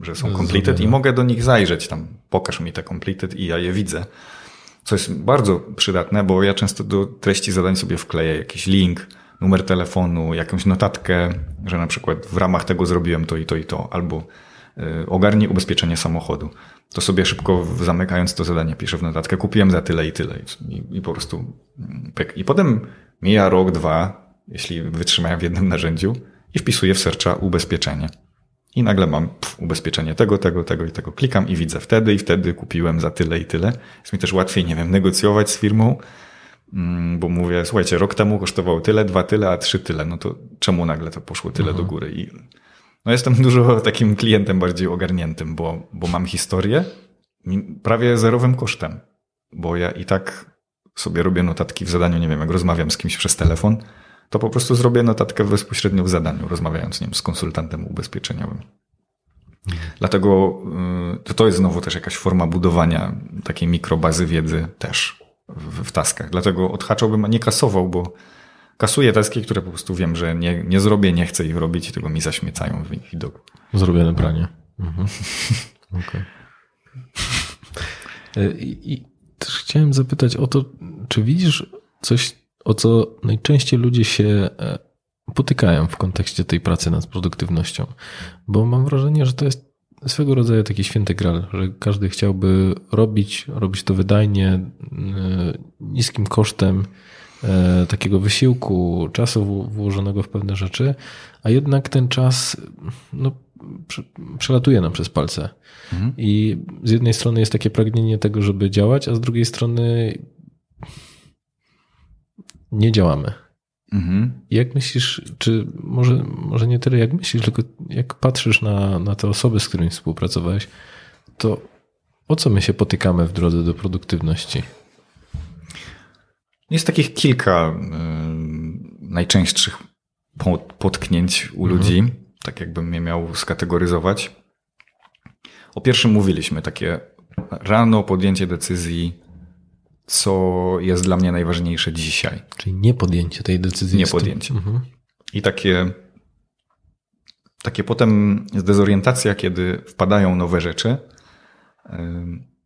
że są completed i mogę do nich zajrzeć tam, pokaż mi te completed i ja je widzę. Co jest bardzo przydatne, bo ja często do treści zadań sobie wkleję jakiś link, numer telefonu, jakąś notatkę, że na przykład w ramach tego zrobiłem to i to i to, albo ogarnij ubezpieczenie samochodu. To sobie szybko zamykając to zadanie piszę w notatkę, kupiłem za tyle i tyle i, i po prostu mm, pyk. I potem mija rok, dwa, jeśli wytrzymałem w jednym narzędziu i wpisuję w serca ubezpieczenie. I nagle mam pff, ubezpieczenie tego, tego, tego i tego. Klikam i widzę wtedy i wtedy kupiłem za tyle i tyle. Jest mi też łatwiej, nie wiem, negocjować z firmą, mm, bo mówię, słuchajcie, rok temu kosztowało tyle, dwa tyle, a trzy tyle. No to czemu nagle to poszło tyle do góry? I no jestem dużo takim klientem bardziej ogarniętym, bo, bo mam historię prawie zerowym kosztem, bo ja i tak sobie robię notatki w zadaniu, nie wiem, jak rozmawiam z kimś przez telefon, to po prostu zrobię notatkę bezpośrednio w zadaniu, rozmawiając wiem, z konsultantem ubezpieczeniowym. Dlatego y, to, to jest znowu też jakaś forma budowania takiej mikrobazy wiedzy też w, w taskach. Dlatego odhaczałbym, a nie kasował, bo kasuję taski, które po prostu wiem, że nie, nie zrobię, nie chcę ich robić tego mi zaśmiecają w widoku. Zrobione pranie. Mhm. Okej. E, I, też chciałem zapytać o to, czy widzisz coś, o co najczęściej ludzie się e, potykają w kontekście tej pracy nad produktywnością? Bo mam wrażenie, że to jest swego rodzaju taki święty gral, że każdy chciałby robić, robić to wydajnie, e, niskim kosztem takiego wysiłku, czasu włożonego w pewne rzeczy, a jednak ten czas no, prze- przelatuje nam przez palce. I z jednej strony jest takie pragnienie tego, żeby działać, a z drugiej strony nie działamy. Mhm. Jak myślisz, czy może, może nie tyle jak myślisz, tylko jak patrzysz na, na te osoby, z którymi współpracowałeś, to o co my się potykamy w drodze do produktywności? Jest takich kilka y, najczęstszych po- potknięć u ludzi, tak jakbym je miał skategoryzować. O pierwszym mówiliśmy, takie rano podjęcie decyzji, co jest dla mnie najważniejsze dzisiaj. Czyli nie podjęcie tej decyzji. Nie podjęcie. Mhm. I takie, takie potem dezorientacja, kiedy wpadają nowe rzeczy, ym,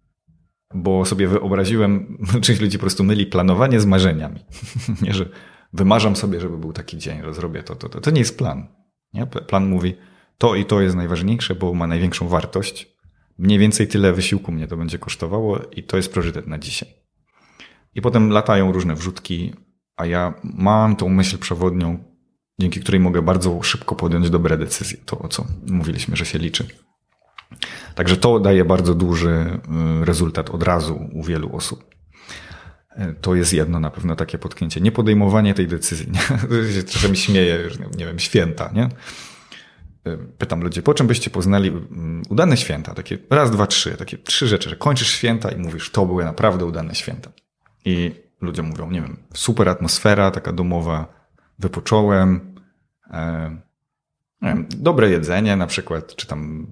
bo sobie wyobraziłem, część ludzi po prostu myli planowanie z marzeniami. nie, że wymarzam sobie, żeby był taki dzień, że zrobię to, to, to. To nie jest plan. Nie? Plan mówi, to i to jest najważniejsze, bo ma największą wartość. Mniej więcej tyle wysiłku mnie to będzie kosztowało i to jest priorytet na dzisiaj. I potem latają różne wrzutki, a ja mam tą myśl przewodnią, dzięki której mogę bardzo szybko podjąć dobre decyzje. To, o co mówiliśmy, że się liczy. Także to daje bardzo duży y, rezultat od razu u wielu osób. Y, To jest jedno na pewno takie potknięcie. Nie podejmowanie tej decyzji. Nie? Czasami śmieję, że nie wiem, święta, nie? Y, Pytam ludzi, po czym byście poznali udane święta? Takie raz, dwa, trzy. Takie trzy rzeczy, że kończysz święta i mówisz, to były naprawdę udane święta. I ludzie mówią, nie wiem, super atmosfera, taka domowa, wypocząłem, e, wiem, dobre jedzenie na przykład, czy tam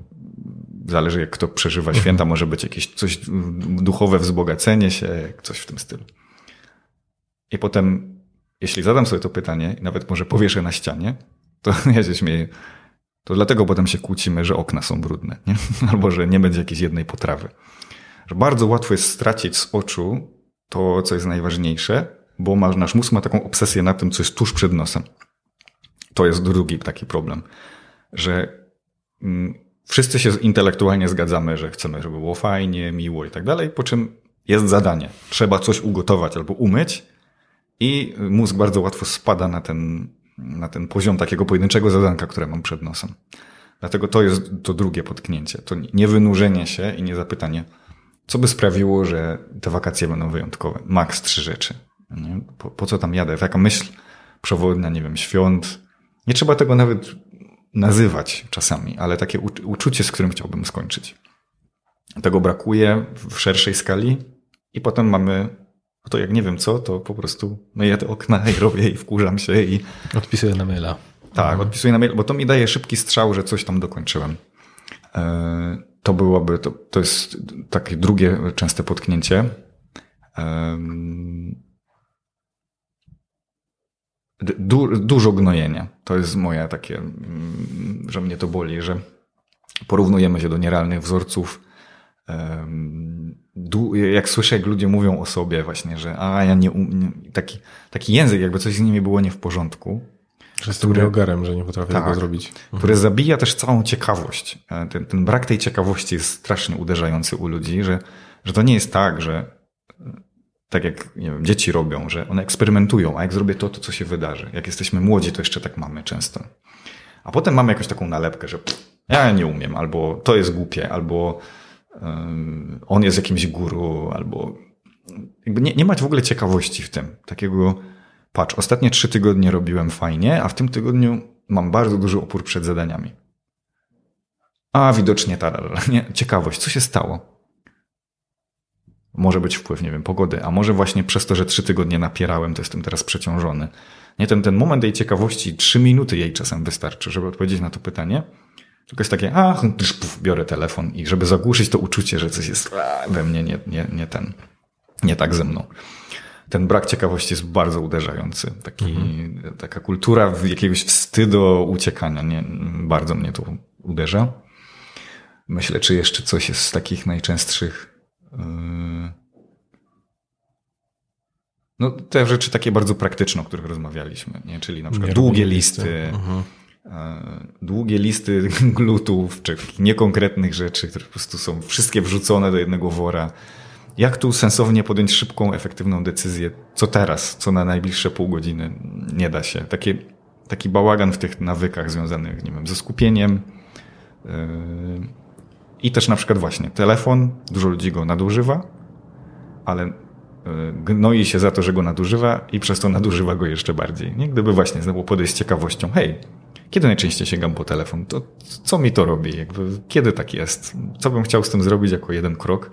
zależy jak kto przeżywa święta, może być jakieś coś duchowe wzbogacenie się, coś w tym stylu. I potem, jeśli zadam sobie to pytanie i nawet może powieszę na ścianie, to ja się śmieję, to dlatego potem się kłócimy, że okna są brudne, nie? albo że nie będzie jakiejś jednej potrawy. Że bardzo łatwo jest stracić z oczu to, co jest najważniejsze, bo nasz mózg ma taką obsesję na tym, co jest tuż przed nosem. To jest drugi taki problem, że mm, wszyscy się intelektualnie zgadzamy, że chcemy, żeby było fajnie, miło i tak dalej, po czym jest zadanie. Trzeba coś ugotować albo umyć i mózg bardzo łatwo spada na ten, na ten poziom takiego pojedynczego zadanka, które mam przed nosem. Dlatego to jest to drugie potknięcie. To nie wynurzenie się i nie zapytanie, co by sprawiło, że te wakacje będą wyjątkowe. Maks trzy rzeczy. Po, po co tam jadę? Taka myśl przewodnia, nie wiem, świąt. Nie trzeba tego nawet nazywać czasami, ale takie ucz- uczucie, z którym chciałbym skończyć. Tego brakuje w szerszej skali i potem mamy, to jak nie wiem co, to po prostu myję te okna i robię i wkurzam się i Odpisuję na maila. tak, odpisuję na mail, bo to mi daje szybki strzał, że coś tam dokończyłem. E, To byłoby, to, to jest takie drugie częste potknięcie. Du, dużo gnojenia. To jest moje takie, mm, że mnie to boli, że porównujemy się do nierealnych wzorców. Jak słyszę, jak ludzie mówią o sobie właśnie, że a ja nie umiem, taki, taki język, jakby coś z nimi było nie w porządku. Że jestem który, ogarem, że nie potrafię tak, tego zrobić. Które zabija też całą ciekawość. E, ten, ten brak tej ciekawości jest strasznie uderzający u ludzi, że, że to nie jest tak, że tak jak nie wiem, dzieci robią, że one eksperymentują, a jak zrobię to, to co się wydarzy. Jak jesteśmy młodzi, to jeszcze tak mamy często. A potem mamy jakąś taką nalepkę, że pff, ja nie umiem, albo to jest głupie, albo on jest jakimś guru, albo jakby nie, nie mać w ogóle ciekawości w tym. Takiego, patrz, ostatnie trzy tygodnie robiłem fajnie, a w tym tygodniu mam bardzo duży opór przed zadaniami. A widocznie ta, nie, ciekawość, co się stało? Może być wpływ, nie wiem, pogody, a może właśnie przez to, że trzy tygodnie napierałem, to jestem teraz przeciążony. Nie, ten, ten moment jej ciekawości, trzy minuty jej czasem wystarczy, żeby odpowiedzieć na to pytanie. Tylko jest takie, a, biorę telefon i żeby zagłuszyć to uczucie, że coś jest we mnie nie, nie, nie ten, nie tak ze mną. Ten brak ciekawości jest bardzo uderzający. Taki, mhm. Taka kultura jakiegoś wstydu, uciekania, nie, bardzo mnie to uderza. Myślę, czy jeszcze coś jest z takich najczęstszych no, te rzeczy takie bardzo praktyczne, o których rozmawialiśmy, nie? czyli na przykład długie listy, listy uh-huh. długie listy glutów, czy niekonkretnych rzeczy, które po prostu są wszystkie wrzucone do jednego wora. Jak tu sensownie podjąć szybką, efektywną decyzję, co teraz, co na najbliższe pół godziny nie da się. Takie, taki bałagan w tych nawykach związanych, nie wiem, ze skupieniem, yy, i też na przykład właśnie telefon, dużo ludzi go nadużywa, ale e, gnoi się za to, że go nadużywa i przez to nadużywa go jeszcze bardziej. Nie? Gdyby właśnie znowu podejść z ciekawością, hej, kiedy najczęściej sięgam po telefon? To co mi to robi? Jakby, kiedy tak jest? Co bym chciał z tym zrobić jako jeden krok?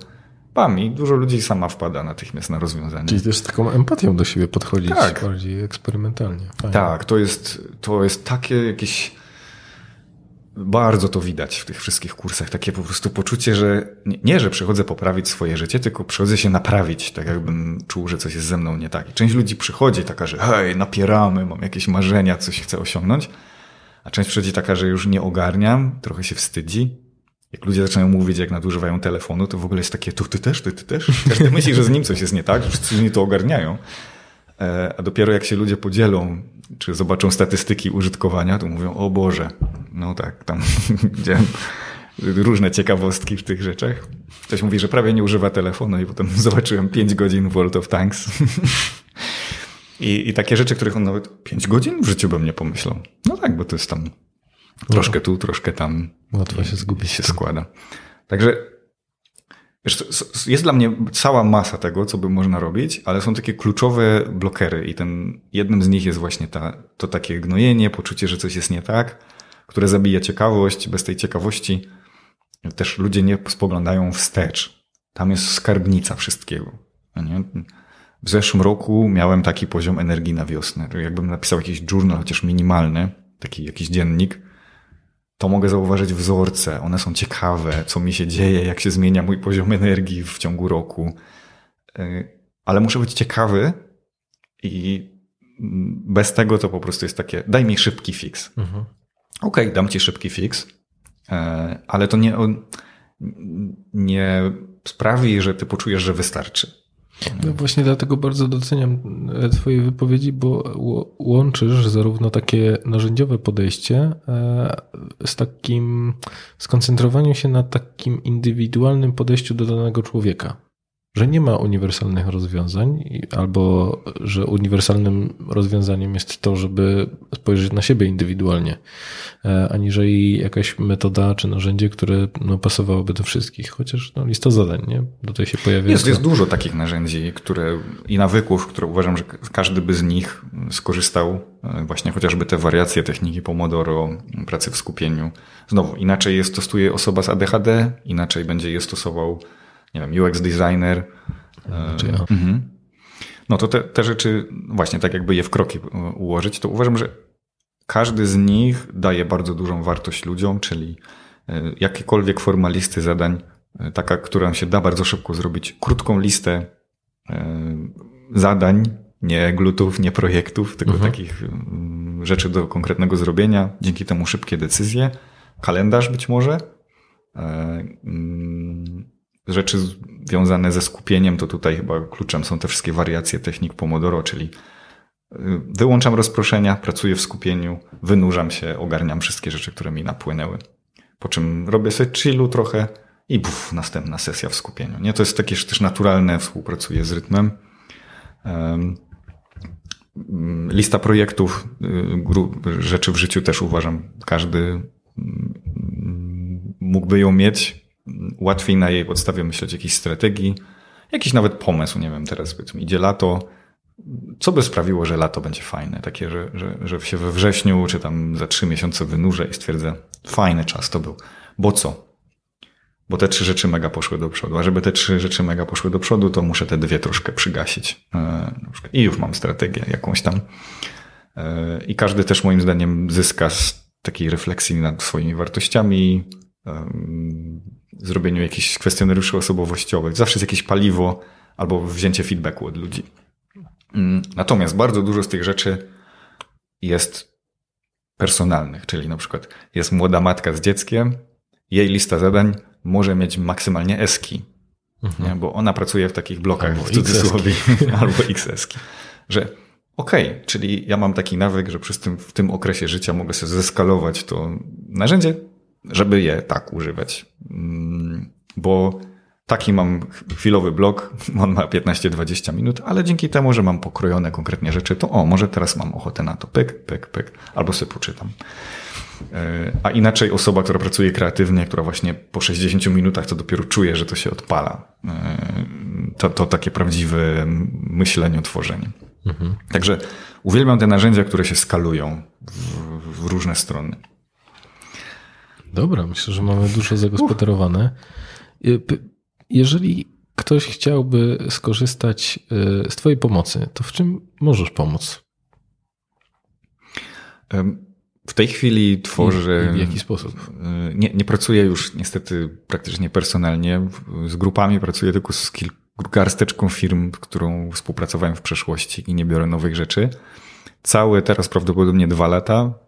Pam i dużo ludzi sama wpada natychmiast na rozwiązanie. Czyli też z taką empatią do siebie podchodzić tak. bardziej eksperymentalnie. Fajnie. Tak, to jest, to jest takie jakieś bardzo to widać w tych wszystkich kursach. Takie po prostu poczucie, że nie, nie, że przychodzę poprawić swoje życie, tylko przychodzę się naprawić, tak jakbym czuł, że coś jest ze mną nie tak. I część ludzi przychodzi taka, że hej, napieramy, mam jakieś marzenia, coś chcę osiągnąć. A część przychodzi taka, że już nie ogarniam, trochę się wstydzi. Jak ludzie zaczynają mówić, jak nadużywają telefonu, to w ogóle jest takie, tu ty też, ty, ty też. Każdy myśli, że z nim coś jest nie tak, że wszyscy inni to ogarniają. E, a dopiero jak się ludzie podzielą, czy zobaczą statystyki użytkowania, to mówią, o Boże, no tak, tam widziałem różne ciekawostki w tych rzeczach. Ktoś mówi, że prawie nie używa telefonu i potem zobaczyłem 5 godzin World of Tanks. I, I takie rzeczy, których on nawet 5 godzin w życiu bym nie pomyślał. No tak, bo to jest tam troszkę tu, troszkę tam. Łatwo się zgubić. się składa. Także jest dla mnie cała masa tego, co by można robić, ale są takie kluczowe blokery i ten, jednym z nich jest właśnie ta, to takie gnojenie, poczucie, że coś jest nie tak, które zabija ciekawość. Bez tej ciekawości też ludzie nie spoglądają wstecz. Tam jest skarbnica wszystkiego. Nie? W zeszłym roku miałem taki poziom energii na wiosnę. Jakbym napisał jakiś journal, chociaż minimalny, taki jakiś dziennik, to mogę zauważyć wzorce. One są ciekawe, co mi się dzieje, jak się zmienia mój poziom energii w ciągu roku. Y, ale muszę być ciekawy i bez tego to po prostu jest takie, daj mi szybki fix. Mhm. Okej, okay, dam ci szybki fix, y, ale to nie, nie sprawi, że ty poczujesz, że wystarczy. No właśnie dlatego bardzo doceniam e, Twoje wypowiedzi, bo łączysz zarówno takie narzędziowe podejście e, z takim skoncentrowaniem się na takim indywidualnym podejściu do danego człowieka że nie ma uniwersalnych rozwiązań, albo że uniwersalnym rozwiązaniem jest to, żeby spojrzeć na siebie indywidualnie, e, aniżeli jakaś metoda czy narzędzie, które no, pasowałoby do wszystkich. Chociaż no, lista zadań, nie? Tutaj się pojawia. Jest, jest dużo takich narzędzi, które i nawyków, które uważam, że każdy by z nich skorzystał. E, właśnie chociażby te wariacje techniki Pomodoro, pracy w skupieniu. Znowu, inaczej je stosuje osoba z ADHD, inaczej będzie je stosował nie wiem, UX designer. Znaczy ja. mhm. No to te, te rzeczy, właśnie tak jakby je w kroki ułożyć, to uważam, że każdy z nich daje bardzo dużą wartość ludziom, czyli e, jakiekolwiek formalisty zadań, e, taka, która się da bardzo szybko zrobić, krótką listę zadań, nie glutów, nie projektów, tylko mhm. takich rzeczy do konkretnego zrobienia. Dzięki temu szybkie decyzje, kalendarz być może. Rzeczy związane ze skupieniem, to tutaj chyba kluczem są te wszystkie wariacje technik Pomodoro, czyli y, wyłączam rozproszenia, pracuję w skupieniu, wynurzam się, ogarniam wszystkie rzeczy, które mi napłynęły. Po czym robię sobie chillu trochę i buf, następna sesja w skupieniu. Nie, to jest takie też naturalne, współpracuję z rytmem. Lista projektów, y, rzeczy w życiu też uważam, każdy mm, mógłby ją mieć. Łatwiej na jej podstawie myśleć jakiejś strategii, jakiś nawet pomysł, nie wiem, teraz powiedzmy idzie lato, co by sprawiło, że lato będzie fajne, takie, że, że, że się we wrześniu czy tam za trzy miesiące wynurzę i stwierdzę, fajny czas to był. Bo co? Bo te trzy rzeczy mega poszły do przodu. A żeby te trzy rzeczy mega poszły do przodu, to muszę te dwie troszkę przygasić. E, I już mam strategię jakąś tam. E, I każdy też moim zdaniem zyska z takiej refleksji nad swoimi wartościami, zrobieniu jakichś kwestionariuszy osobowościowych. Zawsze jest jakieś paliwo albo wzięcie feedbacku od ludzi. Mm, natomiast bardzo dużo z tych rzeczy jest personalnych, czyli na przykład jest młoda matka z dzieckiem, jej lista zadań może mieć maksymalnie eski, mhm. nie? bo ona pracuje w takich blokach albo w cudzysłowie albo XS-ki, że okej, okay, czyli ja mam taki nawyk, że przez tym, w tym okresie życia mogę sobie zeskalować to narzędzie, żeby je tak używać, mm, bo Taki mam chwilowy blok, on ma 15-20 minut, ale dzięki temu, że mam pokrojone konkretnie rzeczy, to o, może teraz mam ochotę na to, pyk, pyk, pyk, albo sobie poczytam. E, a inaczej osoba, która pracuje kreatywnie, która właśnie po 60 minutach to dopiero czuje, że to się odpala. E, to, to takie prawdziwe myślenie, tworzenie. Mhm. Także uwielbiam te narzędzia, które się skalują w, w różne strony. Dobra, myślę, że mamy dużo zagospodarowane. Jeżeli ktoś chciałby skorzystać e, z Twojej pomocy, to w czym możesz pomóc? W tej chwili tworzę. I w jaki sposób? E, nie, nie pracuję już niestety praktycznie personalnie. Z grupami pracuję tylko z garsteczką firm, którą współpracowałem w przeszłości i nie biorę nowych rzeczy. Całe teraz prawdopodobnie dwa lata e,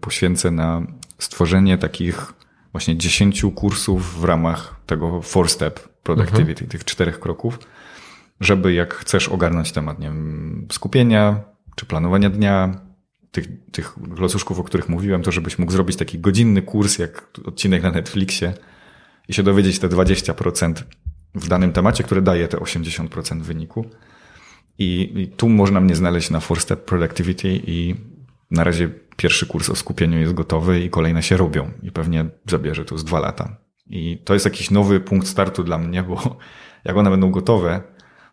poświęcę na stworzenie takich właśnie 10 kursów w ramach tego four step productivity, mhm. tych czterech kroków, żeby jak chcesz ogarnąć temat nie wiem, skupienia czy planowania dnia, tych, tych klocuszków, o których mówiłem, to żebyś mógł zrobić taki godzinny kurs, jak odcinek na Netflixie i się dowiedzieć te 20% w danym temacie, które daje te 80% wyniku. I, I, tu można mnie znaleźć na Four Step Productivity i na razie pierwszy kurs o skupieniu jest gotowy i kolejne się robią i pewnie zabierze to z dwa lata. I to jest jakiś nowy punkt startu dla mnie, bo jak one będą gotowe,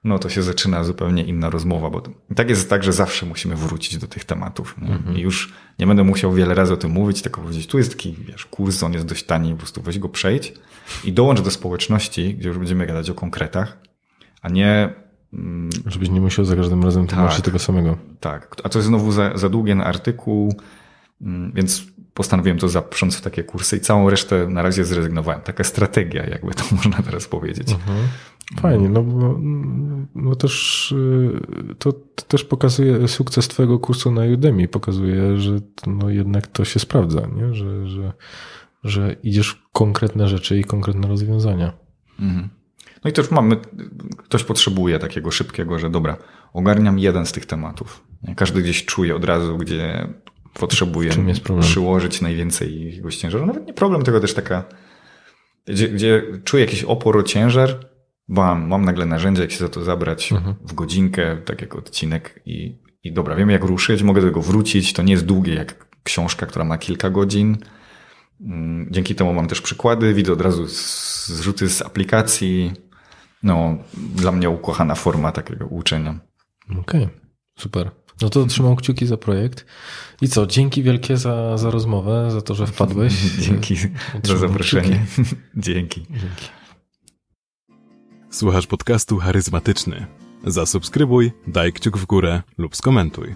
no to się zaczyna zupełnie inna rozmowa, bo i tak jest tak, że zawsze musimy wrócić do tych tematów. Mhm. I już nie będę musiał wiele razy o tym mówić, tylko powiedzieć, tu jest taki wiesz, kurs, on jest dość tani, po prostu weź go przejdź i dołącz do społeczności, gdzie już będziemy gadać o konkretach, a nie Żebyś nie musiał za każdym razem tłumaczyć tak, tego samego. Tak, a to jest znowu za, za długie na artykuł, mm, więc postanowiłem to zaprząc w takie kursy i całą resztę na razie zrezygnowałem. Taka strategia, jakby to można teraz powiedzieć. Mhm. Fajnie, no bo, no też y, to, to, też pokazuje sukces twojego kursu na Udemy, pokazuje, że no jednak to się sprawdza, nie? Że, że, że idziesz w konkretne rzeczy i konkretne rozwiązania. Mhm. No i też mamy, ktoś potrzebuje takiego szybkiego, że dobra, ogarniam jeden z tych tematów. Każdy gdzieś czuje od razu, gdzie potrzebuje przyłożyć najwięcej jakiegoś ciężaru. Nawet nie problem, tylko też taka, gdzie, gdzie czuję jakiś opór, ciężar, bam, mam nagle narzędzie, jak się za to zabrać mhm. w godzinkę, tak jak odcinek i, i dobra, wiem jak ruszyć, mogę do tego wrócić, to nie jest długie jak książka, która ma kilka godzin. Mm, dzięki temu mam też przykłady, widzę od razu zrzuty z aplikacji, no, dla mnie ukochana forma takiego uczenia. Okej, okay, super. No to trzymam kciuki za projekt. I co, dzięki wielkie za, za rozmowę, za to, że wpadłeś. Dzięki za zaproszenie. Dzięki. Dzięki. Słuchasz podcastu charyzmatyczny. Zasubskrybuj, daj kciuk w górę lub skomentuj.